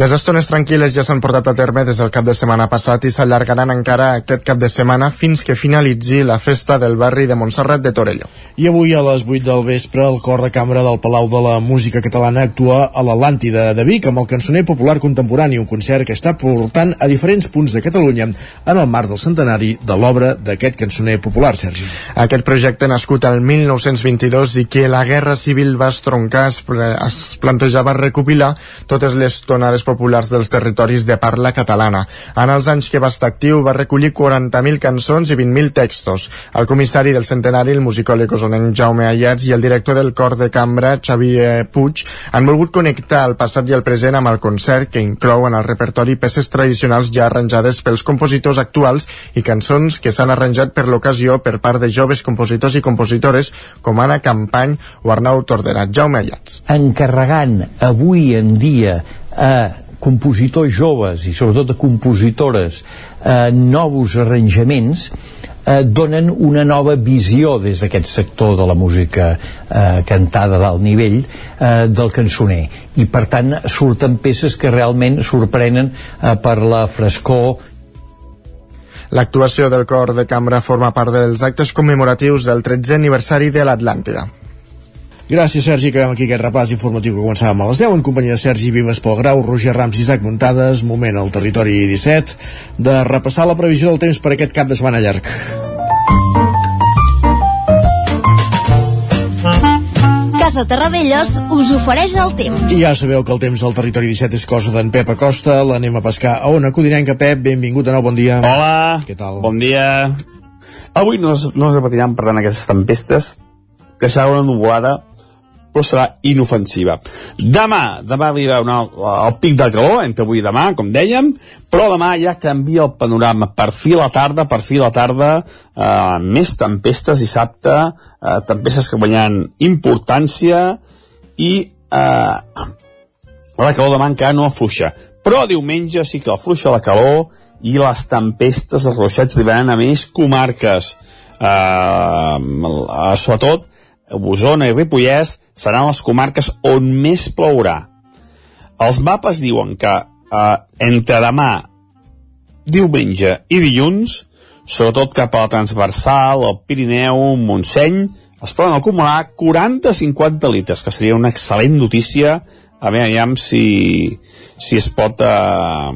[SPEAKER 5] Les estones tranquil·les ja s'han portat a terme des del cap de setmana passat i s'allargaran encara aquest cap de setmana fins que finalitzi la festa del barri de Montserrat de Torelló.
[SPEAKER 1] I avui a les 8 del vespre el cor de cambra del Palau de la Música Catalana actua a l'Atlàntida de Vic amb el cançoner popular contemporani, un concert que està portant a diferents punts de Catalunya en el marc del centenari de l'obra d'aquest cançoner popular, Sergi.
[SPEAKER 5] Aquest projecte nascut al 1922 i que la Guerra Civil va estroncar es, es plantejava recopilar totes les tonades populars dels territoris de parla catalana. En els anys que va estar actiu va recollir 40.000 cançons i 20.000 textos. El comissari del centenari, el musicòleg osonenc Jaume Ayats i el director del cor de cambra, Xavier Puig, han volgut connectar el passat i el present amb el concert que inclou en el repertori peces tradicionals ja arranjades pels compositors actuals i cançons que s'han arranjat per l'ocasió per part de joves compositors i compositores com Anna Campany o Arnau Torderat. Jaume Ayats.
[SPEAKER 29] encarregant avui en dia a compositors joves i sobretot a compositores eh, nous arranjaments eh, donen una nova visió des d'aquest sector de la música eh, cantada d'alt nivell eh, del cançoner i per tant surten peces que realment sorprenen eh, per la frescor
[SPEAKER 5] L'actuació del cor de cambra forma part dels actes commemoratius del 13è aniversari de l'Atlàntida.
[SPEAKER 1] Gràcies, Sergi. Acabem aquí aquest repàs informatiu que començàvem a les 10 en companyia de Sergi Vives pel Grau, Roger Rams i Isaac Muntades. Moment al territori 17 de repassar la previsió del temps per aquest cap de setmana llarg.
[SPEAKER 14] Casa Terradellos us ofereix el temps.
[SPEAKER 1] I ja sabeu que el temps al territori 17 és cosa d'en Pep Acosta. L'anem a pescar a Ona Codinenca. Pep, benvingut de nou, bon dia.
[SPEAKER 30] Hola,
[SPEAKER 1] Què tal?
[SPEAKER 30] bon dia. Avui no, es- no es repetiran, per tant, aquestes tempestes, que serà una nuvolada, però serà inofensiva. Demà, demà arriba una, el pic del calor, entre avui i demà, com dèiem, però demà ja canvia el panorama. Per fi a la tarda, per fi a la tarda, eh, més tempestes dissabte, eh, tempestes que guanyaran importància i eh, la calor demà encara no afluixa. Però diumenge sí que afluixa la calor i les tempestes, els ruixats arribaran a més comarques. Eh, sobretot, Osona i Ripollès seran les comarques on més plourà. Els mapes diuen que eh, entre demà, diumenge i dilluns, sobretot cap a la transversal, el Pirineu, Montseny,
[SPEAKER 15] es poden acumular 40-50 litres, que seria una excel·lent notícia a veure aviam si, si es pot eh,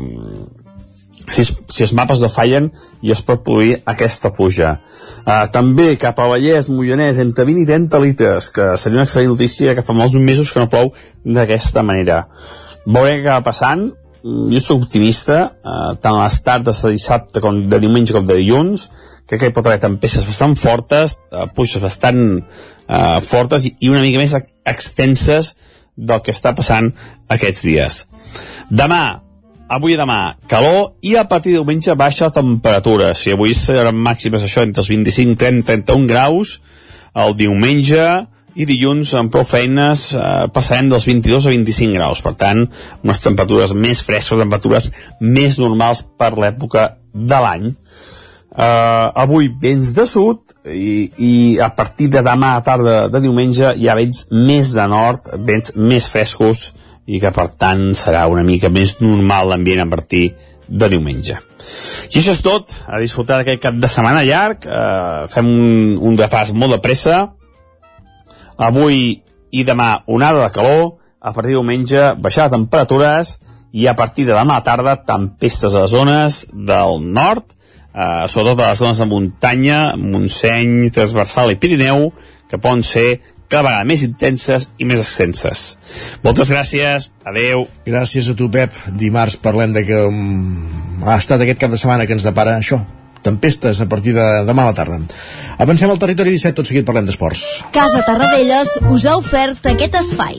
[SPEAKER 15] si, si els mapes no fallen i es pot produir aquesta puja. Uh, també cap a Vallès, Moianès, entre 20 i 30 litres, que seria una excel·lent notícia que fa molts mesos que no plou d'aquesta manera. Veurem què va passant, Mm, jo soc optimista, eh, tant a les tardes de dissabte com de diumenge com de dilluns, crec que hi pot haver tempestes bastant fortes, eh, puixes bastant eh, fortes i una mica més extenses del que està passant aquests dies. Demà, avui i demà, calor i a partir de diumenge baixa temperatura. Si avui seran màximes això entre els 25, 30, 31 graus, el diumenge i dilluns amb prou feines eh, passarem dels 22 a 25 graus per tant unes temperatures més fresques temperatures més normals per l'època de l'any Uh, avui vents de sud i, i a partir de demà a tarda de diumenge hi ha vents més de nord, vents més frescos i que per tant serà una mica més normal l'ambient a partir de diumenge. I això és tot, a disfrutar d'aquest cap de setmana llarg, uh, fem un, un repàs molt de pressa, Avui i demà onada de calor, a partir de diumenge baixar de temperatures. I a partir de demà tarda tempestes a les zones del nord, eh, sobretot a les zones de muntanya, Montseny, Transversal i Pirineu, que poden ser cada vegada més intenses i més extenses. Moltes gràcies, adeu.
[SPEAKER 1] Gràcies a tu, Pep. Dimarts parlem de que um, ha estat aquest cap de setmana que ens depara això, tempestes a partir de demà a la tarda. Avancem al territori 17, tot seguit parlem d'esports.
[SPEAKER 14] Casa Tarradellas us ha ofert aquest espai.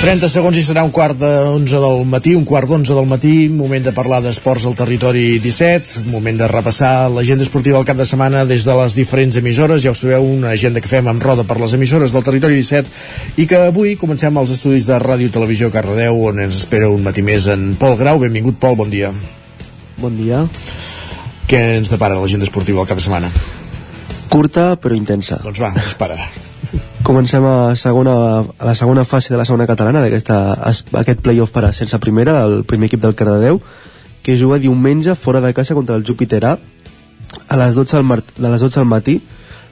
[SPEAKER 1] 30 segons i serà un quart d'onze del matí, un quart d'onze del matí, moment de parlar d'esports al territori 17, moment de repassar l'agenda esportiva del cap de setmana des de les diferents emissores, ja ho sabeu, una agenda que fem amb roda per les emissores del territori 17 i que avui comencem els estudis de Ràdio i Televisió Cardedeu on ens espera un matí més en Pol Grau. Benvingut, Pol, bon dia.
[SPEAKER 8] Bon dia.
[SPEAKER 1] Què ens depara l'agenda esportiva del cap de setmana?
[SPEAKER 8] Curta però intensa.
[SPEAKER 1] Doncs va, dispara.
[SPEAKER 8] Comencem a, segona, a la segona fase de la segona catalana d'aquest playoff per a sense primera del primer equip del Cardedeu que juga diumenge fora de casa contra el Júpiter A a les 12 del, de les 12 del matí.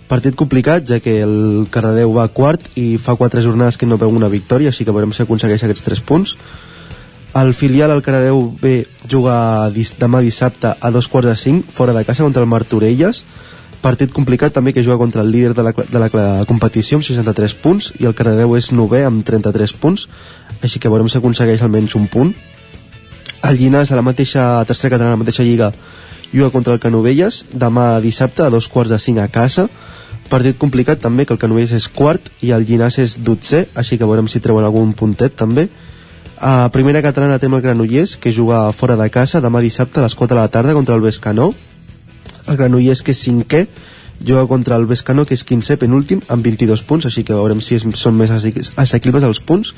[SPEAKER 8] Partit complicat ja que el Cardedeu va quart i fa quatre jornades que no veu una victòria així que veurem si aconsegueix aquests 3 punts. El filial al Cardedeu B juga demà dissabte a dos quarts de cinc fora de casa contra el Martorelles partit complicat també que juga contra el líder de la, de la, competició amb 63 punts i el Cardedeu és novè amb 33 punts així que veurem si aconsegueix almenys un punt. El Llinàs a la mateixa tercera catalana, a la mateixa lliga juga contra el Canovelles demà dissabte a dos quarts de cinc a casa. Partit complicat també que el Canovelles és quart i el Llinàs és dotzè així que veurem si treuen algun puntet també. A primera catalana tenim el Granollers que juga fora de casa demà dissabte a les 4 de la tarda contra el Bescanó el Granollers que és cinquè juga contra el Bescanó que és 15 penúltim amb 22 punts així que veurem si és, són més assequibles els punts.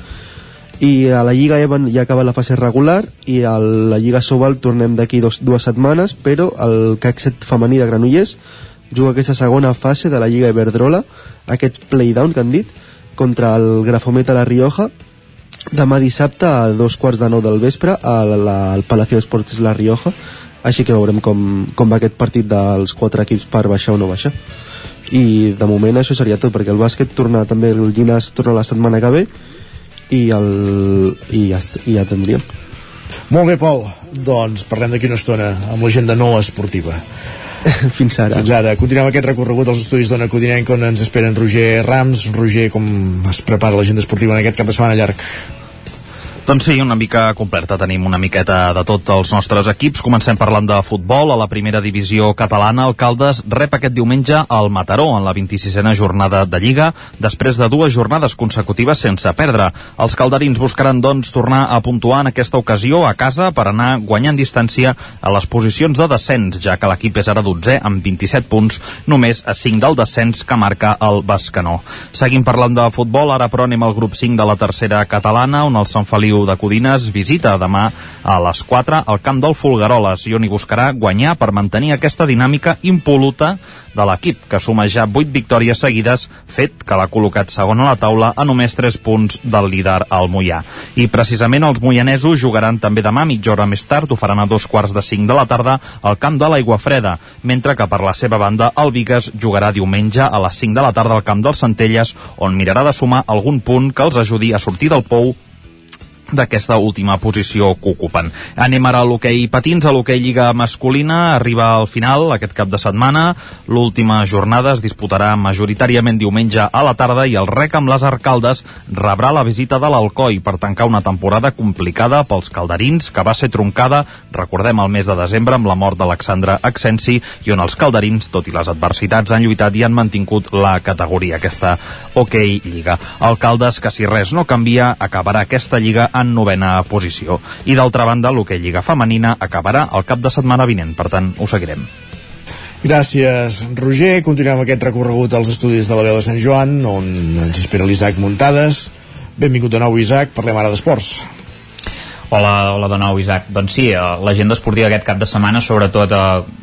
[SPEAKER 8] I a la Lliga Evan ja acaba la fase regular i a la Lliga Sobal tornem d'aquí dues setmanes però el CAC 7 femení de Granollers juga aquesta segona fase de la Lliga Iberdrola aquest playdown que han dit contra el Grafometa La Rioja demà dissabte a dos quarts de nou del vespre al, al Palacio d'Esports La Rioja així que veurem com, com va aquest partit dels quatre equips per baixar o no baixar i de moment això seria tot perquè el bàsquet torna també el Llinas torna la setmana que ve i, el, i, ja, i ja tindríem
[SPEAKER 1] molt bé Pol, doncs parlem d'aquí una estona amb l'agenda no esportiva
[SPEAKER 8] fins ara.
[SPEAKER 1] Fins ara. Continuem aquest recorregut als estudis d'Ona Codinenc on ens esperen Roger Rams. Roger, com es prepara l'agenda esportiva en aquest cap de setmana llarg?
[SPEAKER 11] Doncs sí, una mica completa. Tenim una miqueta de tots els nostres equips. Comencem parlant de futbol. A la primera divisió catalana, el Caldes rep aquest diumenge al Mataró en la 26a jornada de Lliga, després de dues jornades consecutives sense perdre. Els calderins buscaran, doncs, tornar a puntuar en aquesta ocasió a casa per anar guanyant distància a les posicions de descens, ja que l'equip és ara 12 amb 27 punts, només a 5 del descens que marca el Bascanó. Seguim parlant de futbol, ara però anem al grup 5 de la tercera catalana, on el Sant Feliu de Codines visita demà a les 4 al camp del Folgueroles i on hi buscarà guanyar per mantenir aquesta dinàmica impoluta de l'equip, que suma ja 8 victòries seguides, fet que l'ha col·locat segon a la taula a només 3 punts del líder al Mollà. I precisament els moianesos jugaran també demà mitja hora més tard, ho faran a dos quarts de 5 de la tarda al camp de l'Aigua Freda, mentre que per la seva banda el Vigues jugarà diumenge a les 5 de la tarda al camp dels Centelles, on mirarà de sumar algun punt que els ajudi a sortir del pou d'aquesta última posició que ocupen. Anem ara a l'hoquei patins, a l'hoquei Lliga Masculina, arriba al final aquest cap de setmana, l'última jornada es disputarà majoritàriament diumenge a la tarda i el rec amb les arcaldes rebrà la visita de l'Alcoi per tancar una temporada complicada pels calderins que va ser troncada, recordem el mes de desembre amb la mort d'Alexandre Accensi i on els calderins, tot i les adversitats, han lluitat i han mantingut la categoria, aquesta hoquei Lliga. Alcaldes que si res no canvia acabarà aquesta Lliga en novena posició. I d'altra banda, l'hoquei Lliga Femenina acabarà el cap de setmana vinent, per tant, ho seguirem.
[SPEAKER 1] Gràcies, Roger. Continuem aquest recorregut als estudis de la veu de Sant Joan, on ens espera l'Isaac Muntades. Benvingut de nou, Isaac. Parlem ara d'esports.
[SPEAKER 3] Hola, hola de nou, Isaac. Doncs sí, eh, l'agenda esportiva aquest cap de setmana sobretot eh,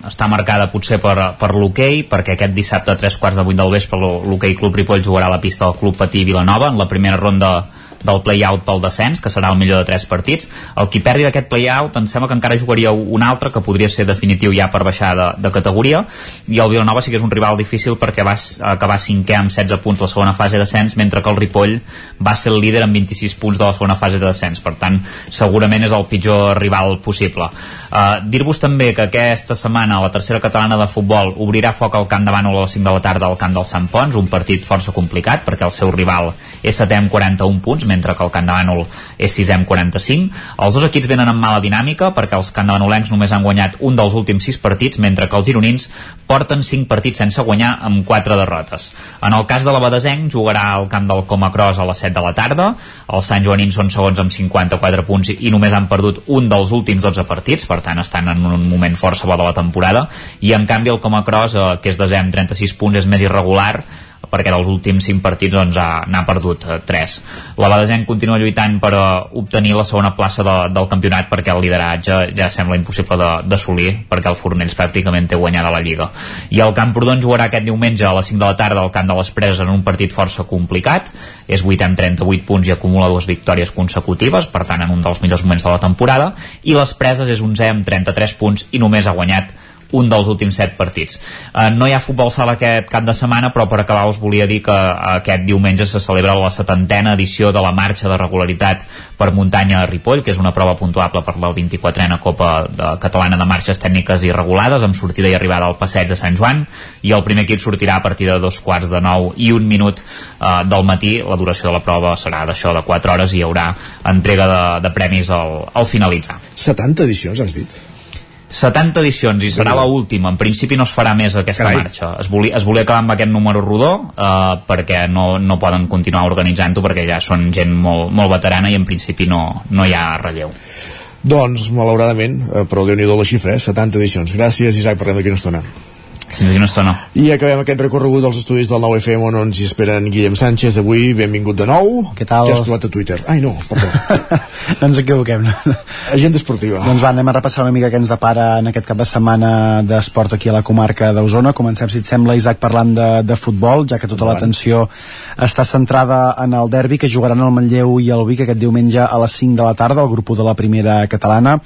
[SPEAKER 3] està marcada potser per, per l'hoquei, perquè aquest dissabte a tres quarts de vuit del vespre l'hoquei Club Ripoll jugarà a la pista del Club Patí Vilanova en la primera ronda del play-out pel descens, que serà el millor de tres partits. El qui perdi d'aquest play-out em sembla que encara jugaria un altre, que podria ser definitiu ja per baixar de, de categoria, i el Vilanova sí que és un rival difícil perquè va acabar cinquè amb 16 punts la segona fase de descens, mentre que el Ripoll va ser el líder amb 26 punts de la segona fase de descens. Per tant, segurament és el pitjor rival possible. Uh, Dir-vos també que aquesta setmana la tercera catalana de futbol obrirà foc al camp de Bànol a les 5 de la tarda al camp del Sant Pons, un partit força complicat perquè el seu rival és setè amb 41 punts, mentre que el Bànol és 6 amb 45. Els dos equips venen amb mala dinàmica perquè els candavanolencs només han guanyat un dels últims 6 partits, mentre que els gironins porten 5 partits sense guanyar amb 4 derrotes. En el cas de la Badesenc jugarà al camp del Comacros a les 7 de la tarda. Els Sant Joanins són segons amb 54 punts i només han perdut un dels últims 12 partits, per tant estan en un moment força bo de la temporada. I en canvi el Comacros, eh, que és desè amb 36 punts, és més irregular perquè dels últims 5 partits doncs, n'ha perdut eh, 3. La Badesenc continua lluitant per uh, obtenir la segona plaça de, del campionat perquè el lideratge ja sembla impossible d'assolir perquè el Fornells pràcticament té guanyada la Lliga. I el Camprodon jugarà aquest diumenge a les 5 de la tarda al camp de les Preses en un partit força complicat. És 8 amb 38 punts i acumula dues victòries consecutives, per tant en un dels millors moments de la temporada. I les Preses és 11 amb 33 punts i només ha guanyat un dels últims set partits. Uh, no hi ha futbol sala aquest cap de setmana, però per acabar us volia dir que aquest diumenge se celebra la setantena edició de la marxa de regularitat per muntanya a Ripoll, que és una prova puntuable per la 24a Copa de Catalana de Marxes Tècniques i Regulades, amb sortida i arribada al passeig de Sant Joan, i el primer equip sortirà a partir de dos quarts de nou i un minut uh, del matí. La duració de la prova serà d'això de 4 hores i hi haurà entrega de, de premis al, al finalitzar.
[SPEAKER 1] 70 edicions, has dit?
[SPEAKER 3] 70 edicions i serà l última. En principi no es farà més aquesta
[SPEAKER 1] Carai.
[SPEAKER 3] marxa. Es volia, es volia acabar amb aquest número rodó eh, perquè no, no poden continuar organitzant-ho perquè ja són gent molt, molt veterana i en principi no, no hi ha relleu.
[SPEAKER 1] Doncs, malauradament, eh, però déu nhi la xifra, eh? 70 edicions. Gràcies, Isaac, parlem d'aquí una estona.
[SPEAKER 3] Fins aquí una estona.
[SPEAKER 1] I acabem aquest recorregut dels estudis del 9FM on ens hi esperen Guillem Sánchez. Avui, benvingut de nou.
[SPEAKER 19] Què tal?
[SPEAKER 1] Què has trobat a Twitter? Ai, no, perdó.
[SPEAKER 19] no ens equivoquem.
[SPEAKER 1] Agenda esportiva.
[SPEAKER 19] Doncs va, anem a repassar una mica què ens depara en aquest cap de setmana d'esport aquí a la comarca d'Osona. Comencem, si et sembla, Isaac, parlant de, de futbol, ja que tota l'atenció està centrada en el derbi que jugaran el Manlleu i el Vic aquest diumenge a les 5 de la tarda, el grup 1 de la primera catalana.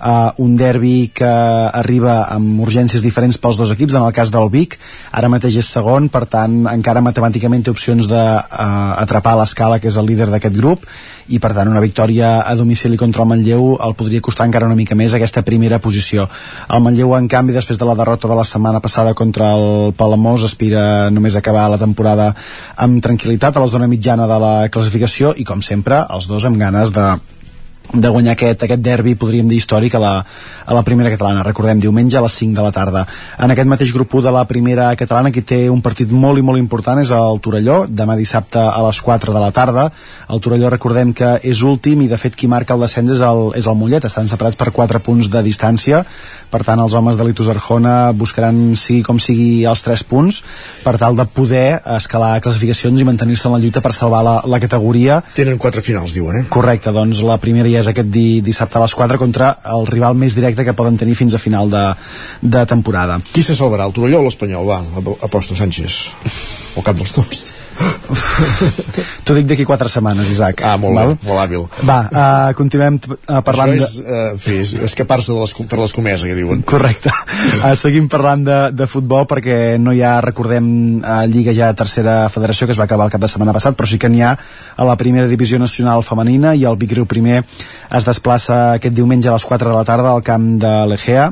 [SPEAKER 19] Uh, un derbi que arriba amb urgències diferents pels dos equips, en el cas del Vic, ara mateix és segon, per tant, encara matemàticament té opcions d'atrapar uh, l'escala, que és el líder d'aquest grup, i per tant una victòria a domicili contra el Manlleu el podria costar encara una mica més aquesta primera posició. El Manlleu, en canvi, després de la derrota de la setmana passada contra el Palamós, aspira només a acabar la temporada amb tranquil·litat a la zona mitjana de la classificació i, com sempre, els dos amb ganes de de guanyar aquest, aquest derbi, podríem dir, històric a la, a la primera catalana. Recordem, diumenge a les 5 de la tarda. En aquest mateix grup 1 de la primera catalana, qui té un partit molt i molt important és el Torelló, demà dissabte a les 4 de la tarda. El Torelló, recordem que és últim i, de fet, qui marca el descens és el, és el Mollet. Estan separats per 4 punts de distància. Per tant, els homes de l'Itus Arjona buscaran, sigui com sigui, els 3 punts per tal de poder escalar classificacions i mantenir-se en la lluita per salvar la, la categoria.
[SPEAKER 1] Tenen quatre finals, diuen, eh?
[SPEAKER 19] Correcte, doncs la primera ja és aquest di, dissabte a les 4 contra el rival més directe que poden tenir fins a final de, de temporada.
[SPEAKER 1] Qui se salvarà, el Torelló o l'Espanyol? Va, aposta Sánchez. O cap dels dos.
[SPEAKER 19] T'ho dic d'aquí 4 setmanes, Isaac.
[SPEAKER 1] Ah, molt
[SPEAKER 19] Val?
[SPEAKER 1] bé, molt hàbil.
[SPEAKER 19] Va, uh, continuem uh, parlant
[SPEAKER 1] Això és, uh, fi, és escapar-se de les, per l'escomesa, que diuen.
[SPEAKER 19] Correcte. Uh, seguim parlant de, de futbol perquè no hi ha, recordem, uh, Lliga ja tercera federació que es va acabar el cap de setmana passat, però sí que n'hi ha a la primera divisió nacional femenina i el Vic Riu primer es desplaça aquest diumenge a les 4 de la tarda al camp de l'Egea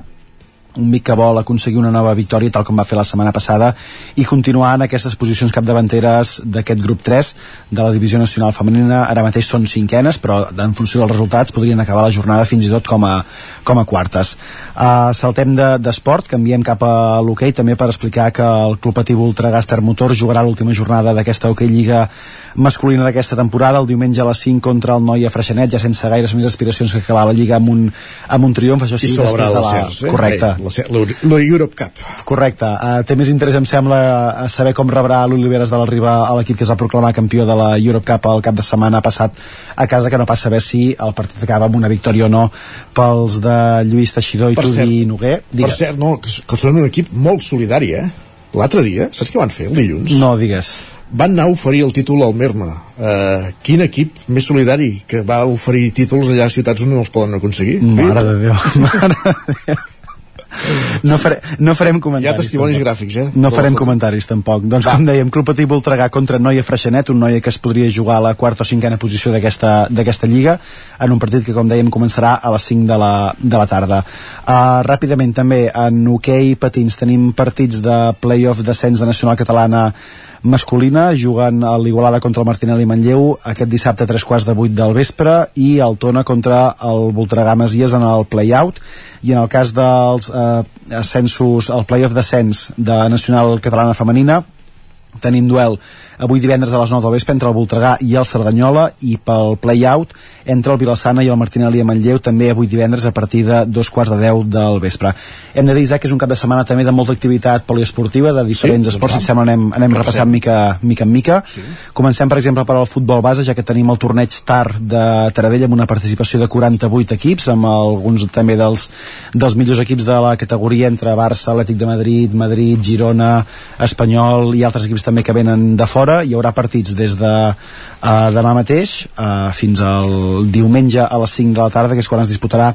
[SPEAKER 19] un que vol aconseguir una nova victòria tal com va fer la setmana passada i continuar en aquestes posicions capdavanteres d'aquest grup 3 de la divisió nacional femenina ara mateix són cinquenes però en funció dels resultats podrien acabar la jornada fins i tot com a, com a quartes uh, saltem d'esport, de, canviem cap a l'hoquei també per explicar que el Club Atiu Ultragaster Motor jugarà l'última jornada d'aquesta hoquei lliga masculina d'aquesta temporada el diumenge a les 5 contra el Noia Freixenet ja sense gaires més aspiracions que acabar la lliga amb un, amb un triomf, això sí,
[SPEAKER 1] I
[SPEAKER 19] després de la...
[SPEAKER 1] eh?
[SPEAKER 19] Correcte.
[SPEAKER 1] La, la Europe Cup.
[SPEAKER 19] Correcte. Uh, té més interès, em sembla, a saber com rebrà l'Oliveres de la Riba a l'equip que es va proclamar campió de la Europe Cup el cap de setmana passat a casa, que no pas saber si el partit acaba amb una victòria o no pels de Lluís Teixidor i
[SPEAKER 1] Per
[SPEAKER 19] Tudi
[SPEAKER 1] cert-
[SPEAKER 19] Noguer.
[SPEAKER 1] Per cert, no, que, que són un equip molt solidari, eh? L'altre dia, saps què van fer, el dilluns?
[SPEAKER 19] No, digues.
[SPEAKER 1] Van anar a oferir el títol al Merma. Uh, quin equip més solidari que va oferir títols allà a ciutats on no els poden aconseguir?
[SPEAKER 19] Mare de Déu, mare de Déu. No, fare, no farem comentaris.
[SPEAKER 1] Hi ha testimonis
[SPEAKER 19] tampoc.
[SPEAKER 1] gràfics, eh?
[SPEAKER 19] No farem
[SPEAKER 1] foto.
[SPEAKER 19] comentaris, tampoc. Doncs, com dèiem, Club Patí Voltregà contra Noia Freixenet, un Noia que es podria jugar a la quarta o cinquena posició d'aquesta lliga, en un partit que, com dèiem, començarà a les 5 de la, de la tarda. Uh, ràpidament, també, en hoquei patins tenim partits de play-off descens de Nacional Catalana masculina, juguen a l'Igualada contra el Martinelli Manlleu aquest dissabte a tres quarts de vuit del vespre i el Tona contra el Voltregà Masies en el play-out. I en el cas dels eh, ascensos, el play-off d'ascens de Nacional Catalana Femenina tenim duel avui divendres a les 9 del vespre entre el Voltregà i el Cerdanyola i pel play-out entre el Vilassana i el Martinelli a Manlleu també avui divendres a partir de dos quarts de 10 del vespre. Hem de dir, Isaac, que és un cap de setmana també de molta activitat poliesportiva de diferents
[SPEAKER 1] Sí,
[SPEAKER 19] esports,
[SPEAKER 1] doncs
[SPEAKER 19] si sembla anem, anem
[SPEAKER 1] Comencem.
[SPEAKER 19] repassant mica, mica en mica. Sí. Comencem, per exemple, per al futbol base, ja que tenim el torneig TAR de Taradell amb una participació de 48 equips, amb alguns també dels, dels millors equips de la categoria entre Barça, Atlètic de Madrid, Madrid, Girona, Espanyol i altres equips també que venen de fora. Hi haurà partits des de uh, demà mateix uh, fins al diumenge a les 5 de la tarda, que és quan es disputarà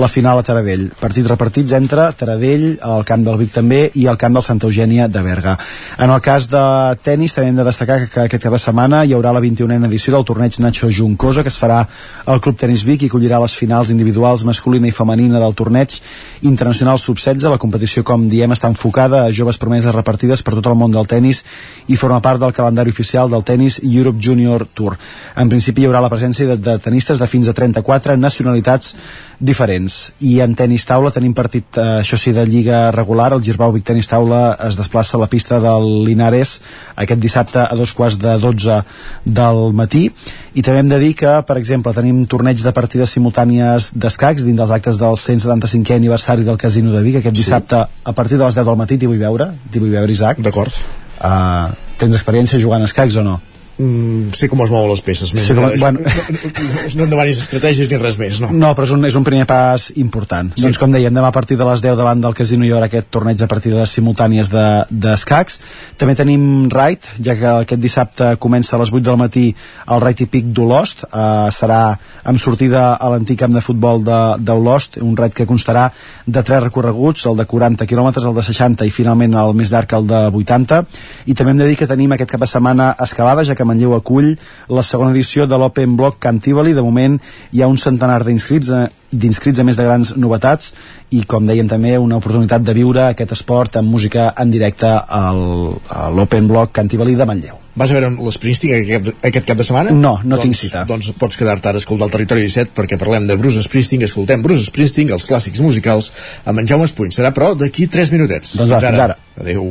[SPEAKER 19] la final a Taradell. Partits repartits entre Taradell, el camp del Vic també, i el camp del Santa Eugènia de Berga. En el cas de tennis, també hem de destacar que, que aquest cap de setmana hi haurà la 21a edició del torneig Nacho Juncosa, que es farà al Club Tenis Vic i acollirà les finals individuals masculina i femenina del torneig internacional sub-16. La competició, com diem, està enfocada a joves promeses repartides per tot el món del tennis i forma part del calendari oficial del tennis Europe Junior Tour. En principi hi haurà la presència de, de tenistes de fins a 34 nacionalitats diferents. I en tenis taula tenim partit, eh, això sí, de lliga regular. El Girbau Vic Tenis Taula es desplaça a la pista del Linares aquest dissabte a dos quarts de 12 del matí. I també hem de dir que, per exemple, tenim torneig de partides simultànies d'escacs dins dels actes del 175è aniversari del Casino de Vic aquest dissabte a partir de les 10 del matí. T'hi vull veure, t'hi vull veure, Isaac.
[SPEAKER 1] D'acord.
[SPEAKER 19] Uh, tens experiència jugant a escacs o no?
[SPEAKER 1] Mm, sé com es mouen les peces. Més
[SPEAKER 19] Sí, com-
[SPEAKER 1] sí,
[SPEAKER 19] bueno.
[SPEAKER 1] no, no em demanis estratègies ni res més, no.
[SPEAKER 19] No, però és un, és un primer pas important. Sí. Doncs com dèiem, demà a partir de les 10 davant del casino hi haurà aquest torneig de partides simultànies de- d'escacs. També tenim Raid, ja que aquest dissabte comença a les 8 del matí el Raid Típic d'Olost. Uh, serà amb sortida a l'antic camp de futbol de- d'Olost, un raid que constarà de tres recorreguts, el de 40 quilòmetres, el de 60 i finalment el més llarg, el de 80. I també hem de dir que tenim aquest cap de setmana escalada, ja que Manlleu acull la segona edició de l'Open Block Cantivali. De moment hi ha un centenar d'inscrits eh, d'inscrits a més de grans novetats i com dèiem també una oportunitat de viure aquest esport amb música en directe al, a l'Open Block Cantivali de Manlleu.
[SPEAKER 1] Vas a veure l'Springsteen aquest, aquest cap de setmana?
[SPEAKER 19] No, no
[SPEAKER 1] doncs,
[SPEAKER 19] tinc cita.
[SPEAKER 1] Doncs pots quedar-te ara a escoltar el Territori 17 perquè parlem de Bruce Springsteen, escoltem Bruce Springsteen, els clàssics musicals, amb en Jaume Espuny. Serà, però, d'aquí 3 minutets.
[SPEAKER 19] Doncs va, fins ara.
[SPEAKER 1] Adéu.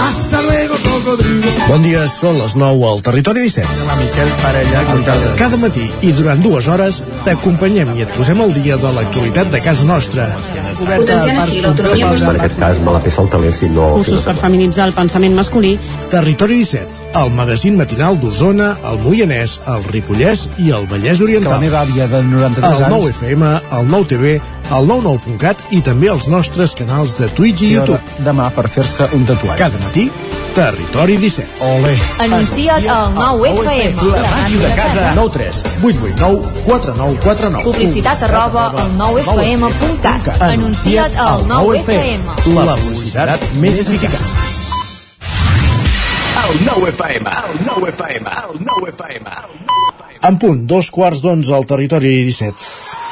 [SPEAKER 1] Hasta luego, cocodrilo. Bon dia, són les 9 al Territori 17.
[SPEAKER 5] La Miquel Parella,
[SPEAKER 1] Cada, cada matí i durant dues hores t'acompanyem i et posem al dia de l'actualitat de casa nostra.
[SPEAKER 17] Potenciant així l'autonomia
[SPEAKER 18] En aquest cas me la peça el si no...
[SPEAKER 17] Cursos per feminitzar el pensament masculí.
[SPEAKER 1] Territori 17, el magazín matinal d'Osona, el Moianès, el Ripollès i el Vallès
[SPEAKER 19] Que
[SPEAKER 1] Oriental.
[SPEAKER 19] la meva àvia de 93
[SPEAKER 1] El
[SPEAKER 19] anys
[SPEAKER 1] 9 FM, el 9 TV, el 99.cat i també els nostres canals de Twitch i
[SPEAKER 19] i
[SPEAKER 1] YouTube.
[SPEAKER 19] demà per fer-se un tatuatge.
[SPEAKER 1] Cada matí, Territori 17.
[SPEAKER 19] Ole.
[SPEAKER 14] Anuncia't al 9FM.
[SPEAKER 1] La màquina de casa. 9 3 8 8 9 4 9 4 9.
[SPEAKER 14] Publicitat arroba al 9FM.cat. Anuncia't al 9FM.
[SPEAKER 1] La publicitat més eficaç.
[SPEAKER 18] El 9 FM, el 9 FM, el 9 FM.
[SPEAKER 1] En punt, dos quarts d'onze al territori 17.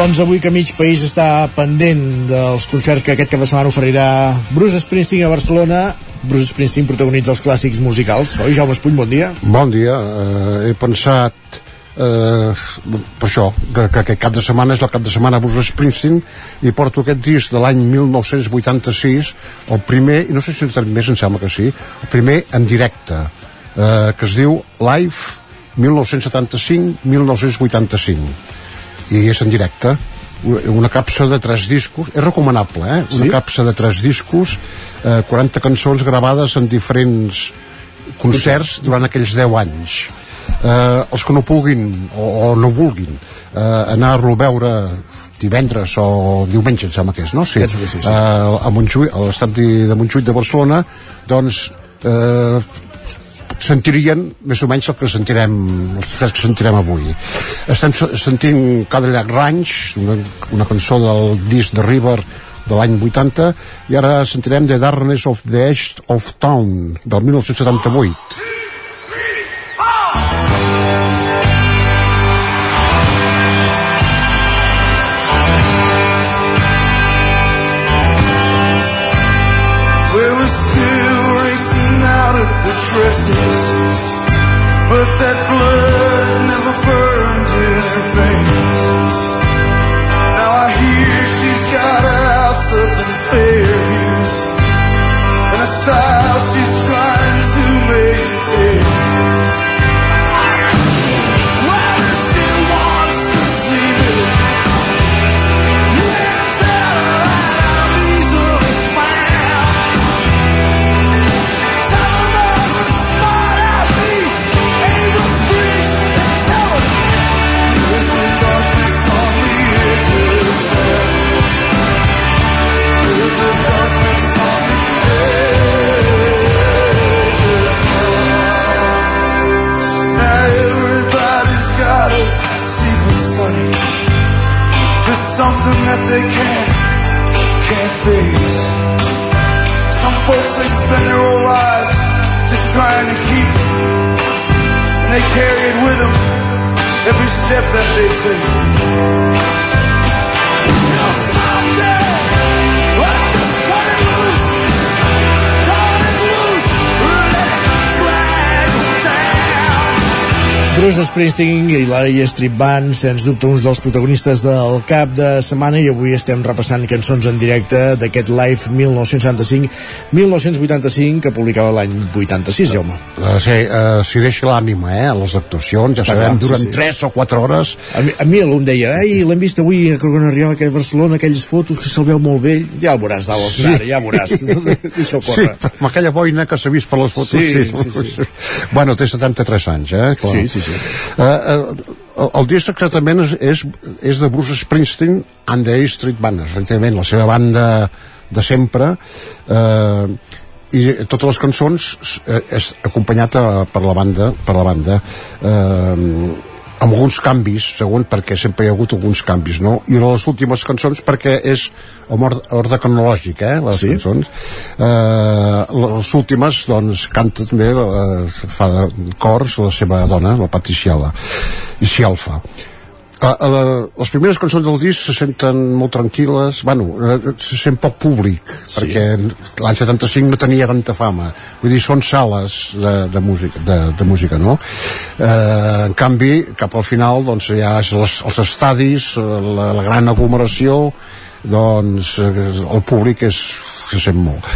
[SPEAKER 1] Doncs avui que mig país està pendent dels concerts que aquest cap de setmana oferirà Bruce Springsteen a Barcelona. Bruce Springsteen protagonitza els clàssics musicals. Oi, Jaume Espuny, bon dia.
[SPEAKER 31] Bon dia. Eh, he pensat eh, per això, que, que aquest cap de setmana és el cap de setmana Bruce Springsteen i porto aquest disc de l'any 1986 el primer, i no sé si tenim més em sembla que sí, el primer en directe eh, que es diu Live 1975-1985 i és en directe una capsa de tres discos és recomanable, eh? una
[SPEAKER 1] Sí?
[SPEAKER 31] capsa de tres discos eh, 40 cançons gravades en diferents concerts durant aquells 10 anys eh, els que no puguin o, o no vulguin eh, anar-lo a veure divendres o diumenge em sembla que és, no? Sí,
[SPEAKER 1] Penso que sí, sí.
[SPEAKER 31] Eh, a a l'estat de, de Montjuïc de Barcelona doncs eh, sentirien més o menys el que sentirem els trossos que sentirem avui. Estem se- sentint Cadillac Ranch una, una cançó del disc de River de l'any 80 i ara sentirem The Darkness of the Edge of Town del 1978
[SPEAKER 32] that blood
[SPEAKER 1] Bruce Springsteen i la E Street Band, sens dubte uns dels protagonistes del cap de setmana i avui estem repassant cançons en directe d'aquest Live 1975-1985 que publicava l'any 86, Jaume.
[SPEAKER 31] eh, sí, eh, s'hi deixa l'ànima eh, a les actuacions, ja
[SPEAKER 1] Està
[SPEAKER 31] sabem,
[SPEAKER 1] clar, sí, sí.
[SPEAKER 31] 3 o 4 hores
[SPEAKER 1] A mi, a mi algú em deia, ai, l'hem vist avui a Arriola, que a Barcelona, aquelles fotos que se'l veu molt vell, ja el veuràs dalt al
[SPEAKER 31] Sí.
[SPEAKER 1] sí. ja veuràs, deixa-ho
[SPEAKER 31] Sí,
[SPEAKER 1] córrer.
[SPEAKER 31] amb aquella boina que s'ha vist per les fotos.
[SPEAKER 1] Sí, sí, sí.
[SPEAKER 31] Bueno, té 73 anys, eh? Clar.
[SPEAKER 1] Sí, sí, sí.
[SPEAKER 31] Uh, uh, el, disc exactament és, és, és de Bruce Springsteen and the A Street Band, efectivament, la seva banda de sempre, eh, i totes les cançons eh, és acompanyat eh, per la banda per la banda. Eh, amb alguns canvis, segon perquè sempre hi ha hagut alguns canvis, no? I les últimes cançons perquè és en ordre, cronològic, eh, les sí. cançons. Eh, les últimes, doncs, canta també, eh, fa de cors la seva dona, la Patriciela, i Uh, uh, les primeres cançons del disc se senten molt tranquil·les bueno, uh, se sent poc públic sí. perquè l'any 75 no tenia tanta fama vull dir, són sales de, de, música, de, de música no? Uh, en canvi, cap al final doncs ja és les, els estadis eh, la, la gran aglomeració doncs eh, el públic és, se sent molt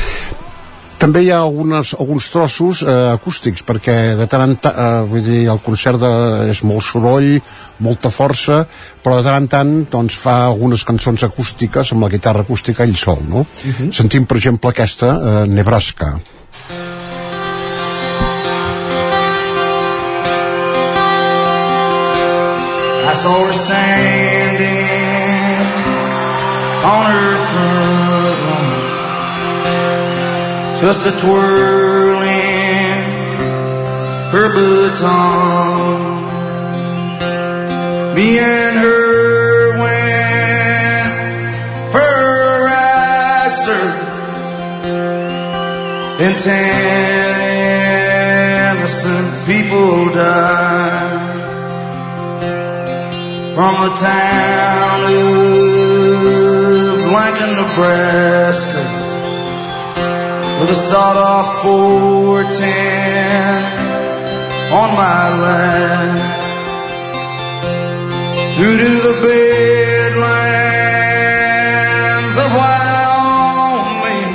[SPEAKER 31] també hi ha algunes, alguns trossos eh, acústics perquè de tant en tant eh, vull dir, el concert de, és molt soroll molta força però de tant en tant doncs, fa algunes cançons acústiques amb la guitarra acústica ell sol no? Uh -huh. sentim per exemple aquesta eh, Nebraska
[SPEAKER 32] I saw just a twirling her baton. Me and her went for a sir, and ten innocent people died from the town of Lincoln, Nebraska, with a sawed-off 410 on my lap.
[SPEAKER 33] through to the bedlands of Wyoming.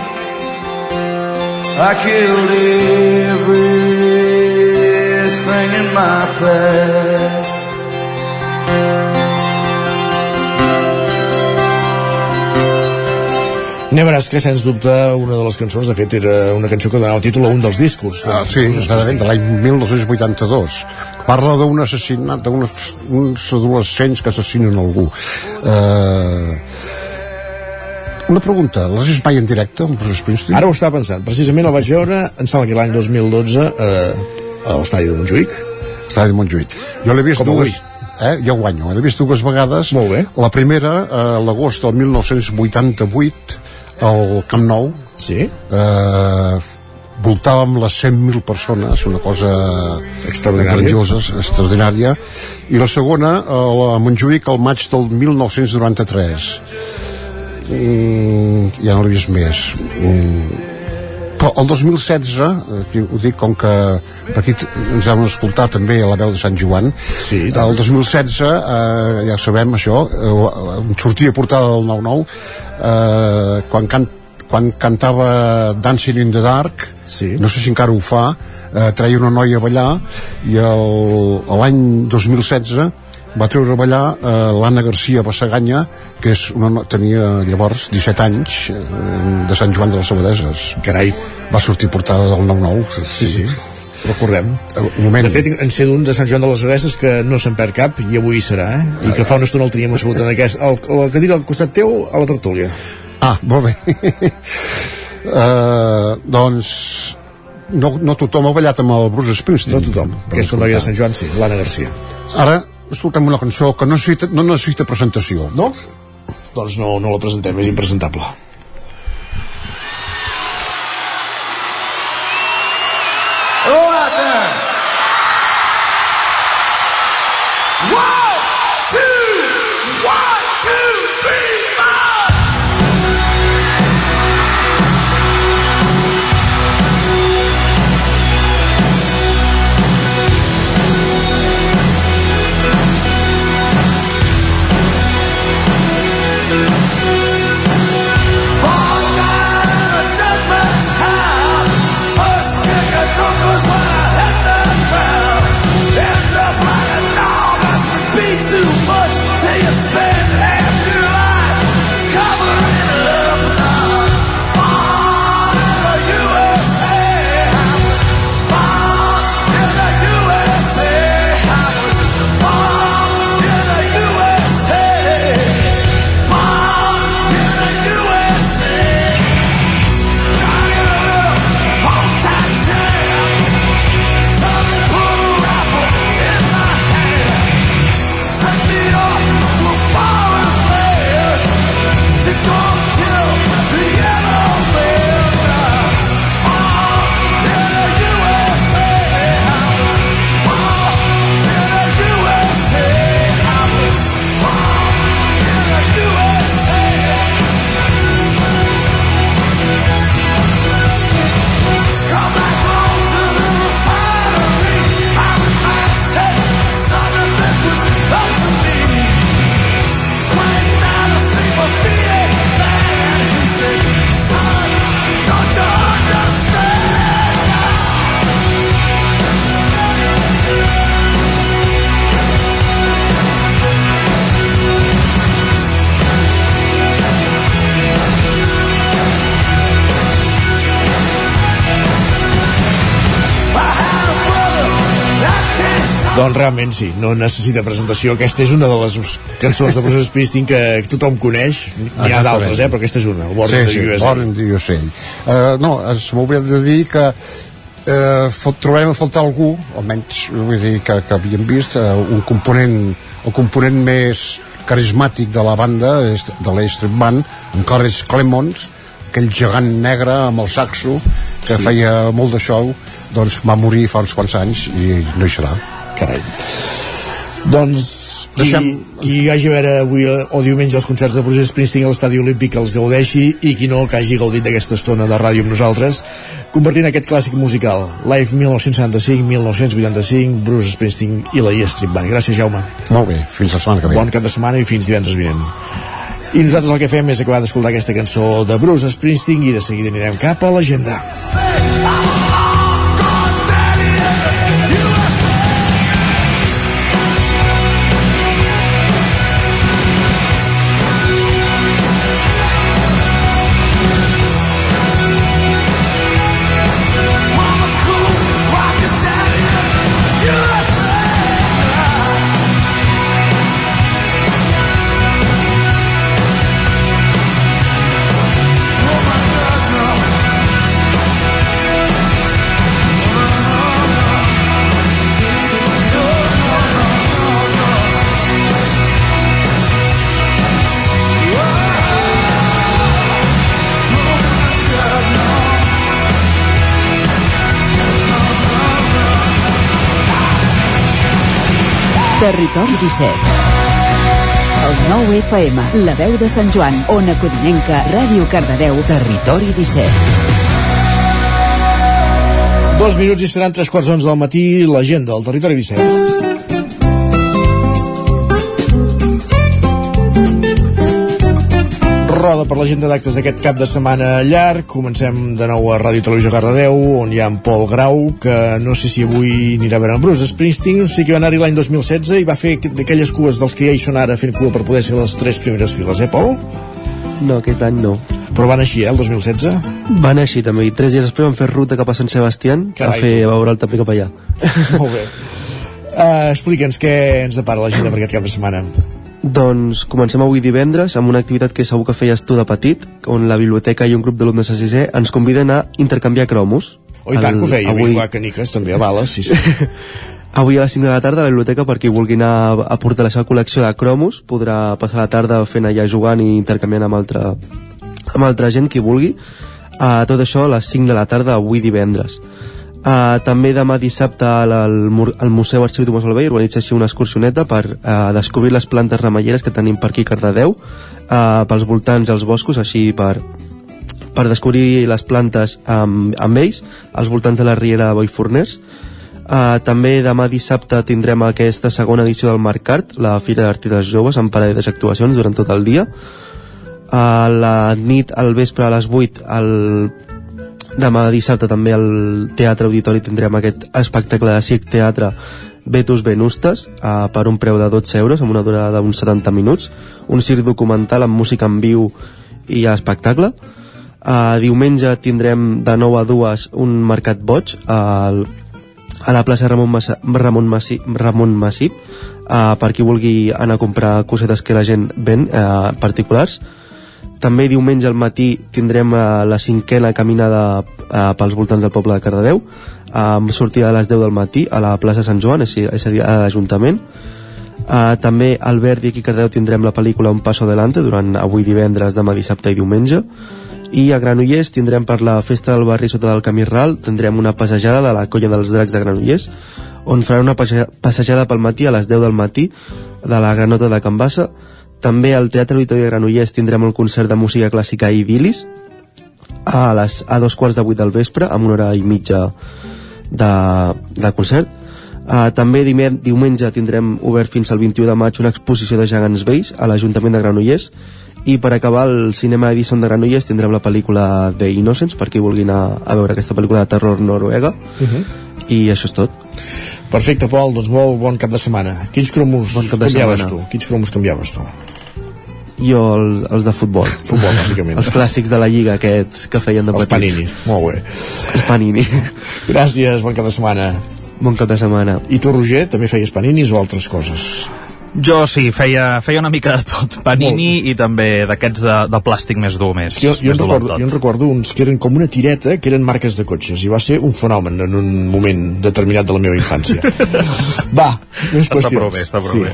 [SPEAKER 33] I killed everything in my path.
[SPEAKER 32] Que, sens dubte, una de les cançons, de fet, era una cançó que donava el títol a un dels discos.
[SPEAKER 31] Ah, sí, exactament, de l'any 1982. Parla d'un assassinat, d'uns adolescents que assassinen algú. Uh, una pregunta, l'has vist mai en directe, un Bruce Springsteen?
[SPEAKER 32] Ara ho estava pensant. Precisament el vaig veure, em sembla que l'any 2012, eh, a l'estadi de Montjuïc.
[SPEAKER 31] Estadi de Montjuïc. Jo l'he vist
[SPEAKER 32] Com
[SPEAKER 31] dues...
[SPEAKER 32] avui.
[SPEAKER 31] Eh? Jo guanyo, l'he vist dues vegades.
[SPEAKER 32] Molt bé.
[SPEAKER 31] La primera, eh, l'agost del 1988, al Camp Nou.
[SPEAKER 32] Sí.
[SPEAKER 31] Eh, voltàvem les 100.000 persones, una cosa
[SPEAKER 32] Extraordinària.
[SPEAKER 31] grandiosa, extraordinària. I la segona, a Montjuïc, al maig del 1993. Mm, ja no l'he vist més. Mm, però el 2016, aquí ho dic com que per aquí ens vam escoltar també a la veu de Sant Joan,
[SPEAKER 32] sí,
[SPEAKER 31] el 2016, eh, ja sabem això, eh, sortia portada del 9-9, eh, quan, can, quan cantava Dancing in the Dark,
[SPEAKER 32] sí.
[SPEAKER 31] no sé si encara ho fa, eh, treia una noia a ballar i l'any 2016 va treure a ballar eh, l'Anna Garcia Bassaganya que és una, tenia llavors 17 anys eh, de Sant Joan de les Abadeses
[SPEAKER 32] carai
[SPEAKER 31] va sortir portada del 9-9
[SPEAKER 32] Sí, sí. Recordem.
[SPEAKER 31] Un moment.
[SPEAKER 32] De fet, en sé d'un de Sant Joan de les Abeses que no se'n perd cap i avui serà, eh? I que fa una estona el teníem assegut en aquest... El, la cadira al costat teu, a la tertúlia.
[SPEAKER 31] Ah, molt bé. uh, doncs no, no tothom ha ballat amb el Bruce Springsteen.
[SPEAKER 32] No tothom. Aquesta noia de Sant Joan, sí, l'Anna Garcia.
[SPEAKER 31] Ara escoltem una cançó que no necessita, no necessita presentació.
[SPEAKER 32] No? Doncs no, no la presentem, és impresentable. Doncs realment sí, no necessita presentació. Aquesta és una de les cançons de Bruce Springsteen que tothom coneix. N'hi ha d'altres, eh? però aquesta és una, el Born
[SPEAKER 31] sí, sí,
[SPEAKER 32] USA.
[SPEAKER 31] Born USA. Uh, no, es m'hauria de dir que uh, fot, trobem a faltar algú, almenys vull dir que, que havíem vist, uh, un component, el component més carismàtic de la banda, de l'A Street Band, en Corris Clemons, aquell gegant negre amb el saxo, que sí. feia molt de show, doncs va morir fa uns quants anys i no hi serà.
[SPEAKER 32] Carai. Doncs
[SPEAKER 1] qui, qui hagi a veure avui o diumenge els concerts de Bruce Springsteen a l'estadi olímpic els gaudeixi i qui no que hagi gaudit d'aquesta estona de ràdio amb nosaltres convertint aquest clàssic musical Live 1975-1985 Bruce Springsteen i la E Street Band gràcies Jaume
[SPEAKER 31] Molt bé, fins la setmana que ve.
[SPEAKER 1] bon cap de setmana i fins divendres vinent i nosaltres el que fem és acabar d'escoltar aquesta cançó de Bruce Springsteen i de seguida anirem cap a l'agenda
[SPEAKER 20] Territori 17. El 9 FM, la veu de Sant Joan, Ona Codinenca, Ràdio Cardedeu, Territori 17.
[SPEAKER 1] Dos minuts i seran tres quarts d'onze del matí l'agenda del territori 17. Roda per l'agenda d'actes d'aquest cap de setmana llarg. Comencem de nou a Ràdio Televisió Cardedeu, on hi ha en Pol Grau, que no sé si avui anirà a veure en Bruce Springsteen, sí que va anar-hi l'any 2016 i va fer d'aquelles cues dels que ja hi són ara fent cua per poder ser les tres primeres files, eh, Pol?
[SPEAKER 8] No, aquest any no.
[SPEAKER 1] Però van així, eh, el 2016?
[SPEAKER 8] Van així també, i tres dies després van fer ruta cap a Sant Sebastián
[SPEAKER 1] Carai,
[SPEAKER 8] a fer a veure el també cap allà.
[SPEAKER 1] Molt bé. Uh, Explica'ns què ens depara l'agenda per aquest cap de setmana.
[SPEAKER 8] Doncs comencem avui divendres amb una activitat que segur que feies tu de petit, on la biblioteca i un grup d'alumnes de sisè ens conviden a intercanviar cromos.
[SPEAKER 1] Oh, i tant
[SPEAKER 8] El-
[SPEAKER 1] que ho feia, avui...
[SPEAKER 8] avui,
[SPEAKER 1] jugar a caniques també a bales, sí, sí.
[SPEAKER 8] avui a les 5 de la tarda a la biblioteca per qui vulgui anar a portar la seva col·lecció de cromos podrà passar la tarda fent allà jugant i intercanviant amb altra, amb altra gent qui vulgui uh, tot això a les 5 de la tarda avui divendres Uh, també demà dissabte al, al, Museu Arxiu Tomàs Albé organitza així una excursioneta per uh, descobrir les plantes remeieres que tenim per aquí a Cardedeu uh, pels voltants dels boscos així per, per descobrir les plantes amb, amb ells als voltants de la Riera de Boiforners Uh, també demà dissabte tindrem aquesta segona edició del Mercat, la Fira d'Artistes Joves, amb parades actuacions durant tot el dia. A la nit, al vespre, a les 8, el... demà dissabte també al Teatre Auditori tindrem aquest espectacle de circ teatre Vetus Venustes uh, per un preu de 12 euros amb una durada d'uns 70 minuts. Un circ documental amb música en viu i espectacle. Uh, diumenge tindrem de 9 a 2 un mercat boig al, a la plaça Ramon, Massa, Ramon, Massi, Ramon Massip uh, per qui vulgui anar a comprar cosetes que la gent ven uh, particulars també diumenge al matí tindrem uh, la cinquena caminada uh, pels voltants del poble de Cardedeu amb sortida a les 10 del matí a la plaça Sant Joan, és, és a dir, a l'Ajuntament. Uh, també al Verdi aquí a Cardedeu tindrem la pel·lícula Un paso adelante durant avui divendres, demà dissabte i diumenge. I a Granollers tindrem per la festa del barri sota del Camí Ral tindrem una passejada de la colla dels dracs de Granollers on faran una passe- passejada pel matí a les 10 del matí de la Granota de Can Bassa també al Teatre Auditori de Granollers tindrem el concert de música clàssica Ibilis a, les, a dos quarts de vuit del vespre amb una hora i mitja de, de concert. Uh, també diumenge tindrem obert fins al 21 de maig una exposició de gegants vells a l'Ajuntament de Granollers. I per acabar el cinema Edison de Granollers tindrem la pel·lícula The Innocents per qui vulgui anar a veure aquesta pel·lícula de terror noruega.
[SPEAKER 1] Uh -huh.
[SPEAKER 8] I això és tot
[SPEAKER 1] Perfecte, Pol, doncs molt bon cap de setmana. Quins cromos
[SPEAKER 8] Bon cap de
[SPEAKER 1] canviaves
[SPEAKER 8] setmana.
[SPEAKER 1] tu? Quins cromos canviaves tu?
[SPEAKER 8] jo els, els de futbol
[SPEAKER 1] Futbol, bàsicament.
[SPEAKER 8] els clàssics de la lliga aquests que feien de
[SPEAKER 1] Els
[SPEAKER 8] petits
[SPEAKER 1] Panini, molt bé.
[SPEAKER 8] els Panini
[SPEAKER 1] Gràcies, bon cap de setmana.
[SPEAKER 8] bon cap de setmana
[SPEAKER 1] I tu, Roger, també feies paninis o altres coses?
[SPEAKER 11] Jo sí, feia, feia una mica de tot. Panini i també d'aquests de, de plàstic més dur, més,
[SPEAKER 1] Jo, jo, en
[SPEAKER 11] més del
[SPEAKER 1] recordo,
[SPEAKER 11] tot.
[SPEAKER 1] jo en recordo uns que eren com una tireta que eren marques de cotxes i va ser un fenomen en un moment determinat de la meva infància. Va, més
[SPEAKER 11] Està
[SPEAKER 1] qüestions.
[SPEAKER 11] prou bé, està prou
[SPEAKER 1] sí.
[SPEAKER 11] bé.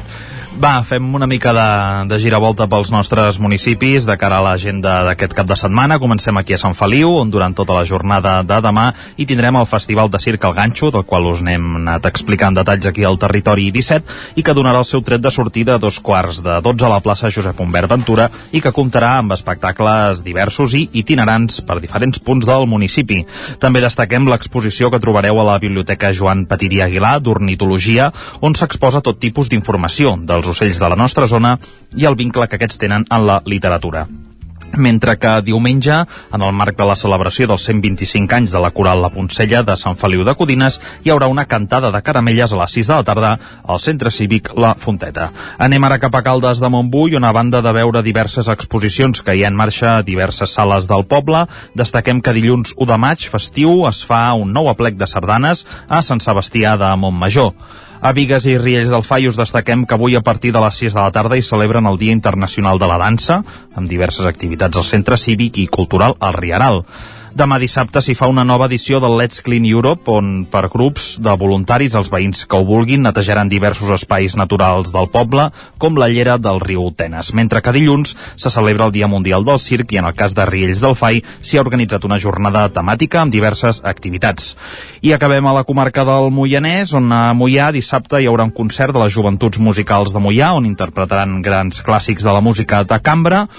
[SPEAKER 11] Va, fem una mica de, de giravolta pels nostres municipis de cara a l'agenda d'aquest cap de setmana. Comencem aquí a Sant Feliu, on durant tota la jornada de demà hi tindrem el Festival de Circ al Ganxo, del qual us n'hem anat explicant detalls aquí al territori 17, i que donarà el seu tret de sortida a dos quarts de 12 a la plaça Josep Humbert Ventura i que comptarà amb espectacles diversos i itinerants per diferents punts del municipi. També destaquem l'exposició que trobareu a la Biblioteca Joan Petirí Aguilar d'Ornitologia, on s'exposa tot tipus d'informació dels ocells de la nostra zona i el vincle que aquests tenen en la literatura mentre que diumenge, en el marc de la celebració dels 125 anys de la Coral La Poncella de Sant Feliu de Codines, hi haurà una cantada de caramelles a les 6 de la tarda al Centre Cívic La Fonteta. Anem ara cap a Caldes de Montbui, on a banda de veure diverses exposicions que hi ha en marxa a diverses sales del poble, destaquem que dilluns 1 de maig, festiu, es fa un nou aplec de sardanes a Sant Sebastià de Montmajor. A Vigues i Riells del Fai us destaquem que avui a partir de les 6 de la tarda hi celebren el Dia Internacional de la Dansa, amb diverses activitats al Centre Cívic i Cultural al Riaral. Demà dissabte s'hi fa una nova edició del Let's Clean Europe, on per grups de voluntaris els veïns que ho vulguin netejaran diversos espais naturals del poble, com la llera del riu Tenes. Mentre que dilluns se celebra el Dia Mundial del Circ i en el cas de Riells del Fai s'hi ha organitzat una jornada temàtica amb diverses activitats. I acabem a la comarca del Moianès, on a Moià dissabte hi haurà un concert de les joventuts musicals de Moià, on interpretaran grans clàssics de la música de cambra,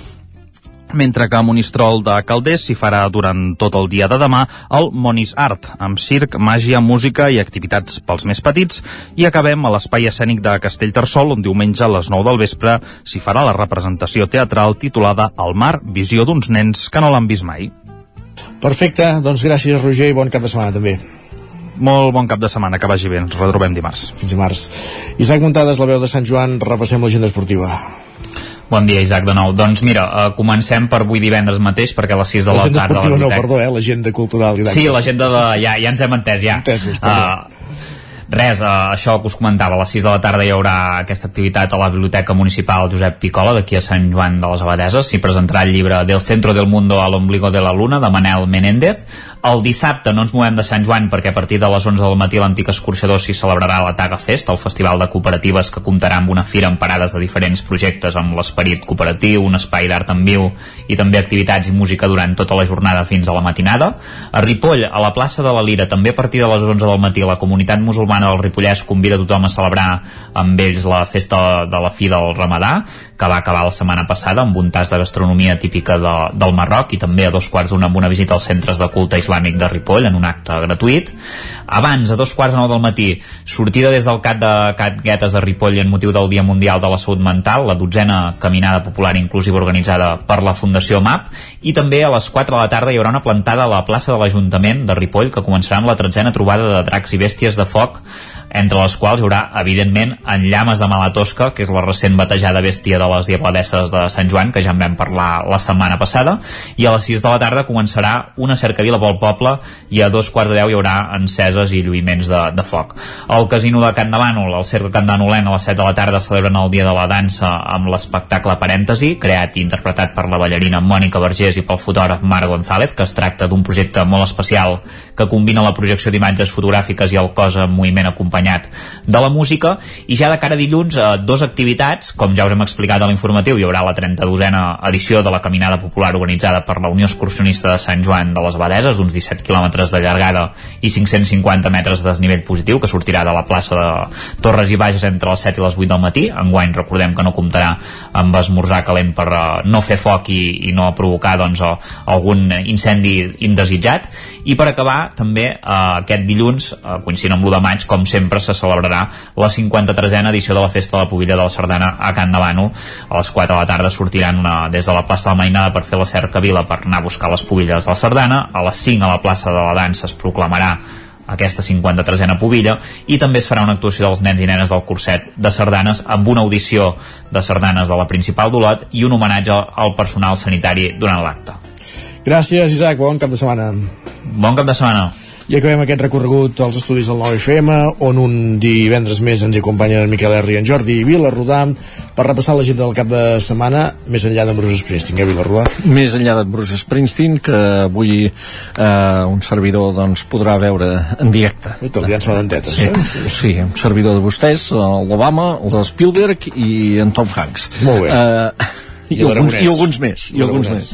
[SPEAKER 11] mentre que a Monistrol de Calders s'hi farà durant tot el dia de demà el Monis Art, amb circ, màgia, música i activitats pels més petits, i acabem a l'espai escènic de Castellterçol, on diumenge a les 9 del vespre s'hi farà la representació teatral titulada El mar, visió d'uns nens que no l'han vist mai.
[SPEAKER 1] Perfecte, doncs gràcies Roger i bon cap de setmana també.
[SPEAKER 11] Molt bon cap de setmana, que vagi bé. Ens retrobem dimarts.
[SPEAKER 1] Fins dimarts. Isaac Montades, la veu de Sant Joan, repassem l'agenda esportiva.
[SPEAKER 3] Bon dia, Isaac, de nou. Doncs mira, uh, comencem per avui divendres mateix, perquè a les 6 de la
[SPEAKER 1] L'agenda
[SPEAKER 3] tarda... la
[SPEAKER 1] esportiva no, perdó, eh? L'agenda cultural. i
[SPEAKER 3] Sí, l'agenda de... Ja, ja ens hem entès, ja.
[SPEAKER 1] Entesos,
[SPEAKER 3] Uh, res, uh, això que us comentava, a les 6 de la tarda hi haurà aquesta activitat a la Biblioteca Municipal Josep Picola, d'aquí a Sant Joan de les Abadeses. S'hi presentarà el llibre Del centro del mundo al ombligo de la luna, de Manel Menéndez. El dissabte no ens movem de Sant Joan perquè a partir de les 11 del matí l'antic escorxador s'hi celebrarà la Taga Fest, el festival de cooperatives que comptarà amb una fira amb parades de diferents projectes amb l'esperit cooperatiu, un espai d'art en viu i també activitats i música durant tota la jornada fins a la matinada. A Ripoll, a la plaça de la Lira, també a partir de les 11 del matí, la comunitat musulmana del Ripollès convida tothom a celebrar amb ells la festa de la fi del Ramadà, que va acabar la setmana passada amb un tas de gastronomia típica de, del Marroc i també a dos quarts d'una amb una visita als centres de culte islàmic de Ripoll en un acte gratuït. Abans, a dos quarts de nou del matí, sortida des del CAT de CAT Guetes de Ripoll en motiu del Dia Mundial de la Salut Mental, la dotzena caminada popular inclusiva organitzada per la Fundació MAP, i també a les 4 de la tarda hi haurà una plantada a la plaça de l'Ajuntament de Ripoll que començarà amb la tretzena trobada de dracs i bèsties de foc entre les quals hi haurà, evidentment, en llames de Malatosca, que és la recent batejada bèstia de les diabladesses de Sant Joan, que ja en vam parlar la setmana passada, i a les 6 de la tarda començarà una cercavila pel poble i a dos quarts de deu hi haurà enceses i lluïments de, de foc. Al casino de Can de Bànol, al Cercle Can Danolent, a les 7 de la tarda celebren el Dia de la Dansa amb l'espectacle Parèntesi, creat i interpretat per la ballarina Mònica Vergés i pel fotògraf Marc González, que es tracta d'un projecte molt especial que combina la projecció d'imatges fotogràfiques i el cos en moviment acompanyat de la música i ja de cara a dilluns eh, dos activitats, com ja us hem explicat a l'informatiu, hi haurà la 32a edició de la Caminada Popular organitzada per la Unió Excursionista de Sant Joan de les Abadeses, uns 17 quilòmetres de llargada i 550 metres de desnivell positiu, que sortirà de la plaça de Torres i Bages entre les 7 i les 8 del matí. Enguany recordem que no comptarà amb esmorzar calent per eh, no fer foc i, i no provocar doncs, eh, algun incendi indesitjat. I per acabar, també eh, aquest dilluns, eh, coincidint amb l'1 de maig, com sempre se celebrarà la 53a edició de la Festa de la Pobilla de la Sardana a Can Bànol. A les 4 de la tarda sortiran una, des de la plaça de la Mainada per fer la cerca vila per anar a buscar les pobilles de la Sardana. A les 5 a la plaça de la Dansa es proclamarà aquesta 53a pobilla i també es farà una actuació dels nens i nenes del curset de sardanes amb una audició de sardanes de la principal d'Olot i un homenatge al personal sanitari durant l'acte.
[SPEAKER 1] Gràcies, Isaac. Bon cap de setmana.
[SPEAKER 3] Bon cap de setmana.
[SPEAKER 1] I acabem aquest recorregut als estudis del 9FM, on un divendres més ens acompanyen en Miquel R i en Jordi Vila Rodà. per repassar l'agenda del cap de setmana més enllà de Bruce Springsteen, eh, Vilarrua?
[SPEAKER 21] Més enllà de Bruce Springsteen, que avui eh, un servidor doncs, podrà veure en directe.
[SPEAKER 1] Italians fa dentetes, eh?
[SPEAKER 21] Sí, un servidor de vostès, l'Obama, el Spielberg i en Tom Hanks.
[SPEAKER 1] Molt bé.
[SPEAKER 21] Eh, i,
[SPEAKER 1] I
[SPEAKER 21] alguns, i alguns més i alguns més.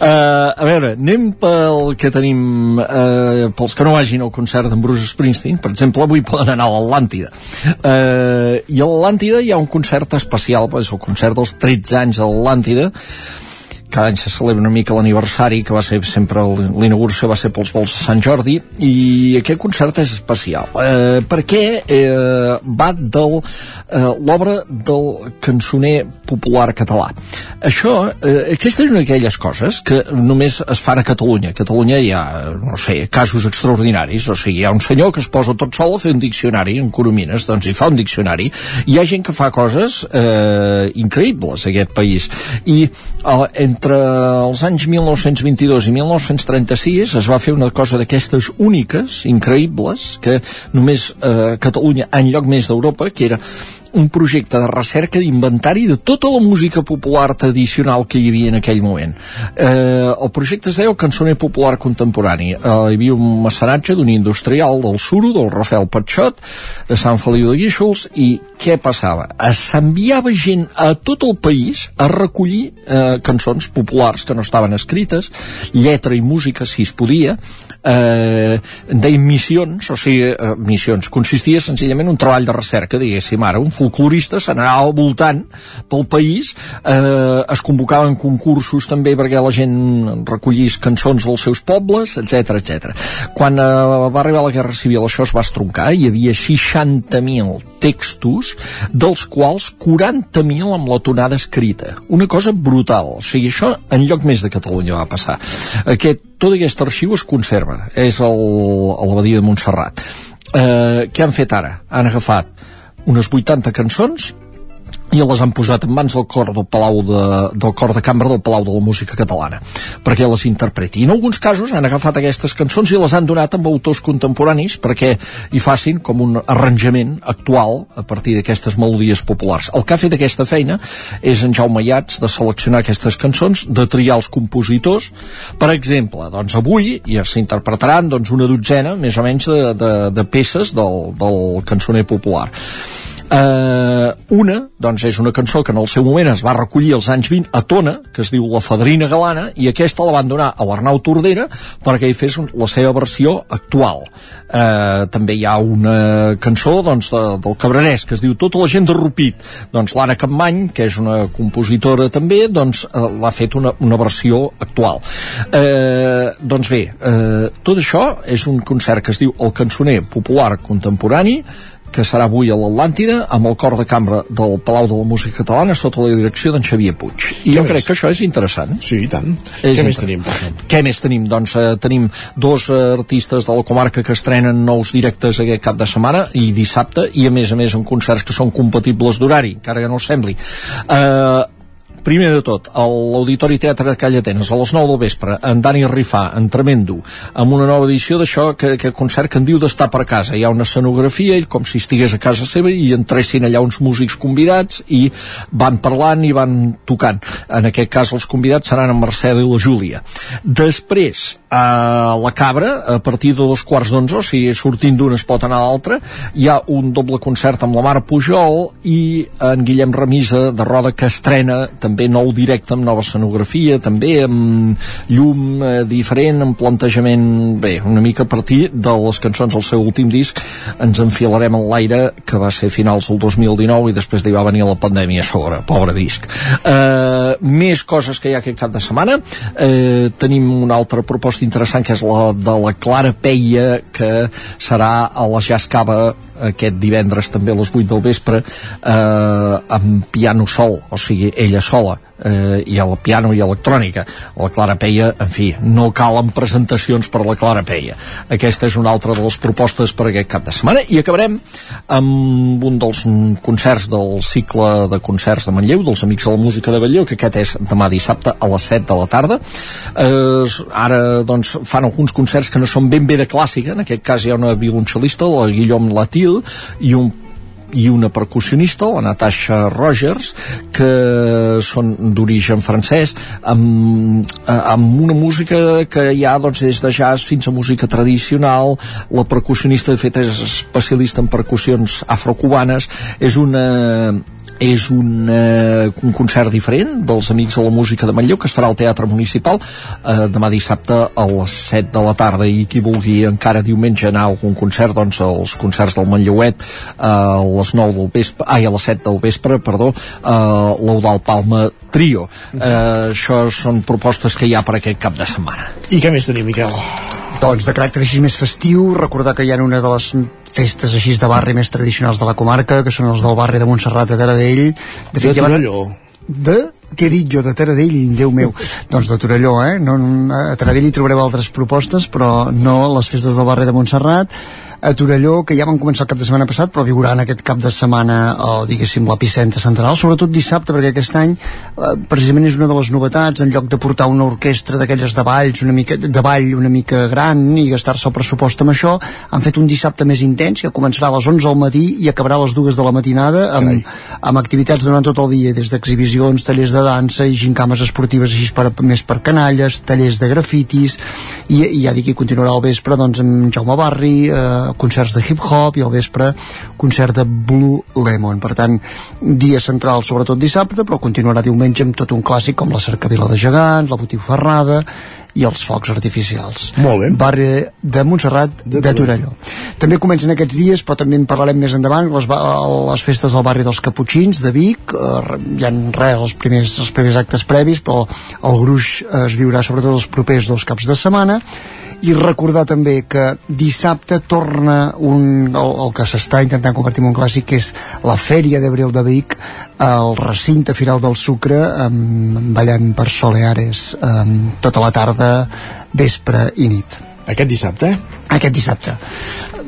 [SPEAKER 21] Uh, a veure, anem pel que tenim uh, pels que no vagin al concert d'en Bruce Springsteen per exemple, avui poden anar a l'Atlàntida. Uh, i a l'Atlàntida hi ha un concert especial, és el concert dels 13 anys a l'Atlàntida cada any se celebra una mica l'aniversari que va ser sempre, l'inauguració va ser pels vols de Sant Jordi i aquest concert és especial. Eh, perquè eh, va del eh, l'obra del cançoner popular català. Això, eh, aquesta és una d'aquelles coses que només es fan a Catalunya. A Catalunya hi ha, no sé, casos extraordinaris. O sigui, hi ha un senyor que es posa tot sol a fer un diccionari en Coromines, doncs hi fa un diccionari. Hi ha gent que fa coses eh, increïbles a aquest país. I eh, entre els anys 1922 i 1936 es va fer una cosa d'aquestes úniques, increïbles, que només eh, Catalunya, en lloc més d'Europa, que era un projecte de recerca d'inventari de tota la música popular tradicional que hi havia en aquell moment. Eh, el projecte es deia Cançoner Popular Contemporani. Eh, hi havia un mecenatge d'un industrial del Suro, del Rafael Patxot, de Sant Feliu de Guíxols, i què passava? S'enviava gent a tot el país a recollir eh, cançons populars que no estaven escrites, lletra i música, si es podia, eh, deien missions, o sigui, eh, missions, consistia senzillament en un treball de recerca, diguéssim ara, un folclorista se n'anava al voltant pel país, eh, es convocaven concursos també perquè la gent recollís cançons dels seus pobles, etc etc. Quan eh, va arribar la Guerra Civil això es va estroncar, hi havia 60.000 textos, dels quals 40.000 amb la tonada escrita. Una cosa brutal. O sigui, això en lloc més de Catalunya va passar. Aquest, tot aquest arxiu es conserva. És el, a l'abadia de Montserrat. Eh, què han fet ara? Han agafat unes 80 cançons i les han posat en mans del cor del Palau de, del cor de cambra del Palau de la Música Catalana perquè les interpreti. I en alguns casos han agafat aquestes cançons i les han donat amb autors contemporanis perquè hi facin com un arranjament actual a partir d'aquestes melodies populars. El que ha fet aquesta feina és en Jaume Iats de seleccionar aquestes cançons, de triar els compositors. Per exemple, doncs avui ja s'interpretaran doncs, una dotzena, més o menys, de, de, de peces del, del cançoner popular. Uh, una, doncs és una cançó que en el seu moment es va recollir als anys 20 a Tona, que es diu La Fadrina Galana, i aquesta la van donar a l'Arnau Tordera perquè hi fes la seva versió actual. Uh, també hi ha una cançó doncs, de, del Cabrerès que es diu Tota la gent de Rupit. Doncs l'Anna Campmany, que és una compositora també, doncs uh, l'ha fet una, una versió actual. Uh, doncs bé, uh, tot això és un concert que es diu El Cançoner Popular Contemporani, que serà avui a l'Atlàntida amb el cor de cambra del Palau de la Música Catalana sota la direcció d'en Xavier Puig. I
[SPEAKER 1] Què
[SPEAKER 21] jo
[SPEAKER 1] més?
[SPEAKER 21] crec que això és interessant.
[SPEAKER 1] Sí, i tant.
[SPEAKER 21] És
[SPEAKER 1] Què més tenim,
[SPEAKER 21] què més tenim? Doncs eh, tenim dos artistes de la comarca que estrenen nous directes aquest cap de setmana i dissabte i a més a més en concerts que són compatibles d'horari encara que no ho sembli. Eh, Primer de tot, a l'Auditori Teatre de Call Atenes, a les 9 del vespre, en Dani Rifà, en Tremendo, amb una nova edició d'això, que, que concert que en diu d'estar per casa. Hi ha una escenografia, ell com si estigués a casa seva, i entressin allà uns músics convidats, i van parlant i van tocant. En aquest cas, els convidats seran en Marcel i la Júlia. Després, a la Cabra, a partir de dos quarts d'onze, o sigui, sortint d'una es pot anar a l'altra, hi ha un doble concert amb la Mare Pujol i en Guillem Remisa de Roda que estrena també nou directe amb nova escenografia, també amb llum eh, diferent, amb plantejament bé, una mica a partir de les cançons del seu últim disc ens enfilarem en l'aire que va ser finals del 2019 i després li va venir la pandèmia a sobre, pobre disc. Eh, més coses que hi ha aquest cap de setmana. Eh, tenim una altra proposta interessant que és la de la Clara Peia que serà a la Jazz Cava aquest divendres també a les 8 del vespre eh, amb piano sol, o sigui, ella sola eh, i al piano i electrònica. La Clara Peia, en fi, no calen presentacions per la Clara Peia. Aquesta és una altra de les propostes per aquest cap de setmana. I acabarem amb un dels concerts del cicle de concerts de Manlleu, dels Amics de la Música de Manlleu, que aquest és demà dissabte a les 7 de la tarda. Eh, ara doncs fan alguns concerts que no són ben bé de clàssica, en aquest cas hi ha una violoncel·lista, la Guillaume Latil i un i una percussionista, la Natasha Rogers, que són d'origen francès, amb, eh, amb una música que hi ha doncs, des de jazz fins a música tradicional. La percussionista, de fet, és especialista en percussions afrocubanes. És una és un, eh, un concert diferent dels Amics de la Música de Manlleu que es farà al Teatre Municipal eh, demà dissabte a les 7 de la tarda. I qui vulgui encara diumenge anar a algun concert doncs els concerts del Manlleuet eh, a les 9 del vespre ai, a les 7 del vespre, perdó eh, l'Eudal Palma Trio. Eh, això són propostes que hi ha per aquest cap de setmana.
[SPEAKER 1] I què més tenim, Miquel?
[SPEAKER 34] Doncs de caràcter així més festiu, recordar que hi ha una de les festes així de barri més tradicionals de la comarca, que són els del barri de Montserrat de Taradell.
[SPEAKER 1] De, de Torelló.
[SPEAKER 34] De, què he dit jo, de Taradell, Déu meu. doncs de Torelló, eh? No, a Taradell hi trobareu altres propostes, però no les festes del barri de Montserrat a Torelló, que ja van començar el cap de setmana passat, però viuran aquest cap de setmana, o diguéssim, l'epicentre central, sobretot dissabte, perquè aquest any eh, precisament és una de les novetats, en lloc de portar una orquestra d'aquelles de balls, una mica, de ball una mica gran i gastar-se el pressupost amb això, han fet un dissabte més intens, que començarà a les 11 al matí i acabarà a les 2 de la matinada, amb, amb activitats durant tot el dia, des d'exhibicions, tallers de dansa i gincames esportives així per, més per canalles, tallers de grafitis, i, i ja dic que continuarà al vespre doncs, amb Jaume Barri, eh, concerts de hip-hop i al vespre concert de Blue Lemon. Per tant, dia central sobretot dissabte, però continuarà diumenge amb tot un clàssic com la cercavila de gegants, la botifarrada i els focs artificials.
[SPEAKER 1] Molt bé.
[SPEAKER 34] Barri de Montserrat de, de Torelló. També comencen aquests dies, però també en parlarem més endavant, les, les festes del barri dels Caputxins de Vic, eh, hi ha res, els primers, els primers actes previs, però el gruix es viurà sobretot els propers dos caps de setmana i recordar també que dissabte torna un, el, el que s'està intentant convertir en un clàssic que és la Fèria d'Abril de Vic el recinte Firal del Sucre amb, ballant per Soleares amb, tota la tarda, vespre i nit.
[SPEAKER 1] Aquest dissabte?
[SPEAKER 34] Aquest dissabte.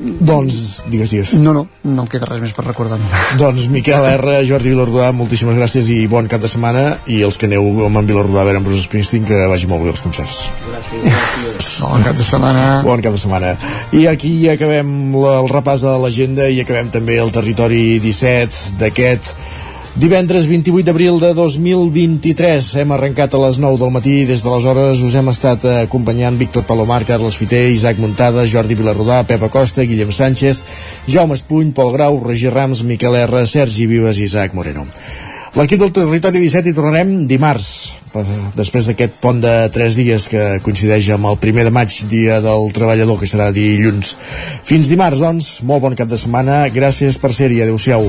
[SPEAKER 1] Doncs, digues, digues.
[SPEAKER 34] No, no, no em queda res més per recordar.
[SPEAKER 1] doncs Miquel R, Jordi Vilarrodà, moltíssimes gràcies i bon cap de setmana i els que aneu amb en Vilarrodà a veure amb Bruce Springsteen que vagi molt bé els concerts.
[SPEAKER 34] Gràcies, gràcies. Bon cap de setmana.
[SPEAKER 1] Bon cap de setmana. I aquí acabem la, el repàs de l'agenda i acabem també el territori 17 d'aquest Divendres 28 d'abril de 2023 hem arrencat a les 9 del matí des d'aleshores us hem estat acompanyant Víctor Palomar, Carles Fiter, Isaac Montada Jordi Vilarrodà, Pepa Costa, Guillem Sánchez Jaume Espuny, Pol Grau, Roger Rams Miquel R, Sergi Vives i Isaac Moreno L'equip del Territori 17 hi tornarem dimarts, després d'aquest pont de 3 dies que coincideix amb el primer de maig, dia del treballador, que serà dilluns. Fins dimarts, doncs, molt bon cap de setmana, gràcies per ser-hi, adeu-siau.